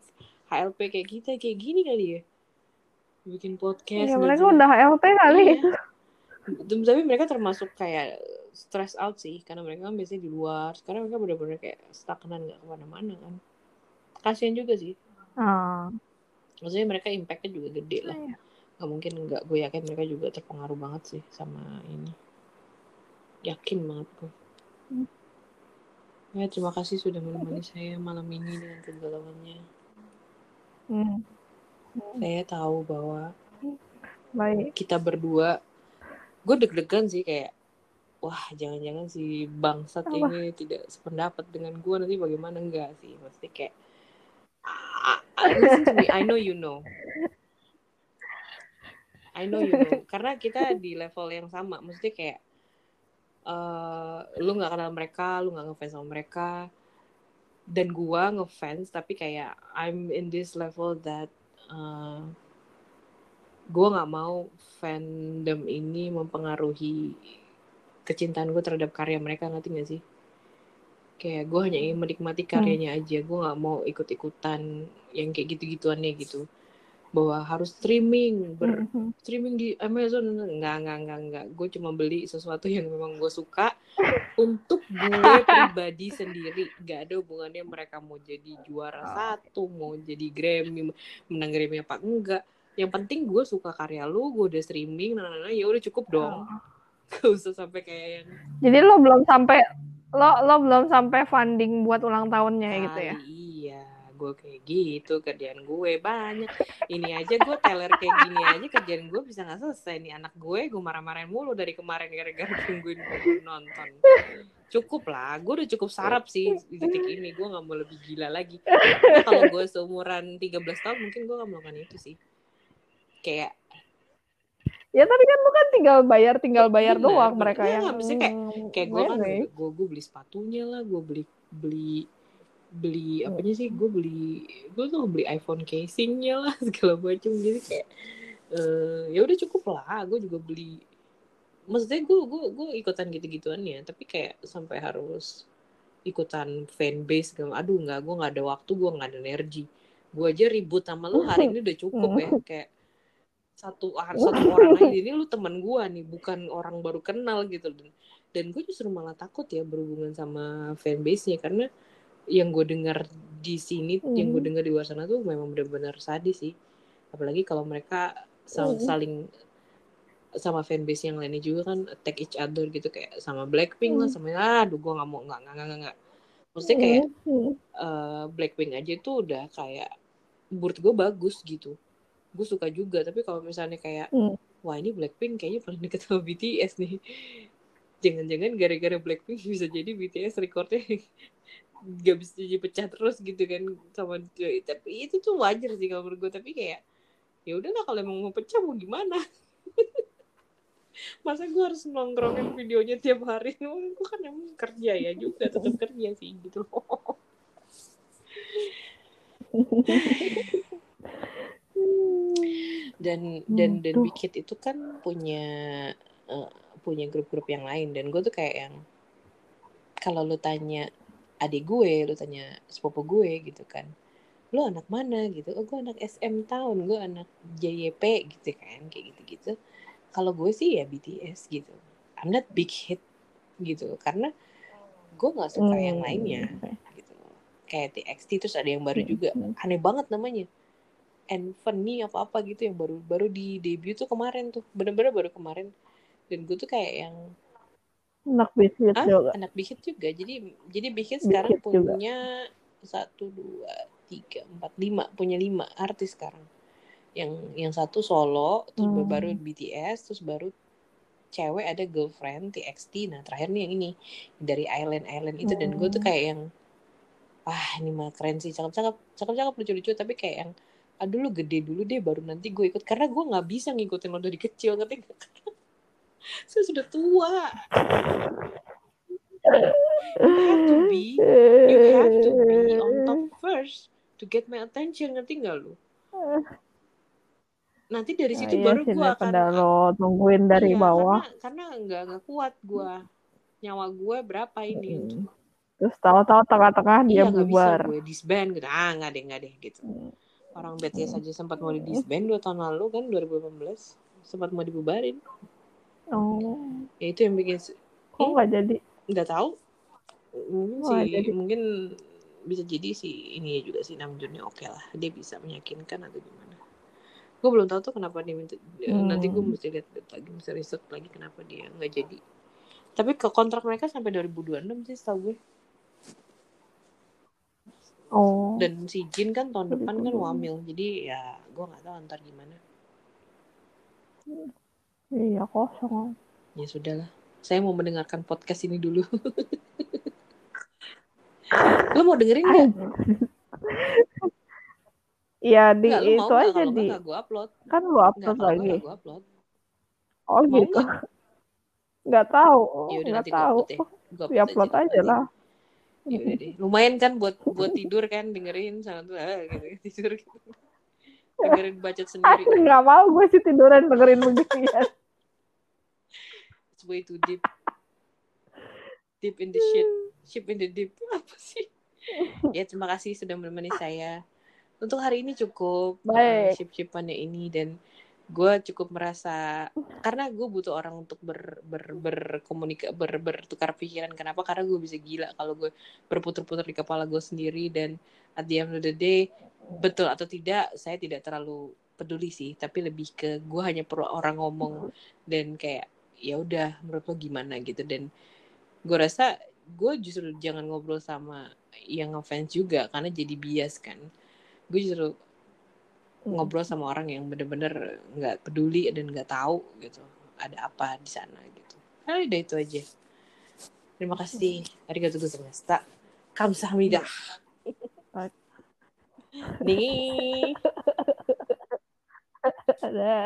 HLP kayak kita kayak gini kali ya. Bikin podcast Ya, mereka udah HLP kali. Tem- tapi mereka termasuk kayak stress out sih karena mereka kan biasanya di luar sekarang mereka benar-benar kayak stagnan nggak ke mana-mana kan kasian juga sih Ah. maksudnya mereka impactnya juga gede lah Iya. nggak mungkin nggak gue yakin mereka juga terpengaruh banget sih sama ini yakin banget gue Hmm. ya terima kasih sudah menemani saya malam ini dengan kegalauannya Hmm. saya tahu bahwa Baik. kita berdua gue deg-degan sih kayak wah jangan-jangan si bangsat Apa? ini tidak sependapat dengan gue nanti bagaimana? Enggak sih maksudnya kayak ah, ah, listen to me I know you know. I know you know. Karena kita di level yang sama maksudnya kayak eh lu nggak kenal mereka lu nggak ngefans sama mereka dan gua ngefans tapi kayak I'm in this level that eh, gua nggak mau fandom ini mempengaruhi kecintaan gue terhadap karya mereka ngerti gak sih? Kayak gue hanya ingin menikmati karyanya aja gue nggak mau ikut-ikutan yang kayak gitu-gituannya gitu. Bahwa harus streaming ber Mhm. streaming di Amazon. Enggak enggak enggak enggak gue cuma beli sesuatu yang memang gue suka untuk gue pribadi sendiri. Gak ada hubungannya mereka mau jadi juara satu mau jadi Grammy menang Grammy apa enggak. Yang penting gue suka karya lu gue udah streaming nah, nah, nah, ya udah cukup dong gak usah sampai kayak yang Jadi lo belum sampai lo lo belum sampai funding buat ulang tahunnya gitu ya? iya gue kayak gitu kerjaan gue banyak. Ini aja gue teller kayak gini aja kerjaan gue bisa nggak selesai. Nih anak gue gue marah-marahin mulu dari kemarin gara-gara tungguin gue nonton. Cukup lah gue udah cukup sarap sih di titik ini. Gue nggak mau lebih gila lagi. Kalau gue seumuran 13 tahun mungkin gue nggak melakukan itu sih. Kayak Ya tapi kan lo kan tinggal bayar tinggal bayar Benar, doang benar. mereka Iya, yang nggak, maksudnya mm, kayak gue kan gue gue beli sepatunya lah gue beli beli beli apanya sih gue beli gue tuh beli iPhone casingnya lah segala macam. Jadi kayak eh ya udah cukup lah gue juga beli. Maksudnya gue gue gue ikutan gitu gituannya tapi kayak sampai harus ikutan fanbase gak aduh nggak gue nggak ada waktu gue nggak ada energi. Gue aja ribut sama lu hari ini udah cukup ya kayak satu satu orang aja ini lu teman gue nih bukan orang baru kenal gitu dan dan gue justru malah takut ya berhubungan sama fanbase nya karena yang gue dengar di sini yang gue Hmm. dengar di luar sana tuh memang benar-benar sadis sih apalagi kalau mereka sal- Hmm. saling sama fanbase yang lainnya juga kan attack each other gitu kayak sama Blackpink lah Hmm. sama aduh gue nggak mau nggak nggak nggak nggak maksudnya kayak Hmm. eh, Blackpink aja tuh udah kayak menurut gue bagus gitu gue suka juga tapi kalau misalnya kayak Hmm. wah ini Blackpink kayaknya paling deket sama BTS nih. Jangan-jangan gara-gara Blackpink bisa jadi BTS recordnya gak bisa jadi pecah terus gitu kan sama tapi itu tuh wajar sih kalau menurut gue tapi kayak ya udahlah kalau emang mau pecah mau gimana? Masa gue harus nongkrongin videonya tiap hari? Gue kan emang kerja ya juga tetap kerja sih gitu dan dan dan Hit itu kan punya eh, punya grup-grup yang lain. Dan gue tuh kayak yang kalau lu tanya adik gue lu tanya sepupu gue gitu kan lu anak mana? gitu. Oh gue anak SM tahun gue anak JYP gitu kan kayak gitu gitu kalau gue sih ya BTS gitu. I'm not Big Hit gitu. Karena gue nggak suka yang Hmm. lainnya gitu. Kayak TXT terus ada yang baru Hmm. juga. Hmm. aneh banget namanya and funny apa apa gitu yang baru baru di debut tuh kemarin tuh. Bener-bener baru kemarin. Dan gue tuh kayak yang Anak bisnis ah juga. anak Big Hit juga. Jadi jadi Big Hit Big sekarang Hit juga. punya satu dua tiga empat lima. Punya lima artis sekarang. Yang yang satu solo terus Hmm. baru BTS terus baru cewek ada girlfriend TXT nah terakhir nih yang ini dari Island Island itu. Dan gue tuh Hmm. kayak yang wah ini mah keren sih. Cakep cakep cakep cakep lucu lucu tapi kayak yang aduh lu gede dulu deh baru nanti gue ikut karena gue nggak bisa ngikutin lo dari kecil ngerti? Karena saya sudah tua you have to be you have to be on top first to get my attention ngerti nggak lu nanti dari Nah, situ iya baru sih gue akan lo nungguin dari iya, bawah. karena nggak nggak kuat gue nyawa gue berapa ini Hmm. untuk Terus tahu-tahu tengah-tengah dia iya nggak bisa bubar. gue disband gitu ah nggak deh nggak deh gitu Hmm. Orang BTS aja sempat mau di disband dua tahun lalu kan 2018 sempat mau dibubarin. Oh, ya itu yang bikin kok nggak jadi? nggak tahu. Mungkin Wah, sih jadi- mungkin bisa jadi sih ini juga sih Namjoonnya oke lah. Dia bisa meyakinkan atau gimana. Gue belum tahu tuh kenapa dia minta Hmm. nanti gue mesti lihat lagi mesti riset lagi kenapa dia nggak jadi. Tapi ke kontrak mereka sampai 2026 sih setahu gue Oh, dan si Jin kan tahun depan kan 2026. wamil jadi ya gue nggak tahu ntar gimana iya kosong. ya sudahlah saya mau mendengarkan podcast ini dulu lo mau dengerin nggak Iya di Nggak, itu nggak? aja di nggak gue upload kan lu nggak upload kalau lagi. nggak gue upload Oh Mau gitu. nggak? Nggak tahu, ya udah nggak gue tahu. upload ya Ya upload aja lah. Udah deh lumayan kan buat buat tidur kan dengerin sama tuh ah, gitu tidur gitu. Dengerin bacot sendiri. Ah, nggak mau gue sih tiduran dengerin begitu ya. it's way too deep. Deep in the shit. Ship in the deep. Apa sih? Ya terima kasih sudah menemani saya. Untuk hari ini cukup. Baik. ship shipannya ini dan gue cukup merasa karena gue butuh orang untuk ber ber ber bertukar pikiran. Kenapa? Karena gue bisa gila kalau gue berputar-putar di kepala gue sendiri dan at the end of the day betul atau tidak saya tidak terlalu peduli sih. Tapi lebih ke gue hanya perlu orang ngomong dan kayak ya udah menurut lo gimana? gitu. Dan gue rasa gue justru jangan ngobrol sama yang ngefans juga karena jadi bias kan. Gue justru ngobrol sama orang yang bener-bener nggak peduli dan nggak tahu gitu ada apa di sana gitu. Nah udah itu aja. Terima kasih. Arigatou gozaimashita. Kamsahamnida. Nih Ada.